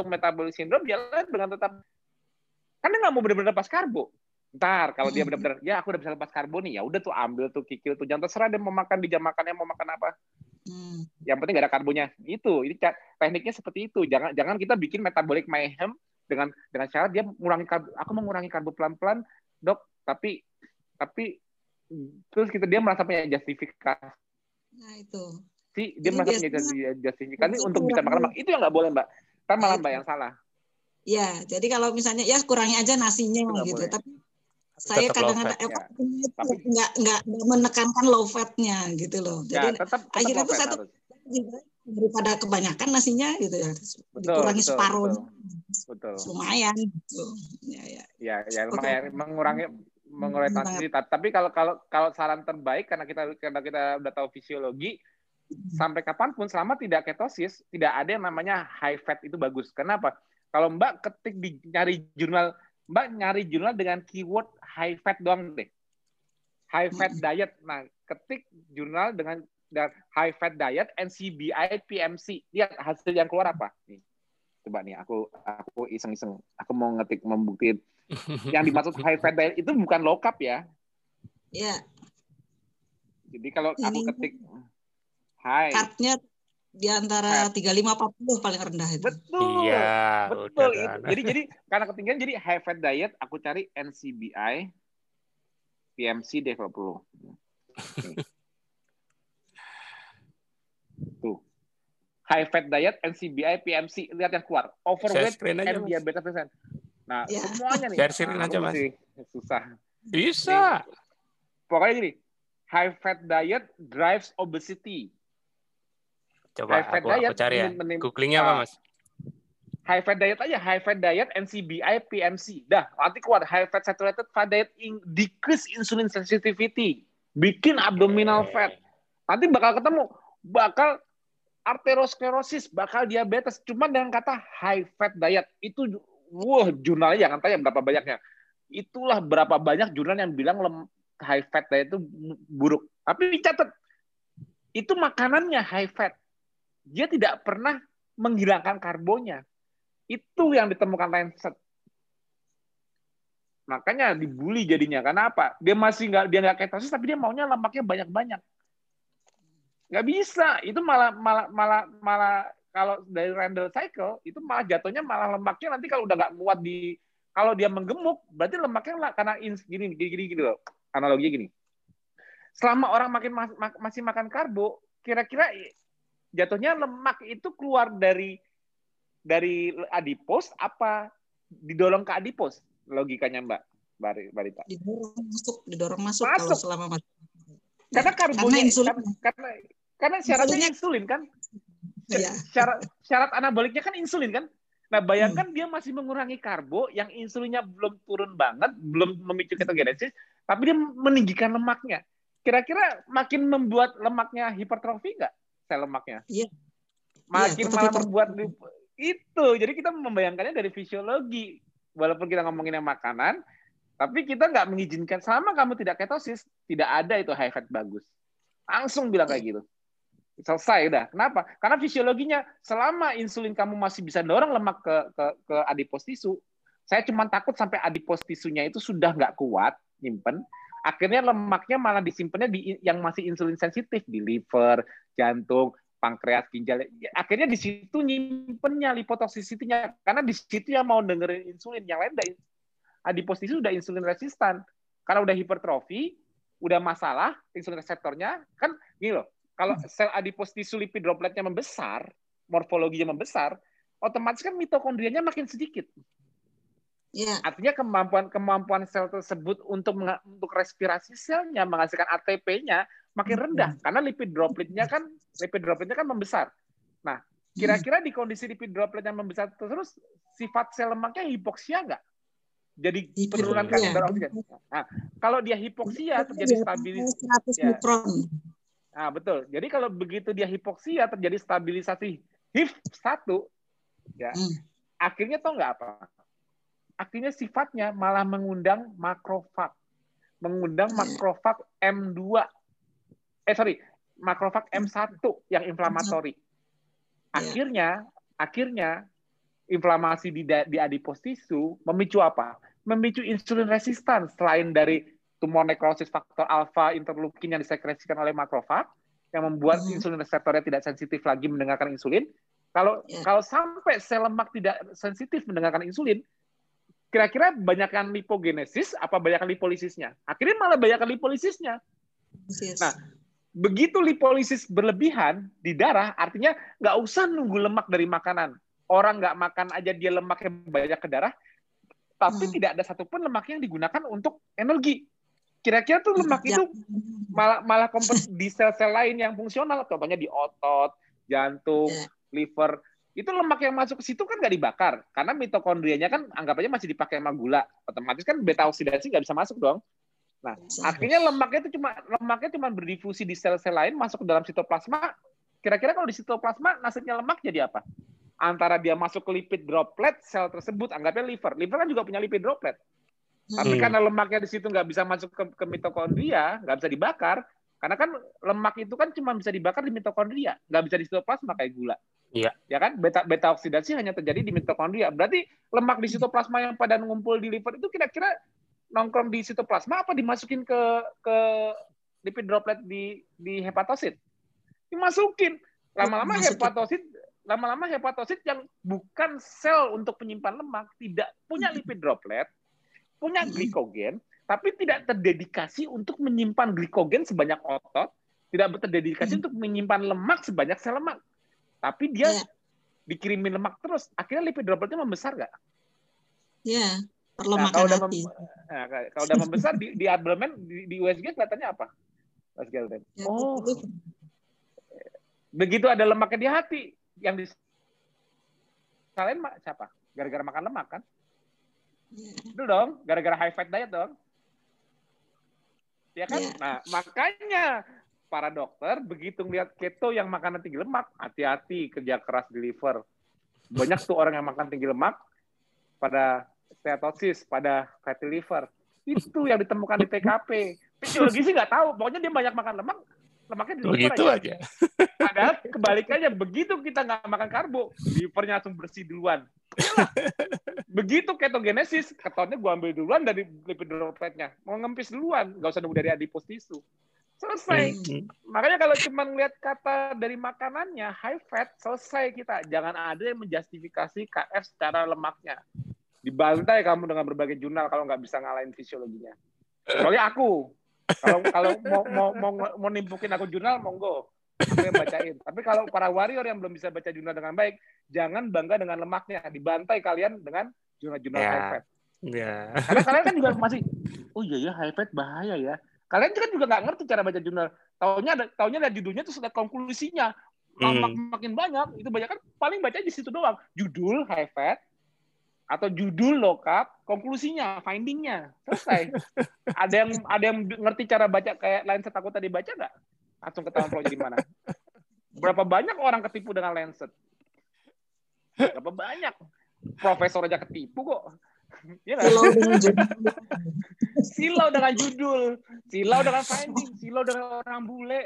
metabolic syndrome jalan dengan tetap. Kan dia nggak mau benar-benar lepas karbo. Ntar kalau dia benar-benar ya aku udah bisa lepas karbo nih ya udah tuh ambil tuh kikil tuh jangan terserah dia mau makan di jam makannya mau makan apa. Hmm. yang penting gak ada karbonya. Itu ini tekniknya seperti itu. Jangan jangan kita bikin metabolic mayhem dengan dengan cara dia mengurangi karbo aku mengurangi karbo pelan-pelan dok tapi tapi terus kita dia merasa punya justifikasi. Nah itu. dia Jadi merasa punya justifikasi untuk bisa makan lemak itu yang nggak boleh mbak kan malah Nah, mbak yang salah Ya, jadi kalau misalnya ya kurangi aja nasinya nggak gitu. boleh. Tapi saya kadang-kadang ya. Tapi- nggak nggak menekankan low fatnya gitu loh. ya Jadi tetap tetap akhirnya tuh satu- daripada kebanyakan nasinya gitu ya Betul, dikurangi betul, separuh betul lumayan gitu. Ya, ya. ya ya lumayan mengurangi mengurangi Hmm, transisi tapi kalau kalau kalau saran terbaik karena kita karena kita udah tahu fisiologi sampai kapan pun selama tidak ketosis tidak ada yang namanya high fat itu bagus kenapa kalau mbak ketik di nyari jurnal mbak nyari jurnal dengan keyword high fat doang deh high fat diet nah ketik jurnal dengan dengan high fat diet NCBI PMC lihat hasil yang keluar apa nih Coba nih, aku aku iseng-iseng. Aku mau ngetik membuktiin. Yang dimaksud high fat diet itu bukan low carb ya. Iya. Jadi kalau aku ketik high, Cardnya di antara 35 40 paling rendah itu. betul. Iya, Betul udah itu. kan. Jadi jadi karena ketinggian jadi high fat diet aku cari NCBI PMC D20. Nih. Tuh. High fat diet NCBI PMC lihat yang keluar. Overweight and Mas. diabetes persen. Nah, Ya. semuanya nih. Share screen aja, Mas. Susah. Bisa. Pokoknya gini, high fat diet drives obesity. Coba High fat aku, aku diet cari ya. menim- Googlingnya apa, Ah. Mas? high fat diet aja, high fat diet NCBI PMC. Dah, nanti keluar high fat saturated fat diet in decrease insulin sensitivity, bikin abdominal fat. Nanti bakal ketemu, bakal arteriosklerosis, bakal diabetes. Cuma dengan kata high fat diet itu, wah jurnalnya jangan tanya berapa banyaknya. Itulah berapa banyak jurnal yang bilang lem- high fat diet itu buruk. Tapi dicatat, itu makanannya high fat. Dia tidak pernah menghilangkan karbonnya. Itu yang ditemukan Lancet. Makanya dibully jadinya. Karena apa? Dia masih nggak dia nggak ketosis tapi dia maunya lemaknya banyak-banyak. Nggak bisa. Itu malah malah malah malah kalau dari Randall cycle itu malah jatuhnya malah lemaknya nanti kalau udah nggak muat di kalau dia menggemuk berarti lemaknya lah karena ins, gini gini gini, gini loh. Analoginya gini. Selama orang makin mas- masih makan karbo, kira-kira jatuhnya lemak itu keluar dari dari adipos apa didorong ke adipos logikanya Mbak Bari- Barita Didorong masuk, didorong masuk, Masuk. kalau selama masuk. karena karbonya Karena insulin. karena karena, karena syaratnya Insulinnya- insulin kan Iya. syarat syarat anaboliknya kan insulin kan nah bayangkan Hmm. dia masih mengurangi karbo yang insulinnya belum turun banget belum memicu ketogenesis tapi dia meninggikan lemaknya kira-kira makin membuat lemaknya hipertrofi nggak sel lemaknya. Iya. makin tetap malah membuat itu. Jadi kita membayangkannya dari fisiologi. Walaupun kita ngomongin yang makanan tapi kita nggak mengizinkan. Selama kamu tidak ketosis tidak ada itu high fat bagus. Langsung bilang kayak gitu. Selesai udah. Kenapa? Karena fisiologinya selama insulin kamu masih bisa dorong lemak ke ke, ke adipos tisu saya cuma takut sampai adipos tisunya itu sudah nggak kuat nyimpen akhirnya lemaknya malah disimpannya di yang masih insulin sensitif di liver jantung pankreas, ginjal. Ya, Akhirnya di situ nyimpennya lipotoxicity-nya karena di situ yang mau dengerin insulin. Yang lain udah adipos tisu udah insulin resistan. Karena udah hipertrofi, udah masalah insulin reseptornya kan gini loh. Kalau sel adipos lipid dropletnya membesar, morfologinya membesar, otomatis kan mitokondrianya makin sedikit. Iya. Artinya kemampuan kemampuan sel tersebut untuk untuk respirasi selnya menghasilkan ATP-nya makin rendah karena lipid dropletnya kan lipid dropletnya kan membesar. Nah, kira-kira di kondisi lipid droplet yang membesar terus sifat sel lemaknya hipoksia nggak? Jadi penurunan kadar oksigen. Nah, kalau dia hipoksia terjadi stabilis 100 Ya. Nah, betul. Jadi kalau begitu dia hipoksia terjadi stabilisasi HIF1 ya. Hmm. Akhirnya tau nggak apa? Akhirnya sifatnya malah mengundang makrofag. Mengundang Hmm. makrofag M2. Eh sorry, makrofag M1 yang inflamatori. Ya. Akhirnya akhirnya inflamasi di di adipos tisu memicu apa? Memicu insulin resistan selain dari tumor nekrosis faktor alfa interleukin yang disekresikan oleh makrofag yang membuat Hmm. insulin reseptornya tidak sensitif lagi mendengarkan insulin. Kalau Ya. kalau sampai sel lemak tidak sensitif mendengarkan insulin, kira-kira banyakkan lipogenesis apa banyakkan lipolisisnya? Akhirnya malah banyakkan lipolisisnya. Yes. Nah, begitu lipolisis berlebihan di darah, artinya nggak usah nunggu lemak dari makanan. Orang nggak makan aja dia lemaknya banyak ke darah, tapi Hmm. tidak ada satupun lemak yang digunakan untuk energi. Kira-kira tuh lemak Ya. itu malah malah kompet di sel-sel lain yang fungsional, contohnya di otot, jantung, Ya. liver. Itu lemak yang masuk ke situ kan nggak dibakar, karena mitokondrianya kan anggap aja masih dipakai sama gula. Otomatis kan beta oksidasi nggak bisa masuk dong. Nah, akhirnya lemaknya itu cuma lemaknya cuma berdifusi di sel-sel lain masuk ke dalam sitoplasma. Kira-kira kalau di sitoplasma nasibnya lemak jadi apa? Antara dia masuk ke lipid droplet sel tersebut, anggapnya liver. Liver kan juga punya lipid droplet. Tapi Hmm. karena lemaknya di situ nggak bisa masuk ke, ke mitokondria, nggak bisa dibakar. Karena kan lemak itu kan cuma bisa dibakar di mitokondria, nggak bisa di sitoplasma kayak gula. Iya. Ya kan? Beta beta oksidasi hanya terjadi di mitokondria. Berarti lemak di sitoplasma yang pada ngumpul di liver itu kira-kira nongkrong di sitoplasma apa dimasukin ke ke lipid droplet di di hepatosit? Dimasukin. Lama-lama hepatosit lama-lama hepatosit yang bukan sel untuk penyimpan lemak tidak punya lipid droplet, punya glikogen, tapi tidak terdedikasi untuk menyimpan glikogen sebanyak otot, tidak terdedikasi untuk menyimpan lemak sebanyak sel lemak. Tapi dia Ya. dikirimin lemak terus, akhirnya lipid dropletnya membesar nggak? Ya, Nah, perlu makan kalau udah mem- nah, kalau udah membesar di, di abdomen di, di USG kelihatannya apa? Mas Gelden. Ya, Oh, itu. begitu ada lemaknya di hati yang di mak siapa? Gara-gara makan lemak kan? Ya. Itu dong, gara-gara high fat diet dong. Ya kan? Iya. Nah, makanya para dokter begitu ngeliat keto yang makanan tinggi lemak, hati-hati kerja keras di liver. Banyak tuh orang yang makan tinggi lemak pada steatosis, pada fatty liver. Itu yang ditemukan di TKP. Fisiologi sih nggak tahu, pokoknya dia banyak makan lemak, lemaknya di liver Begitu aja. aja. Padahal kebalikannya begitu kita nggak makan karbo, livernya langsung bersih duluan. Iyalah. Begitu ketogenesis, ketonnya gua ambil duluan dari lipid dropletnya. Mau ngempis duluan, nggak usah nunggu dari adipose tisu. Selesai. Hmm. Makanya kalau cuma ngeliat kata dari makanannya, high fat, selesai kita. Jangan ada yang menjustifikasi KF secara lemaknya. Dibantai kamu dengan berbagai jurnal kalau nggak bisa ngalahin fisiologinya. Soalnya aku, kalau kalau mau mau mau, mau nimpukin aku jurnal, monggo. Aku yang bacain. Tapi kalau para warrior yang belum bisa baca jurnal dengan baik, jangan bangga dengan lemaknya. Dibantai kalian dengan jurnal-jurnal Ya. high fat. Ya. Karena kalian kan juga masih, oh iya ya high fat bahaya ya. Kalian kan juga nggak ngerti cara baca jurnal. Taunya ada, taunya ada judulnya terus ada konklusinya. Mak- Hmm. makin banyak, itu banyak kan paling baca di situ doang. Judul high fat atau judul carb, konklusinya, findingnya selesai. ada yang ada yang ngerti cara baca kayak Lancet aku tadi baca nggak? Langsung ketahuan pro jadi mana? Berapa banyak orang ketipu dengan Lancet? Berapa banyak? Profesor aja ketipu kok. Iya nggak? Kalau dengan judul silau dengan judul, silau dengan finding, silau dengan orang bule.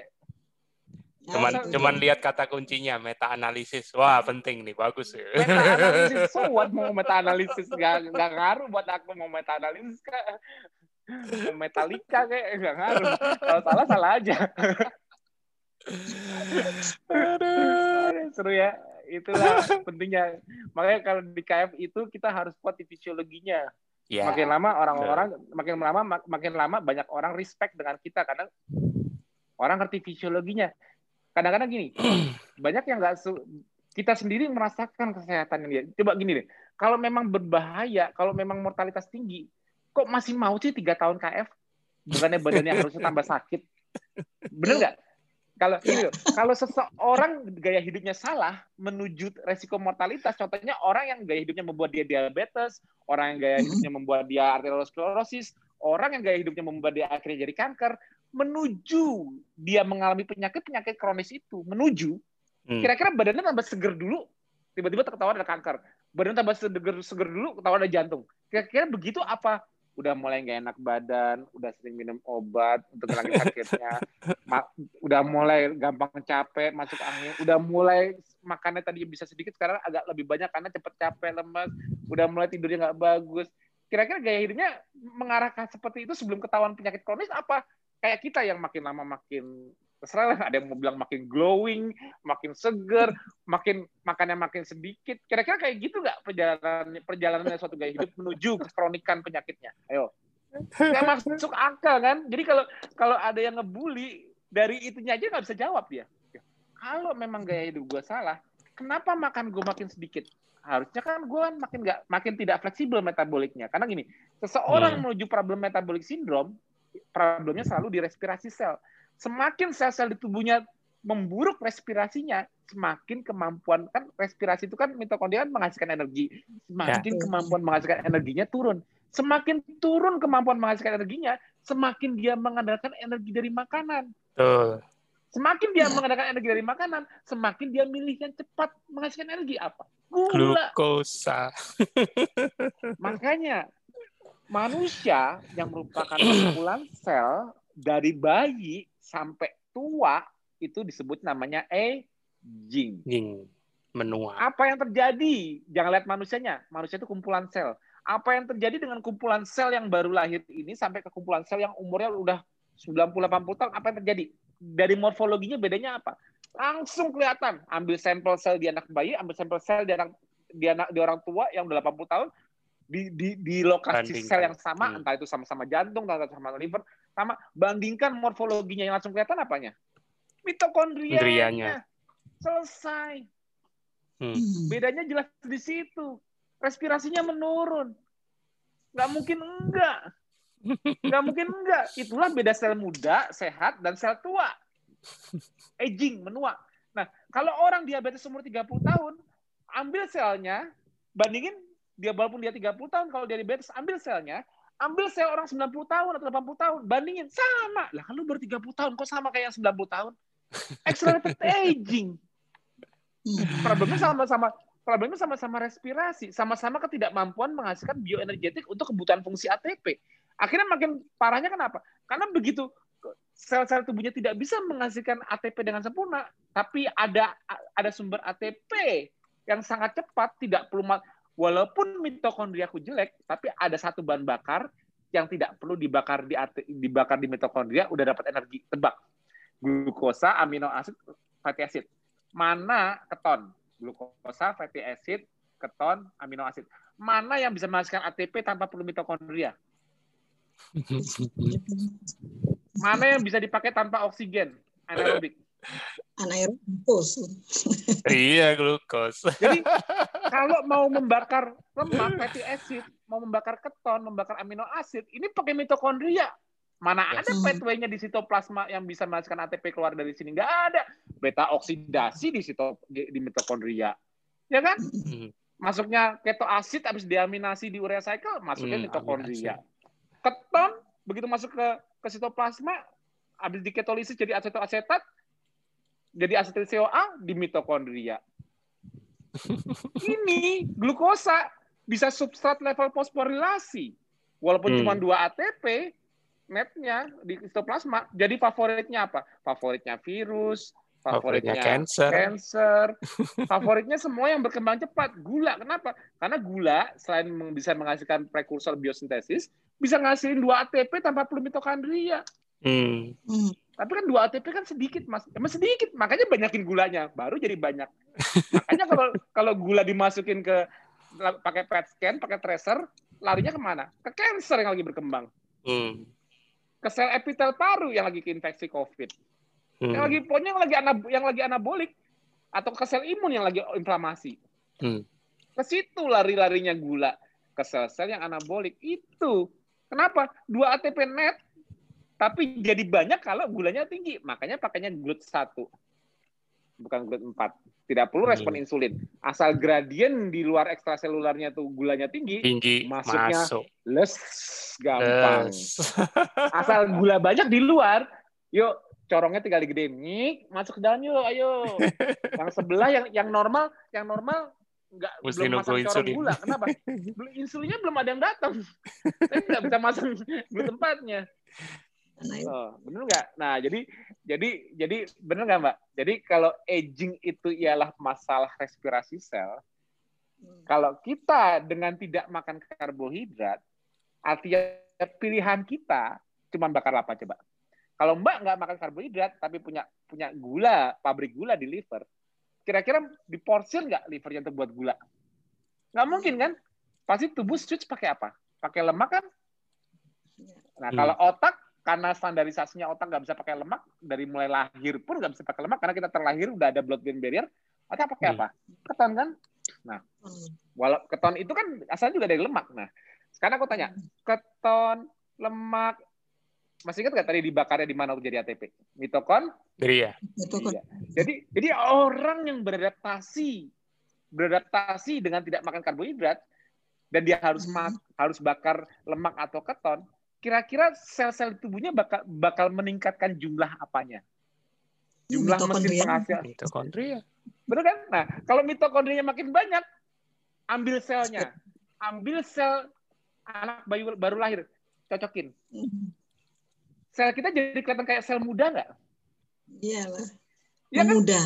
Cuman itu cuman dia. lihat kata kuncinya meta analisis. Wah, penting nih, bagus ya. Meta analisis, so what mau meta analisis nggak nggak ngaruh buat aku mau meta analisis kak. Mau Metallica kayak nggak ngaruh. Kalau salah salah aja. Aduh, Seru ya. Itulah pentingnya. Makanya kalau di KF itu kita harus kuat di fisiologinya. Ya. Makin lama orang-orang makin lama mak- makin lama banyak orang respect dengan kita karena orang ngerti fisiologinya. Kadang-kadang gini, banyak yang nggak su- kita sendiri merasakan kesehatan dia. Coba gini deh, kalau memang berbahaya, kalau memang mortalitas tinggi, kok masih mau sih tiga tahun KF? Bukannya badannya harusnya tambah sakit. Bener nggak? Kalau gini loh, kalau seseorang gaya hidupnya salah menuju resiko mortalitas, contohnya orang yang gaya hidupnya membuat dia diabetes, orang yang gaya hidupnya membuat dia arteriosklerosis, orang yang gaya hidupnya membuat dia akhirnya jadi kanker, menuju dia mengalami penyakit-penyakit kronis itu, menuju Hmm. kira-kira badannya tambah seger dulu, tiba-tiba ketahuan ada kanker. Badan tambah seger, seger dulu, ketahuan ada jantung. Kira-kira begitu apa? Udah mulai nggak enak badan, udah sering minum obat untuk ngilangin sakitnya, ma- udah mulai gampang capek, masuk angin, udah mulai makannya tadi bisa sedikit, sekarang agak lebih banyak karena cepet capek, lemas, udah mulai tidurnya nggak bagus. Kira-kira gaya hidupnya mengarahkan seperti itu sebelum ketahuan penyakit kronis apa? Kayak kita yang makin lama makin terserah lah, ada yang mau bilang makin glowing, makin seger, makin makannya makin sedikit. Kira-kira kayak gitu nggak perjalanan perjalanannya suatu gaya hidup menuju kekronikan penyakitnya? Ayo. Nggak masuk akal kan? Jadi kalau kalau ada yang ngebully dari itunya aja nggak bisa jawab dia. Kalau memang gaya hidup gue salah, kenapa makan gue makin sedikit? Harusnya kan gue makin nggak makin tidak fleksibel metaboliknya. Karena gini, seseorang Hmm. menuju problem metabolic syndrome, problemnya selalu di respirasi sel semakin sel-sel di tubuhnya memburuk respirasinya, semakin kemampuan kan respirasi itu kan mitokondria kan menghasilkan energi, semakin Ya. kemampuan menghasilkan energinya turun. Semakin turun kemampuan menghasilkan energinya, semakin dia mengandalkan energi dari makanan. Betul. Semakin dia mengandalkan energi dari makanan, semakin dia milih yang cepat menghasilkan energi apa? Gula. Glukosa. Makanya manusia yang merupakan kumpulan sel dari bayi sampai tua itu disebut namanya aging. Jing. Menua. Apa yang terjadi? Jangan lihat manusianya. Manusia itu kumpulan sel. Apa yang terjadi dengan kumpulan sel yang baru lahir ini sampai ke kumpulan sel yang umurnya udah 90-80 tahun, apa yang terjadi? Dari morfologinya bedanya apa? Langsung kelihatan. Ambil sampel sel di anak bayi, ambil sampel sel di anak di anak di orang tua yang udah 80 tahun, di di, di lokasi Bandingkan. sel yang sama, Hmm. entah itu sama-sama jantung, entah itu sama liver, sama bandingkan morfologinya yang langsung kelihatan apanya? Mitokondrianya. Selesai. Hmm. Bedanya jelas di situ. Respirasinya menurun. Nggak mungkin enggak. Nggak mungkin enggak. Itulah beda sel muda, sehat, dan sel tua. Aging, menua. Nah, kalau orang diabetes umur 30 tahun, ambil selnya, bandingin dia walaupun dia 30 tahun, kalau dia diabetes, ambil selnya, ambil sel orang 90 tahun atau 80 tahun, bandingin. Sama. Lah, kan lu baru 30 tahun, kok sama kayak yang 90 tahun? Accelerated aging problemnya sama-sama problemnya sama-sama respirasi, sama-sama ketidakmampuan menghasilkan bioenergetik untuk kebutuhan fungsi ATP. Akhirnya makin parahnya kenapa? Karena begitu sel-sel tubuhnya tidak bisa menghasilkan ATP dengan sempurna, tapi ada ada sumber ATP yang sangat cepat, tidak perlu walaupun mitokondriaku jelek, tapi ada satu bahan bakar yang tidak perlu dibakar di dibakar di mitokondria udah dapat energi. Tebak. Glukosa, amino asid, fatty acid. Mana keton? Glukosa fatty acid keton amino asid. Mana yang bisa menghasilkan ATP tanpa perlu mitokondria? Mana yang bisa dipakai tanpa oksigen? Anaerobik Anaerobus. iya, glukos. jadi kalau mau membakar lemak fatty acid mau membakar keton membakar amino asid ini pakai mitokondria mana ada Hmm. pathway-nya di sitoplasma yang bisa menghasilkan ATP keluar dari sini nggak ada beta oksidasi di sito di, di mitokondria ya kan Hmm. masuknya keto asid habis diaminasi di urea cycle masuknya Hmm, mitokondria. Keton begitu masuk ke ke sitoplasma habis diketolisis jadi asetoacetat jadi asetil CoA di mitokondria. Ini glukosa bisa substrat level fosforilasi walaupun Hmm. cuma 2 ATP netnya di sitoplasma jadi favoritnya apa? Favoritnya virus, Favoritnya favoritnya cancer. cancer. Favoritnya semua yang berkembang cepat. Gula. Kenapa? Karena gula selain bisa menghasilkan prekursor biosintesis, bisa ngasilin 2 ATP tanpa perlu mitokondria. Hmm. Hmm. Tapi kan 2 ATP kan sedikit, Mas. Emang sedikit, makanya banyakin gulanya, baru jadi banyak. makanya kalau kalau gula dimasukin ke pakai PET scan, pakai tracer, larinya ke mana? Ke cancer yang lagi berkembang. Hmm. Ke sel epitel paru yang lagi keinfeksi COVID. Hmm. Yang lagi pokoknya yang lagi anab yang lagi anabolik atau ke sel imun yang lagi inflamasi. Hmm. Ke situ lari-larinya gula ke sel-sel yang anabolik itu. Kenapa? 2 ATP net tapi jadi banyak kalau gulanya tinggi. Makanya pakainya GLUT 1. Bukan GLUT 4. Tidak perlu respon Hmm. insulin. Asal gradien di luar ekstraselularnya tuh gulanya tinggi, Tinggi Masuknya masuk. les gampang. Les. Asal gula banyak di luar, yuk corongnya tinggal digedein. Nik, masuk ke dalam yuk, ayo. Yang sebelah yang yang normal, yang normal nggak Mesti belum masang corong insulin. gula. Kenapa? Insulinnya belum ada yang datang. Saya nggak bisa masang di tempatnya. Anaerobus. Oh, bener nggak? Nah, jadi jadi jadi bener nggak Mbak? Jadi kalau aging itu ialah masalah respirasi sel, kalau kita dengan tidak makan karbohidrat, artinya pilihan kita cuma bakar apa coba? Kalau Mbak nggak makan karbohidrat tapi punya punya gula, pabrik gula di liver, kira-kira diporsir nggak livernya untuk buat gula? Nggak mungkin kan? Pasti tubuh switch pakai apa? Pakai lemak kan? Nah, Hmm. kalau otak karena standarisasinya otak nggak bisa pakai lemak dari mulai lahir pun nggak bisa pakai lemak karena kita terlahir udah ada blood brain barrier otak pakai Hmm. apa keton kan Hmm. walau keton itu kan asalnya juga dari lemak nah sekarang aku tanya keton lemak masih ingat nggak tadi dibakarnya di mana untuk jadi ATP mitokon ya. Kan Iya. jadi jadi orang yang beradaptasi beradaptasi dengan tidak makan karbohidrat dan dia harus Hmm. ma- harus bakar lemak atau keton kira-kira sel-sel tubuhnya bakal bakal meningkatkan jumlah apanya jumlah mesin mitokondria. penghasil Mitokondria. benar kan nah kalau mitokondrianya makin banyak ambil selnya ambil sel anak bayi baru lahir cocokin Hmm. sel kita jadi kelihatan kayak sel muda nggak Iya lah. Iya kan? Memuda.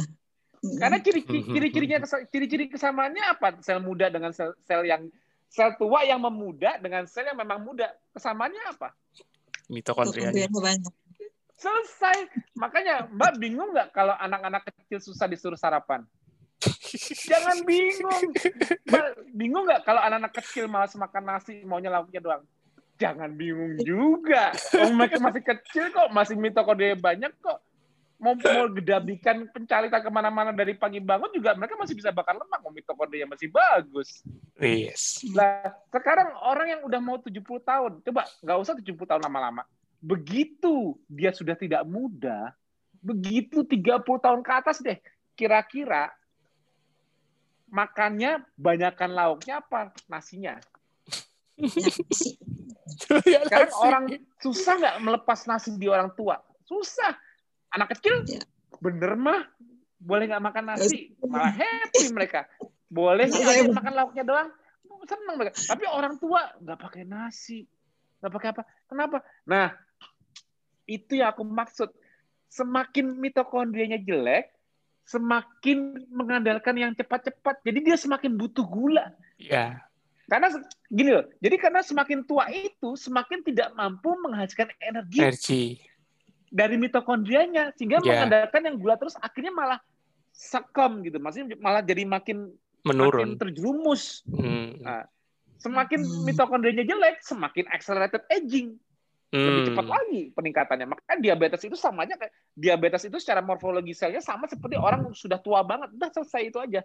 Karena ciri-cirinya ciri-ciri kesamaannya apa? Sel muda dengan sel, sel yang sel tua yang memuda dengan sel yang memang muda. Kesamaannya apa? Mitokondria. Selesai. Makanya Mbak bingung nggak kalau anak-anak kecil susah disuruh sarapan? Jangan bingung. Mbak, bingung nggak kalau anak-anak kecil malas makan nasi, maunya lauknya doang? Jangan bingung juga. Oh, mereka masih kecil kok, masih mitokondria banyak kok mau mau gedabikan pencaritan ke mana-mana dari pagi bangun juga mereka masih bisa bakar lemak mau mitokondria masih bagus. Yes. Nah, sekarang orang yang udah mau 70 tahun, coba nggak usah 70 tahun lama-lama. Begitu dia sudah tidak muda, begitu 30 tahun ke atas deh, kira-kira makannya banyakkan lauknya apa nasinya? Sekarang orang susah nggak melepas nasi di orang tua? Susah anak kecil ya. bener mah boleh nggak makan nasi? Malah happy mereka. Boleh nggak makan lauknya doang? Seneng mereka. Tapi orang tua nggak pakai nasi. Nggak pakai apa. Kenapa? Nah itu yang aku maksud. Semakin mitokondrianya jelek semakin mengandalkan yang cepat-cepat. Jadi dia semakin butuh gula. Ya karena gini loh. Jadi karena semakin tua itu semakin tidak mampu menghasilkan energi, energi dari mitokondrianya sehingga yeah. mengandalkan yang gula terus akhirnya malah sekom gitu maksudnya malah jadi makin menurun makin terjerumus hmm. nah, semakin hmm. mitokondrianya jelek semakin accelerated aging hmm. lebih cepat lagi peningkatannya maka diabetes itu sama aja kayak diabetes itu secara morfologi selnya sama seperti orang sudah tua banget udah selesai itu aja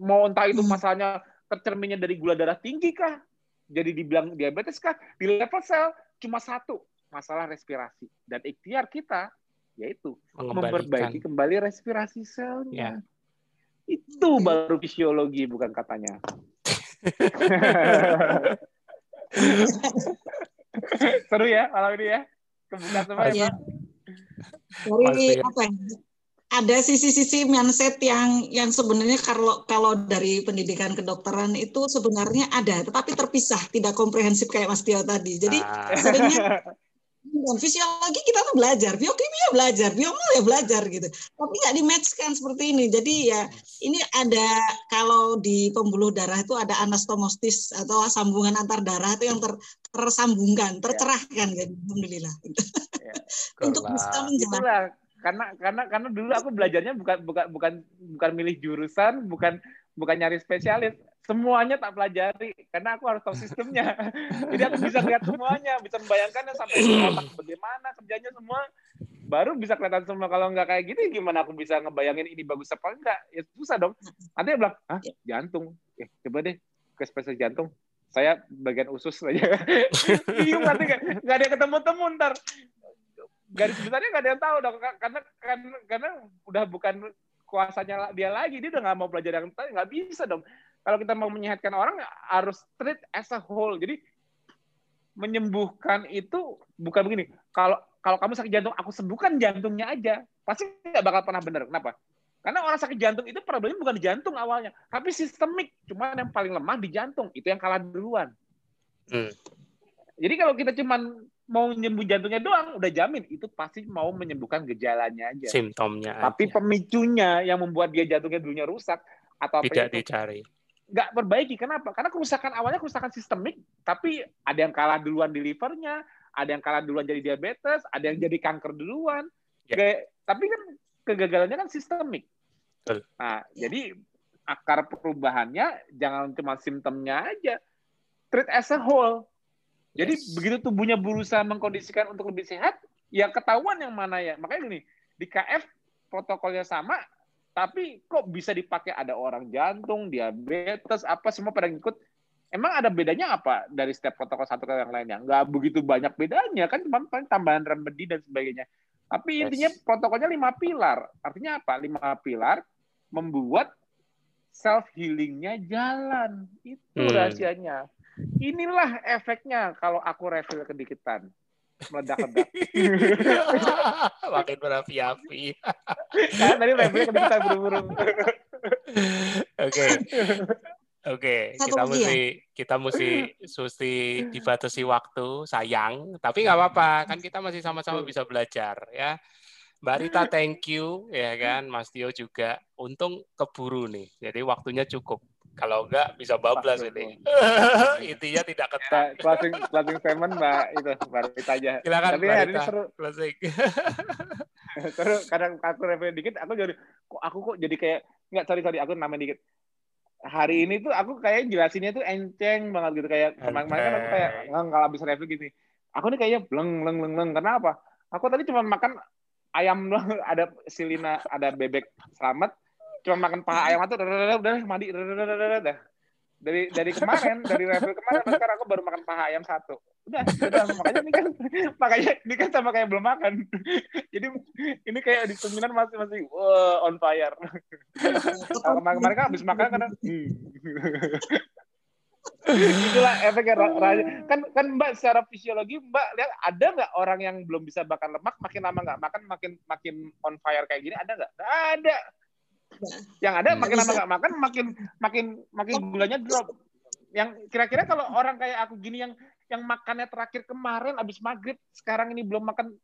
mau entah itu hmm. masalahnya tercerminnya dari gula darah tinggi kah jadi dibilang diabetes kah di level sel cuma satu masalah respirasi dan ikhtiar kita yaitu memperbaiki kembali respirasi selnya. Ya. Itu baru fisiologi bukan katanya. Seru ya malam ini ya. Kebuka semua ya. Dari apa ya? Ada sisi-sisi mindset yang yang sebenarnya kalau kalau dari pendidikan kedokteran itu sebenarnya ada, tetapi terpisah, tidak komprehensif kayak Mas Tio tadi. Jadi ah. sebenarnya fisiologi kita tuh belajar, biokimia belajar, biomol ya belajar gitu. Tapi nggak dimatchkan seperti ini. Jadi ya ini ada kalau di pembuluh darah itu ada anastomostis atau sambungan antar darah itu yang ter, tersambungkan, tercerahkan ya. gitu. Alhamdulillah. Ya. Untuk bisa menjelaskan. Karena karena karena dulu aku belajarnya bukan bukan bukan bukan milih jurusan, bukan bukan nyari spesialis semuanya tak pelajari karena aku harus tahu sistemnya. Jadi aku bisa lihat semuanya, bisa membayangkannya sampai otak bagaimana kerjanya semua. Baru bisa kelihatan semua. Kalau nggak kayak gitu, gimana aku bisa ngebayangin ini bagus apa enggak? Ya susah dong. Nanti dia bilang, ah jantung. Eh, coba deh ke spesialis jantung. Saya bagian usus aja. Bingung nanti nggak ada yang ketemu-temu ntar. Garis besarnya nggak ada yang tahu dong. Karena, karena, karena udah bukan kuasanya dia lagi. Dia udah nggak mau belajar yang tadi. Nggak bisa dong kalau kita mau menyehatkan orang harus treat as a whole. Jadi menyembuhkan itu bukan begini. Kalau kalau kamu sakit jantung, aku sembuhkan jantungnya aja. Pasti nggak bakal pernah benar. Kenapa? Karena orang sakit jantung itu problemnya bukan di jantung awalnya, tapi sistemik. Cuma yang paling lemah di jantung. Itu yang kalah duluan. Hmm. Jadi kalau kita cuma mau menyembuh jantungnya doang, udah jamin itu pasti mau menyembuhkan gejalanya aja. Simptomnya. Tapi aja. pemicunya yang membuat dia jantungnya dulunya rusak atau tidak apa dicari nggak perbaiki. Kenapa? Karena kerusakan awalnya kerusakan sistemik, tapi ada yang kalah duluan di livernya, ada yang kalah duluan jadi diabetes, ada yang jadi kanker duluan. Ya. Kayak, tapi kan kegagalannya kan sistemik. Nah, ya. jadi akar perubahannya jangan cuma simptomnya aja, treat as a whole. Jadi yes. begitu tubuhnya berusaha mengkondisikan untuk lebih sehat, ya ketahuan yang mana ya. Makanya gini, di KF protokolnya sama, tapi kok bisa dipakai ada orang jantung, diabetes, apa semua pada ngikut. Emang ada bedanya apa dari setiap protokol satu ke yang lainnya? Nggak begitu banyak bedanya kan cuma paling tambahan remedi dan sebagainya. Tapi yes. intinya protokolnya lima pilar. Artinya apa? Lima pilar membuat self healingnya jalan. Itu hmm. rahasianya. Inilah efeknya kalau aku refill kedikitan meledak-ledak. Makin berapi-api. kan tadi remnya kita buru-buru. Oke. Oke, kita mesti kita mesti mesti dibatasi waktu, sayang. Tapi nggak apa-apa, kan kita masih sama-sama bisa belajar ya. Mbak Rita thank you ya kan Mas Tio juga untung keburu nih jadi waktunya cukup kalau enggak bisa bablas ini. Intinya tidak ketat. closing closing statement Mbak itu Rita aja. Silakan tapi hari ini seru. Closing. Seru kadang aku review dikit aku jadi kok aku kok jadi kayak nggak sorry sorry aku namain dikit. Hari ini tuh aku kayak jelasinnya tuh enceng banget gitu kayak kemarin kemarin kan aku kayak nggak habis review gini. Aku nih kayaknya bleng bleng bleng bleng. Karena apa? Aku tadi cuma makan ayam doang. Ada silina ada bebek selamat cuma makan paha ayam itu udah udah mandi udah udah udah udah dari dari kemarin dari review kemarin sampai sekarang aku baru makan paha ayam satu. Udah udah makanya ini kan makanya ini kan sama kayak belum makan. Jadi ini kayak di seminar masih masih wow, on fire. Kalau kemarin kemarin kan habis makan kan hmm. itulah efeknya kan kan mbak secara fisiologi mbak lihat ada nggak orang yang belum bisa bakar lemak makin lama nggak makan makin makin on fire kayak gini ada Nggak ada yang ada Hmm. makin lama nggak makan makin makin makin gulanya drop. Yang kira-kira kalau orang kayak aku gini yang yang makannya terakhir kemarin abis maghrib sekarang ini belum makan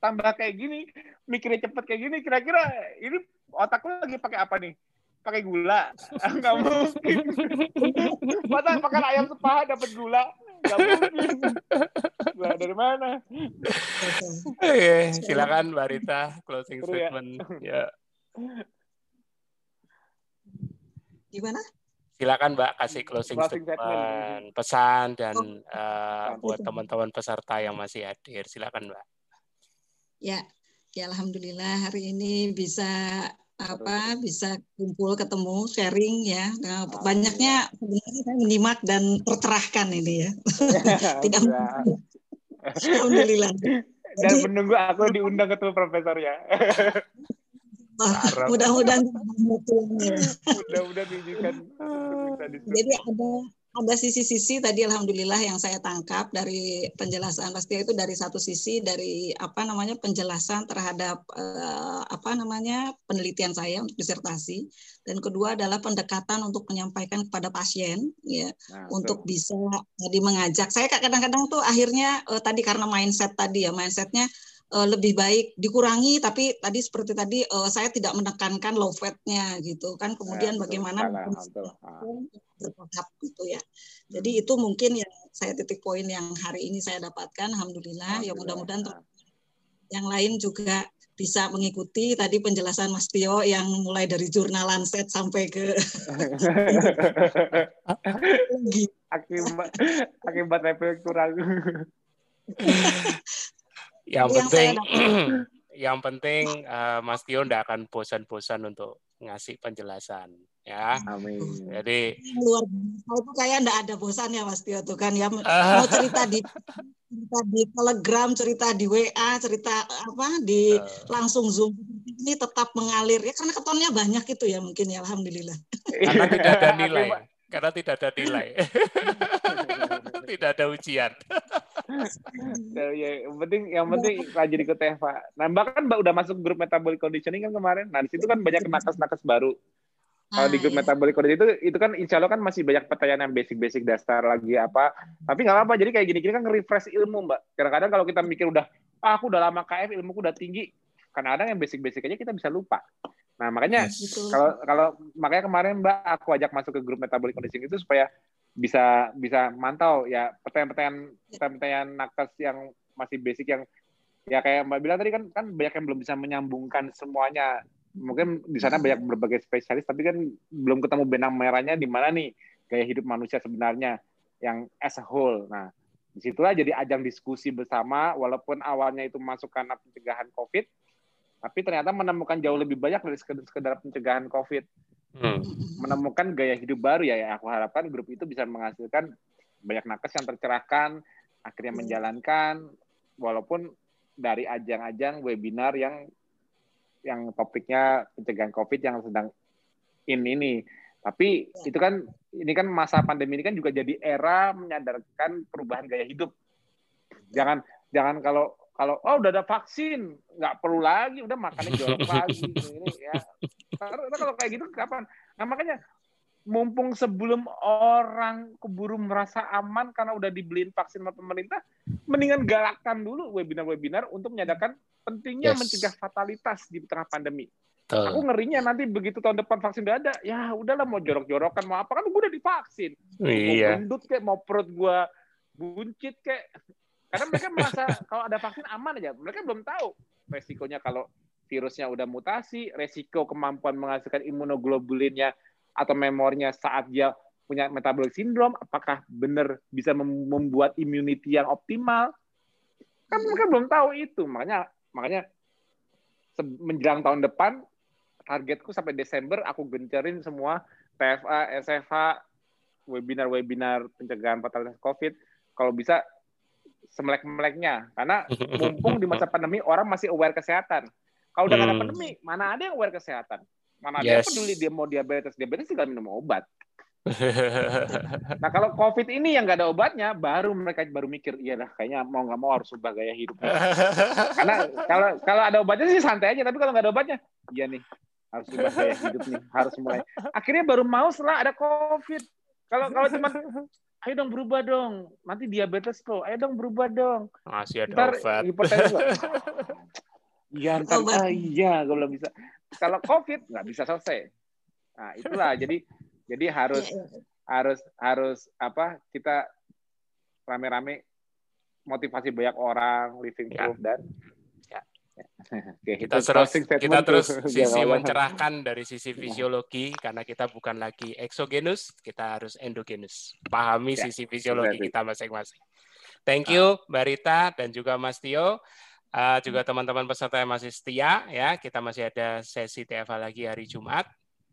tambah kayak gini mikirnya cepet kayak gini kira-kira ini otak lu lagi pakai apa nih? Pakai gula? Nggak mungkin. Masa makan ayam sepaha dapat gula? Nggak mungkin. Gula dari mana? Oke, silakan Mbak Rita closing Seru ya. statement. Ya Gimana? silakan Mbak kasih closing, Closing statement, statement. pesan dan Oh. eh, buat teman-teman peserta yang masih hadir. Silakan Mbak. Ya, ya alhamdulillah hari ini bisa apa bisa kumpul ketemu sharing ya. Nah, banyaknya sebenarnya saya menyimak dan tercerahkan ini ya. Tidak alhamdulillah. dan Jadi- menunggu aku diundang ketemu profesornya Harap. mudah-mudahan ya. mudah-mudahan bisa diskusi. Jadi ada ada sisi-sisi tadi alhamdulillah yang saya tangkap dari penjelasan Mas Tio itu dari satu sisi dari apa namanya penjelasan terhadap eh, apa namanya penelitian saya untuk disertasi dan kedua adalah pendekatan untuk menyampaikan kepada pasien ya Nah, untuk tuh. bisa tadi mengajak. Saya kadang-kadang tuh akhirnya eh, tadi karena mindset tadi ya mindsetnya eh, lebih baik dikurangi tapi tadi seperti tadi eh, saya tidak menekankan low fatnya gitu kan kemudian Ya, bagaimana. Ah. bertahap gitu ya. Jadi itu mungkin yang saya titik poin yang hari ini saya dapatkan. Alhamdulillah. Ya mudah-mudahan Nah, yang lain juga bisa mengikuti tadi penjelasan Mas Tio yang mulai dari jurnal Lancet sampai ke akibat akibat kurang. yang yang penting saya yang penting eh, Mas Tio tidak akan bosan-bosan untuk ngasih penjelasan ya. Amin. jadi luar biasa. Itu kayak enggak ada bosannya Mas Tio tuh kan ya. Mau cerita di cerita di Telegram, cerita di WA, cerita apa di eh, langsung Zoom. Ini tetap mengalir. Ya karena ketonnya banyak itu ya mungkin ya alhamdulillah. karena tidak ada nilai. Akibat- karena tidak ada nilai tidak ada ujian Ya, ya, yang penting yang penting rajin ikut Eva. Nah, bahkan Mbak udah masuk grup metabolic conditioning kan kemarin. Nah, di situ kan banyak nakes-nakes baru. Kalau di grup Ah, iya. metabolic conditioning itu itu kan insya Allah kan masih banyak pertanyaan yang basic-basic dasar lagi apa. Tapi nggak apa-apa. Jadi kayak gini-gini kan nge-refresh ilmu, Mbak. Kadang-kadang kalau kita mikir udah, ah, aku udah lama KF, ilmuku udah tinggi. Kadang-kadang yang basic-basic aja kita bisa lupa. Nah, makanya Yes. Kalau kalau makanya kemarin Mbak aku ajak masuk ke grup metabolic conditioning itu supaya bisa bisa mantau ya pertanyaan-pertanyaan pertanyaan nakes yang masih basic yang ya kayak Mbak bilang tadi kan kan banyak yang belum bisa menyambungkan semuanya. Mungkin di sana Hmm. banyak berbagai spesialis tapi kan belum ketemu benang merahnya di mana nih gaya hidup manusia sebenarnya yang as a whole. Nah, di situlah jadi ajang diskusi bersama walaupun awalnya itu masuk karena pencegahan COVID tapi ternyata menemukan jauh lebih banyak dari sekedar, sekedar pencegahan COVID Hmm. menemukan gaya hidup baru ya, ya aku harapkan grup itu bisa menghasilkan banyak nakes yang tercerahkan akhirnya Hmm. menjalankan walaupun dari ajang-ajang webinar yang yang topiknya pencegahan covid yang sedang in ini tapi Ya. itu kan ini kan masa pandemi ini kan juga jadi era menyadarkan perubahan gaya hidup jangan jangan kalau kalau oh udah ada vaksin nggak perlu lagi udah makannya jorok lagi ini ya karena kalau kayak gitu kapan nah makanya mumpung sebelum orang keburu merasa aman karena udah dibeliin vaksin sama pemerintah mendingan galakkan dulu webinar-webinar untuk menyadarkan pentingnya Yes. mencegah fatalitas di tengah pandemi. Betul. Aku ngerinya nanti begitu tahun depan vaksin udah ada, ya udahlah mau jorok-jorokan mau apa kan gue udah divaksin. Mau Iya. gendut kayak mau perut gue buncit kayak. Karena mereka merasa kalau ada vaksin aman aja. Mereka belum tahu resikonya kalau virusnya udah mutasi, resiko kemampuan menghasilkan imunoglobulinnya atau memornya saat dia punya metabolic syndrome, apakah benar bisa mem- membuat immunity yang optimal? Kan mereka belum tahu itu. Makanya makanya menjelang tahun depan targetku sampai Desember aku gencarin semua TFA, SFH, webinar-webinar pencegahan fatalitas COVID. Kalau bisa semelek-meleknya, karena mumpung di masa pandemi orang masih aware kesehatan. Kalau udah ada Hmm. pandemi, mana ada yang aware kesehatan? Mana ada yang Yes. peduli dia mau diabetes? Diabetes tinggal minum obat. Nah kalau COVID ini yang nggak ada obatnya, baru mereka baru mikir, iya lah kayaknya mau nggak mau harus ubah gaya hidup. Karena kalau kalau ada obatnya sih santai aja, tapi kalau nggak ada obatnya, iya nih harus ubah gaya hidup nih, harus mulai. Akhirnya baru mau setelah ada COVID. Kalau kalau cuma ayo dong berubah dong, nanti diabetes loh, ayo dong berubah dong. Masih ada Ntar obat. hipertensi nggak? Iya, ntar Obat. ah, iya, gue belum bisa. Kalau COVID nggak bisa selesai. Nah itulah, jadi jadi harus Iya, iya. harus harus apa kita rame-rame motivasi banyak orang living Ya. proof dan Ya. Oke, kita terus kita terus sisi mencerahkan dari sisi fisiologi karena kita bukan lagi exogenus, kita harus endogenus. Pahami Ya, sisi fisiologi kita masing-masing. Thank you Mbak Rita dan juga Mas Tio. Uh, juga teman-teman peserta yang masih setia ya, kita masih ada sesi TFA lagi hari Jumat.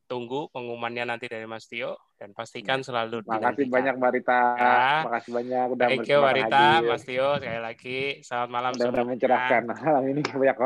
Tunggu pengumumannya nanti dari Mas Tio dan pastikan selalu Makasih dinantikan. banyak Mbak Rita. Ya. Makasih banyak udah Thank you Mbak bersemangat Rita, hadir. Mas Tio sekali lagi. Selamat malam semuanya. mencerahkan malam ini banyak